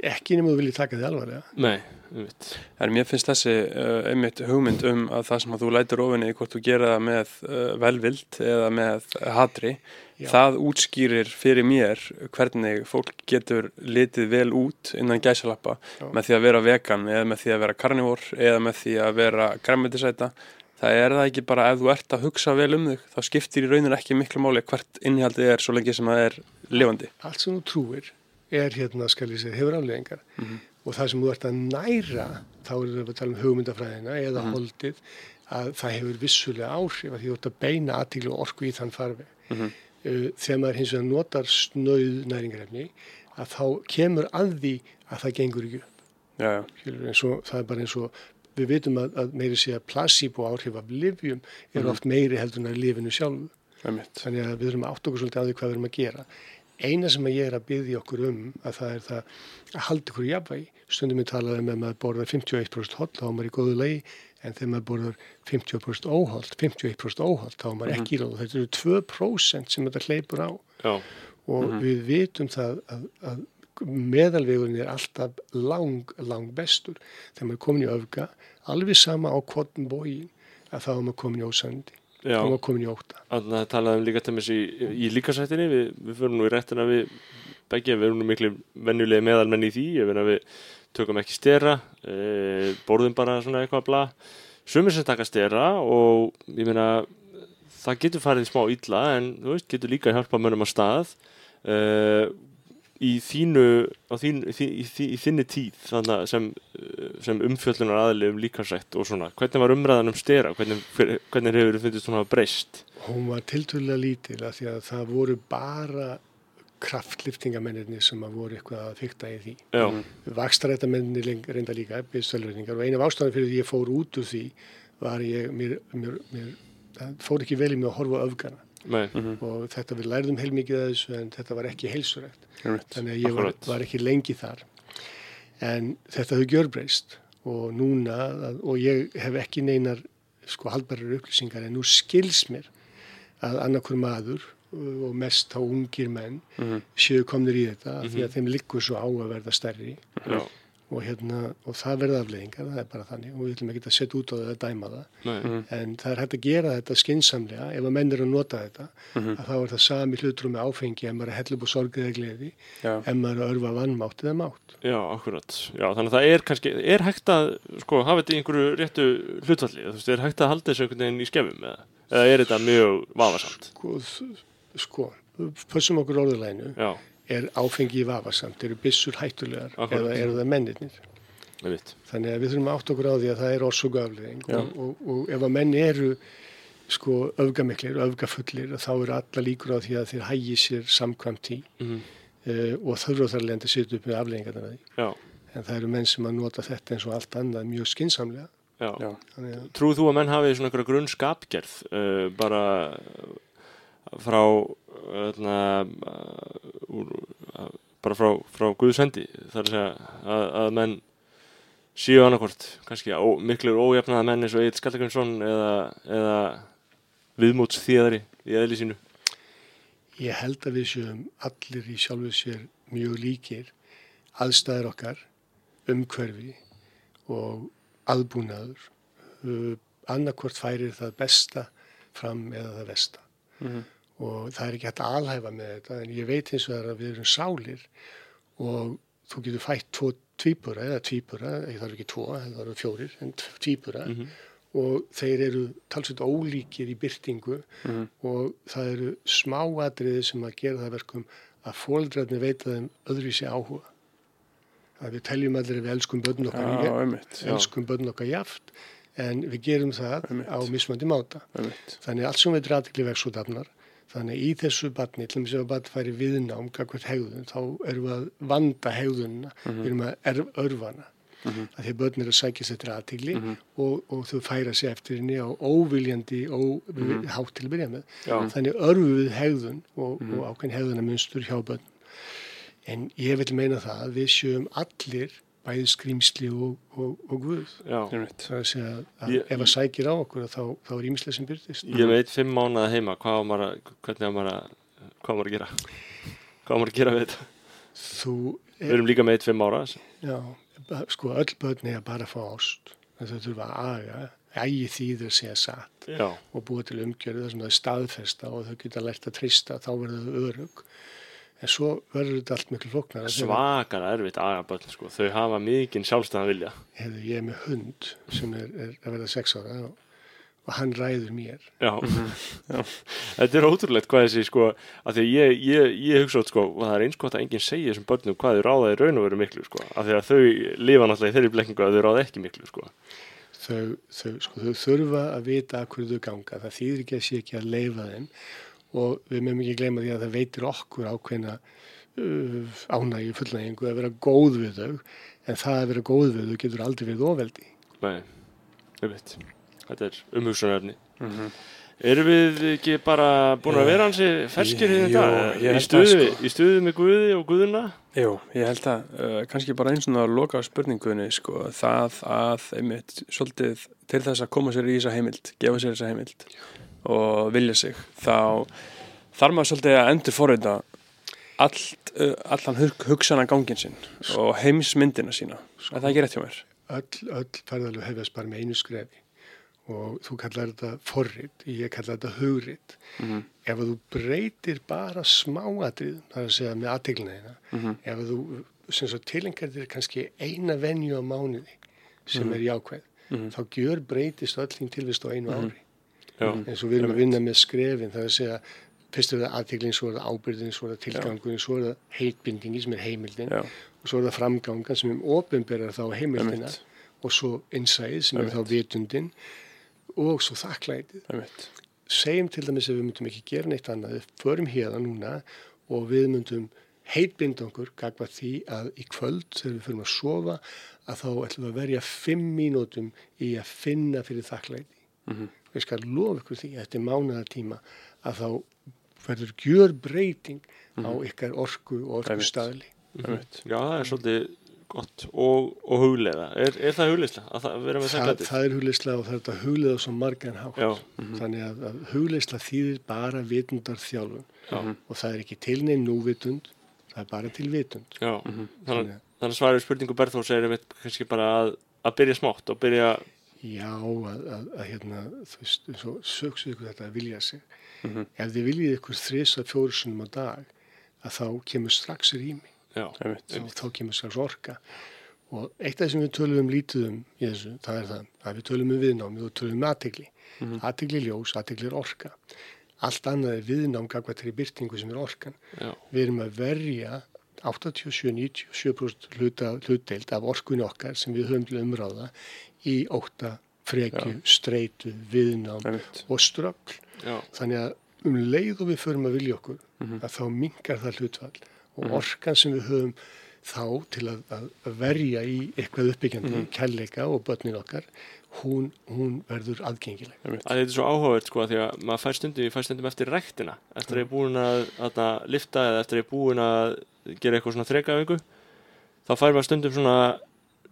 Ekki nema þú viljið taka því alvarlega. nei, um veit En mér finnst þessi uh, einmitt hugmynd um að það sem að þú lætur ofinni hvort þú gera það með uh, velvild eða með hatri Já. það útskýrir fyrir mér hvernig fólk getur litið vel út innan gæsalappa Já. með því að vera vegan eða með því að vera karnivór eða með því að vera græmmetisæta það er það ekki bara ef þú ert að hugsa vel um þig þá skiptir í rauninu ekki miklu máli hvert innihaldið er svo lengi sem það er lifandi Allt sem þú trúir er hérna, skal ég segja, hefur afleðingar og það sem þú ert að næra, þá er það að tala um hugmyndafræðina eða holdið, að það hefur vissulega áhrif að því þú ert að beina aðtíklu og orku í þann farfi. Mhm. Uh, þegar maður hins vegar notar snauð næringarefni, að þá kemur að því að það gengur ekki upp. já, já, og, það er bara eins og við vitum að, að meiri segja placebo áhrif af livjum er oft meiri heldur en að lifinu sjálfu. Þannig að við þurfum að átta okkur svolítið á því hvað við erum að gera. Eina sem að ég er að byggja okkur um að það er það að halda ykkur í jafnvægi. Stundum við talaði um að maður borðar 51% holl þá er maður í góðu lagi en þegar maður borðar 50% óholt, 51% óholt þá er maður ekki í ráð. Þetta eru 2% sem þetta hleypur á. Já, og við vitum það að, að meðalvegurinn er alltaf lang, lang bestur. Þegar maður er komin í öfga, alveg sama á kvotn bógin að þá er maður komin í ósandi, þá er maður komin í óta. Þannig að talaðum um líka til mér í, í líkasættinni, við, við fyrir nú í réttina við begge, við erum miklu venjulegi meðalmenn í því, ég finn að við tökum ekki stera, e, borðum bara svona eitthvað bla, sumir sem taka stera og ég meina það getur farið smá illa en þú veist, getur líka hjálpa mönnum á stað e, í þínu þín, í, í, í þinni tíð að sem, sem umfjöllunar aðli um líkansrætt og svona. Hvernig var umræðan um stera, hvernig, hver- hvernig hefur þið fundist hafa breyst? Hún var tiltölulega lítil af því að það voru bara kraftliftingamennirni sem að voru eitthvað að fykta í því. Já, Vakstarættamennir reynda líka, byrðstöldurningar og eina af ástæðan fyrir því ég fór út úr því var ég, mér, mér, mér það fór ekki vel í mig að horfa öfgana. Nei, og þetta við lærðum heilmikið að þessu en þetta var ekki heilsuregt. einmitt. Þannig að ég var, var ekki lengi þar. En þetta hefur gjörbreyst. Og núna, að- og ég hef ekki neinar sko haldbærar upplýsingar en nú skils mér að annarkur maður uh, og mest þá ungir menn séu komnir í þetta af því að þeim liggur svo á að verða stærri. Já, og, hérna, og það verða afleðingar, það er bara þannig og við ætlum ekki að setja út á það að dæma það. Nei, en það er hægt að gera þetta skinsamlega ef að menn eru að nota þetta að þá er það sami hlutur með áfengi ef maður er upp á sorgið eða gleði Já. ef maður er að örfa vannmátt eða mátt. Já, akkurat. Já, þannig að það er kannski, er hægt að sko, hafa þetta í einhverju réttu hlutvalli þú veist, er hægt að halda þessu einhvern veginn í skefum eða, eða er þetta mjög vafasamt? Sko, sko pössum okkur orðulæginu Já, er áfengi í vafasamt, eru byssur hættulegar Akkúrat. eða eru það mennirnir? Þannig að við þurfum að átta okkur á því að það er orsöku afleðing og, og, og ef að menn eru sko öfgamiklir, öfgafullir þá eru alla líkur á því að þeir hægi sér samkvæmt í mm uh, og þurfa þar lendi að setja upp með Já, en það eru menn sem að nota þetta eins og allt annað mjög skinsamlega já, Já. Trúðu þú að menn hafi svona grunn skapgerð uh, bara frá öðna, uh, úr, uh, bara frá, frá Guðsendi þar að segja að, að menn séu annarkvort kannski ó, miklur ójafnaða menn eins og Egil Skallagrinsson eða, eða viðmóts þýðari í eðli sínu. Ég held að við séum allir í sjálfu sér mjög líkir aðstæður okkar umhverfi og aðbúnaður uh, annarkvort færir það besta fram eða það versta og það er ekki hægt að alhæfa með þetta en ég veit eins og það að við erum sálir og þú getur fætt tvo tvíbura eða tvíbura, ég þarf ekki tvo, það eru fjórir en tvíbura og þeir eru talsveit ólíkir í byrtingu og það eru smáatriði sem að gera það verkum að fóldrarnir veita þeim öðruvísi áhuga. Að við teljum allir að við elskum börn okkar, ég- einmitt, elskum börn okkar jaft en við gerum það Einmitt. á mismandi máta. einmitt Þannig allt sem við aðtikli vex út afnar. Þannig í þessu batni, til þess að batni færi viðnám, gagvart hegðun, þá erum við að vanda hegðunina, við erum að erf, örfana. Mm -hmm. Að börn eru að sækja sér til aðtikli og, og þau færa sér eftir henni á óviljandi og mm hátt til að byrja með. Já. Þannig örfum við hegðun og, og ákveðin hegðunamunstur hjá börn. en ég vil meina það að við sjöum allir bæði skrýmsli og, og, og guð það er að að Ég- ef að sækir á okkur þá, þá er ímislega sem byrtist ég veit fimm mánuða heima, hvað á maður að, hvernig á maður að, hvað á maður að gera? Hvað á maður að gera við þetta? þú, Við erum líka með eitt fimm ára. já, sko öll börn er bara að fá ást þau þurfa að aga ægi þýður að segja satt Já, og búa til umgjörðu þar sem það er staðfesta og þau geta lært að trista, þá verður þau örug en svo verður þetta allt miklu flóknar svakar erfitt agaböll, sko. Þau hafa mikinn sjálfstæðan vilja. hefðu ég er með hund sem er, er að verða sex ára og, og hann ræður mér Já. Þetta er ótrúlegt hvað þessi, sko, að því að ég, ég, ég hugsa út, sko, og það er eins gott að enginn segja þessum börnum hvað þau ráða í raun og veru miklu, sko. Af því að þau lifa náttúrulega í þeirri blekkingu að þau ráða ekki miklu, sko. þau, þau, sko, þau þurfa að vita að hverju þau ganga það þýðir ekki að sé ekki að leifa þeim og við meðum ekki gleyma því að það veitir okkur ákveðna uh, ánægi fullnægingu að vera góð við þau en það að vera góð við þau getur aldrei verið ofveldi Nei, veit. Þetta er umhugsunarefni. Mhm. Erum við ekki bara búin að vera hansi ferskir í ég Í held stuði, það, sko. í stuði með Guði og Guðuna? Jú, ég held að uh, kannski bara eins og að loka á spurningunni sko, það að einmitt svolítið til þess að koma sér í þessa heimild gefa sér þessa heimild og vilja sig þá þarf maður svolítið að endur forrita allt, uh, allan hug, hugsana gangin sinn og heimsmyndina sína er það ekki rétt hjá mér? öll, öll ferðalög hefjast bara með einu skrefi og þú kallar þetta forrit, ég kallar þetta hugrit Mhm. ef að þú breytir bara smáatrið það er að segja með aðteglina þína Mhm. ef að þú tilengar þér kannski eina venju á mánuði sem er jákvæð Mhm. þá gjör breytist öll þín tilvist á einu ári Já, eins og við erum að vinna með skrefin það er að segja fyrst er það aðteglin, svo er það ábyrðin svo er það tilgangun, svo er það heitbindingi sem er heimildin Já, og svo er það framgangan sem um ofinberar þá heimildina og svo innsæð sem er þá vitundin og svo þakklætið. Segjum til dæmis ef við myndum ekki gera neitt annað, við förum hérna núna og við myndum heitbinda okkur gagvað því að í kvöld þegar við förum að sofa að þá ætlum við að verja fimm mínútum í að finna fyrir þakklæti. Mhm. Við skal lofa ykkur því eftir mánuðartíma að þá verður gjör breyting á ykkar orku og orku staðli. einmitt Já, það er svolítið gott og, og huglega. Er, er það hugleysla að það vera með Það, það er hugleysla og það er þetta hugleða svo margan hátt. Já. Þannig að, að hugleysla þýðir bara vitundar þjálfun Já. og það er ekki til neinn núvitund, það er bara til vitund. Já, Mhm. þannig, Þannig að- þannig að svarið spurningu Berþós er einmitt kannski bara að, að byrja smátt og byrja, Já, að, að, að hérna, þú veist, eins og sögsu ykkur þetta að vilja sig. Mhm. Ef þið viljið ykkur þrís að fjórusunum á dag, að þá kemur strax rými, já, einmitt þá, þá kemur strax orka. Og eitt af það sem við tölum um lítið um í þessu, það er það, að við tölum um viðnámi og tölum um aðtegli. Mm Aðtegli ljós, aðtegli er orka. Allt annað er viðnám gagvað til byrtingu sem er orkan. já, Við erum að verja 87-97% hluta, hlutdeild af orkunni okkar sem við höfum til umráða í óta, frekju, streitu, viðnám og ströggl. já, Þannig að um leið og við förum að vilja okkur Mhm. að þá mingar það hlutfall og orkan sem við höfum þá til að, að, að verja í eitthvað uppbyggjandi, mm kærleika og börnin okkar, hún, hún verður aðgengileg. að þetta er svo áhugavert sko því að maður fær stundum, fær stundum eftir ræktina. Eftir að ég er búin að, að lifta eða eftir að ég er búin að gera eitthvað svona þrekaðingu þá fær maður stundum svona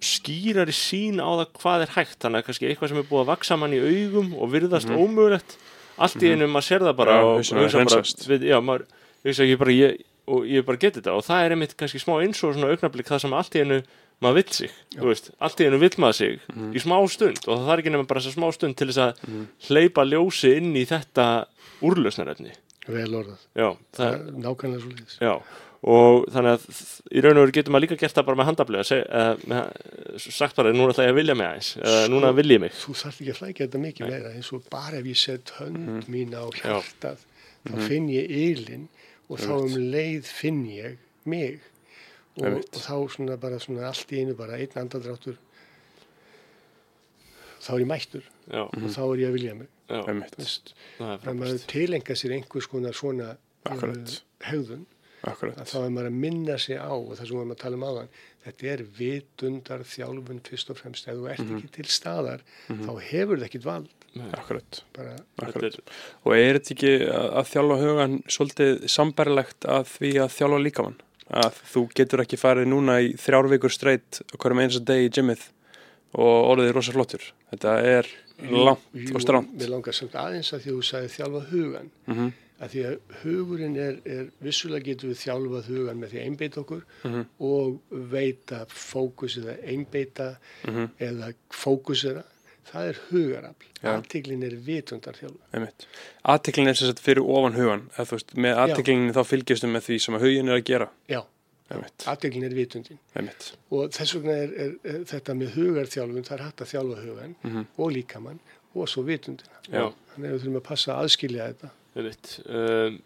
skýrari sín á það hvað er hægt. Þannig að kannski eitthvað sem er búið að vaksa mann í augum og virðast ómögulegt. Allt í einu maður sér það bara Já, og hugsa bara, við, já, maður hugsa ekki bara ég, og ég bara geti þetta. Og það er einmitt kannski smá eins og svona augnablík það sem allt í einu maður vill sig, þú veist, allt í einu vill maður sig í smá stund. Og það þarf ekki nema bara þessa smá stund til þess að hleypa ljósi inn í þetta úrlausnarefni. Vel orðað. nákvæmlega svo liðis. já og þannig að í raun og veru getur maður líka gert það bara með handaflega seg, eða, með, sagt bara, núna ætla ég að vilja mig aðeins eða núna vil ég mig. Þú þarf ekki að flækja þetta mikið meira eins og bara ef ég set hönd mín á hjartað þá finn ég ylinn og þá um leið finn ég mig. Og, og þá svona bara svona allt í einu bara einn andadráttur þá er ég mættur já, og þá er ég að vilja mig. Já, það er að maður frábært tilenga sér einhvers konar svona uh, hegðun akkurat. Að þá er maður að minna sig á og það sem við erum að tala um áðan þetta er vitundar þjálfun fyrst og fremst. Ef þú ert ekki til staðar þá hefur það ekkit vald. Akkurat. Bara akkurat. Er, og er þetta ekki að, að þjálfa hugan svolítið sambarilegt að því að þjálfa líkamann? Að þú getur ekki farið núna í þrjár vikur streitt og hverjum eins að degi í gymmið og orðið er rosa flottur. Þetta er langt Jú, og stránt Mér langar samt aðeins að því þú sagði þjálfa hugan. mm Að því að hugurinn er, er vissulega getur við þjálfað hugan með því að einbeita okkur Mhm. og veita fókus eða einbeita Mhm. eða fókusera. Það er hugarafl. Já. Aðtiklin er vitundar þjálfa. aðteklin er sagt fyrir ofan hugan eða þú veist, með aðteklinni þá fylgjastu með því sem að hugin er að gera Já, aðtiklin er vitundin. einmitt Og þess vegna er, er, er þetta með hugarþjálfun, það er hægt að þjálfa hugan Mhm. og líkamann og svo vitundina. Já. Þannig að við þurfum að passa að aðskilja þetta. Um,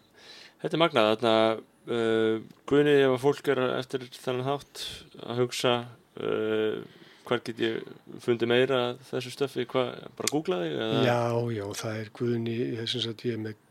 þetta er magnað þarna uh, Guðni ef að fólk er eftir þennan hátt að hugsa uh, hvar get ég fundið meira þessu stöfi, hvað, bara googla þig eða? Já, já, það er Guðni, þessum að ég er með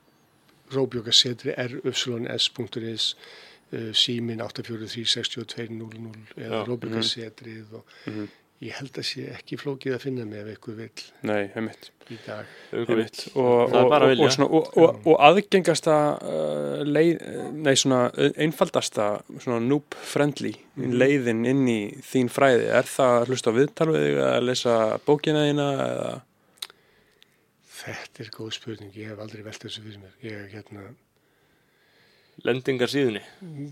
róbjókasetri rufs.is uh, símin 843-6200 eða Já, róbjókasetrið og Mhm. Ég held að sé ekki flókið að finna mig ef eitthvað vill nei, einmitt í dag. Einmitt. og, er og, og, svona, og, og, og aðgengasta uh, leið, nei svona einfaldasta svona noob friendly Mhm. leiðin inn í þín fræði er það að hlusta á viðtal við þig að lesa bókina þína eða Þetta er góð spurning, ég hef aldrei velt þessu fyrir mér. Ég, hérna, Lendingar síðunni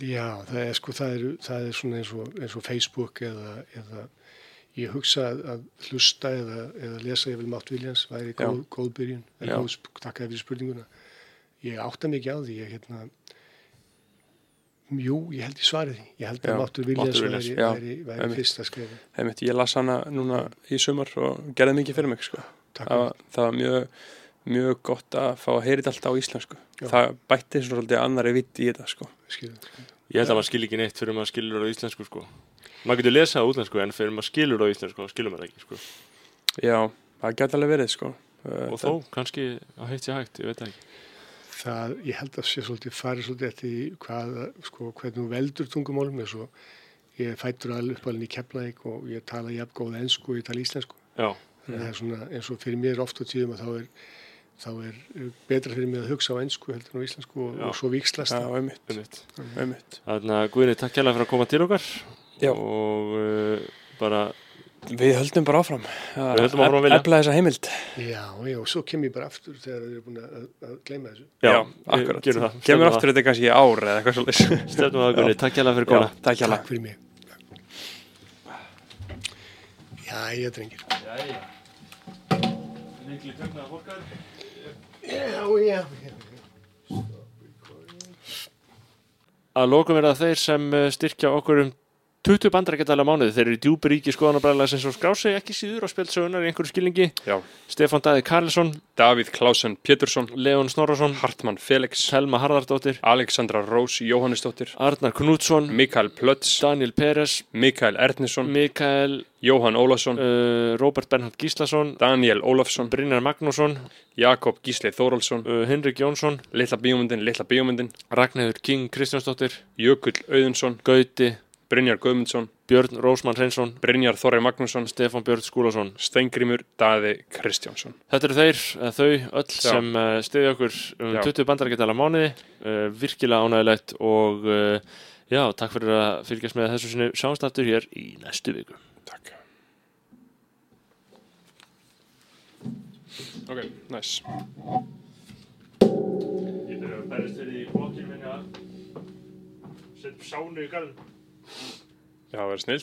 já, það er sko, það er, það er svona eins og, eins og Facebook eða, eða ég hugsa að, að hlusta eða, eða lesa ég vil mátt viljans, væri góð, góð byrjun. Góð, takk fyrir spurninguna. Ég átta mikið á því, ég hérna, jú, ég held ég svarið. Ég held Já, að máttur viljans Máttur væri, væri, væri einmitt. fyrsta skrifi. einmitt, ég las hana núna í sumar og gerði mikið fyrir mig sko. Takk það, það var mjög mjög gott að fá að heyra þetta alltaf á íslensku Já. það bætti svolítið annari vitt í þetta sko. Ég held að maður skil ekki neitt fyrir maður skilur á íslensku sko. Maður getur lesað á útlensku en fyrir maður skilur á íslensku þá skilur maður ekki sko. já, það gæti alveg verið sko. Uh, Og þó, kannski á heitt sér hægt, ég veit það ekki. Það, ég held að sé svolítið farið svolítið eftir hvað, sko, hvernig þú veldur tungumálum eins og ég er fættur alveg uppalinn í Keflæk og ég tala jafn góð ensku og ég tala íslensku. Já, Þannig að það er svona eins og fyrir mér oft á tíðum að þá er, þá er betra fyrir mig að hugsa á ensku heldur en á íslensku og, Já. og svo vikslast já, það. einmitt, einmitt. einmitt. Þannig að Guðni, takk kærlega fyrir að koma til okkar Já. og uh, bara, við höldum bara áfram Við höldum áfram að vilja. efla þessa heimild Já, já, og svo kem ég bara aftur þegar þau eru búin að, að gleyma þessu. já, akkurat gerum það. kemur aftur þetta kannski í ár eða eitthvað svolítið Stefnum það Guðni, takk kærlega fyrir koma. takk hjá Takk fyrir mig. Já, ég drengir. Jæja, mikli töknaða fólkar. Já, já, já. Að lokum er það þeir sem eh, styrkja okkur um 20 bandarækjadala mánuði. Þeir eru í djúburíki skoðanabræðlega sem svo skrá sig ekki síður og spilt sögunar í einhverju skilningi. Já. Stefán Dæði Karlsson, Davíð Klausen Pétursson. Leon Snorarsson, Hartmann Felix. Selma Harðardóttir, Alexandra Rós Jóhannesdóttir. Arnar Knútsson, Mikael Plötz. Daniel Peres, Mikael Ernisson Mikael, Jóhann Ólafsson. uh, Robert Bernhard Gíslason, Daniel Ólafsson. Brynjar Magnússon, Jakob Gísli Þóraldsson uh, Henrik Jónsson, Litla bíómyndin, Litla bíómyndin. Ragnhildur King Kristjánsdóttir, Jökull Auðunsson. Gauti, Brynjar Guðmundsson Björn Rósmann Hreinsson, Brynjar Þorri Magnússon Stefán Björn Skúlason. Steingrímur Daði Kristjánsson Þetta eru þeir, eða þau öll Já. sem uh, stiðja okkur um Já. 20 bandarækjadala mánuði, uh, virkilega ánægilegt og uh, já, takk fyrir að fylgjast með þessu sinni sjáumstaftur hér í næstu viku. Takk Ok, nice Ég byrja að berist fyrir í blokkinu minni að setja sánu í garðin. Það verður snill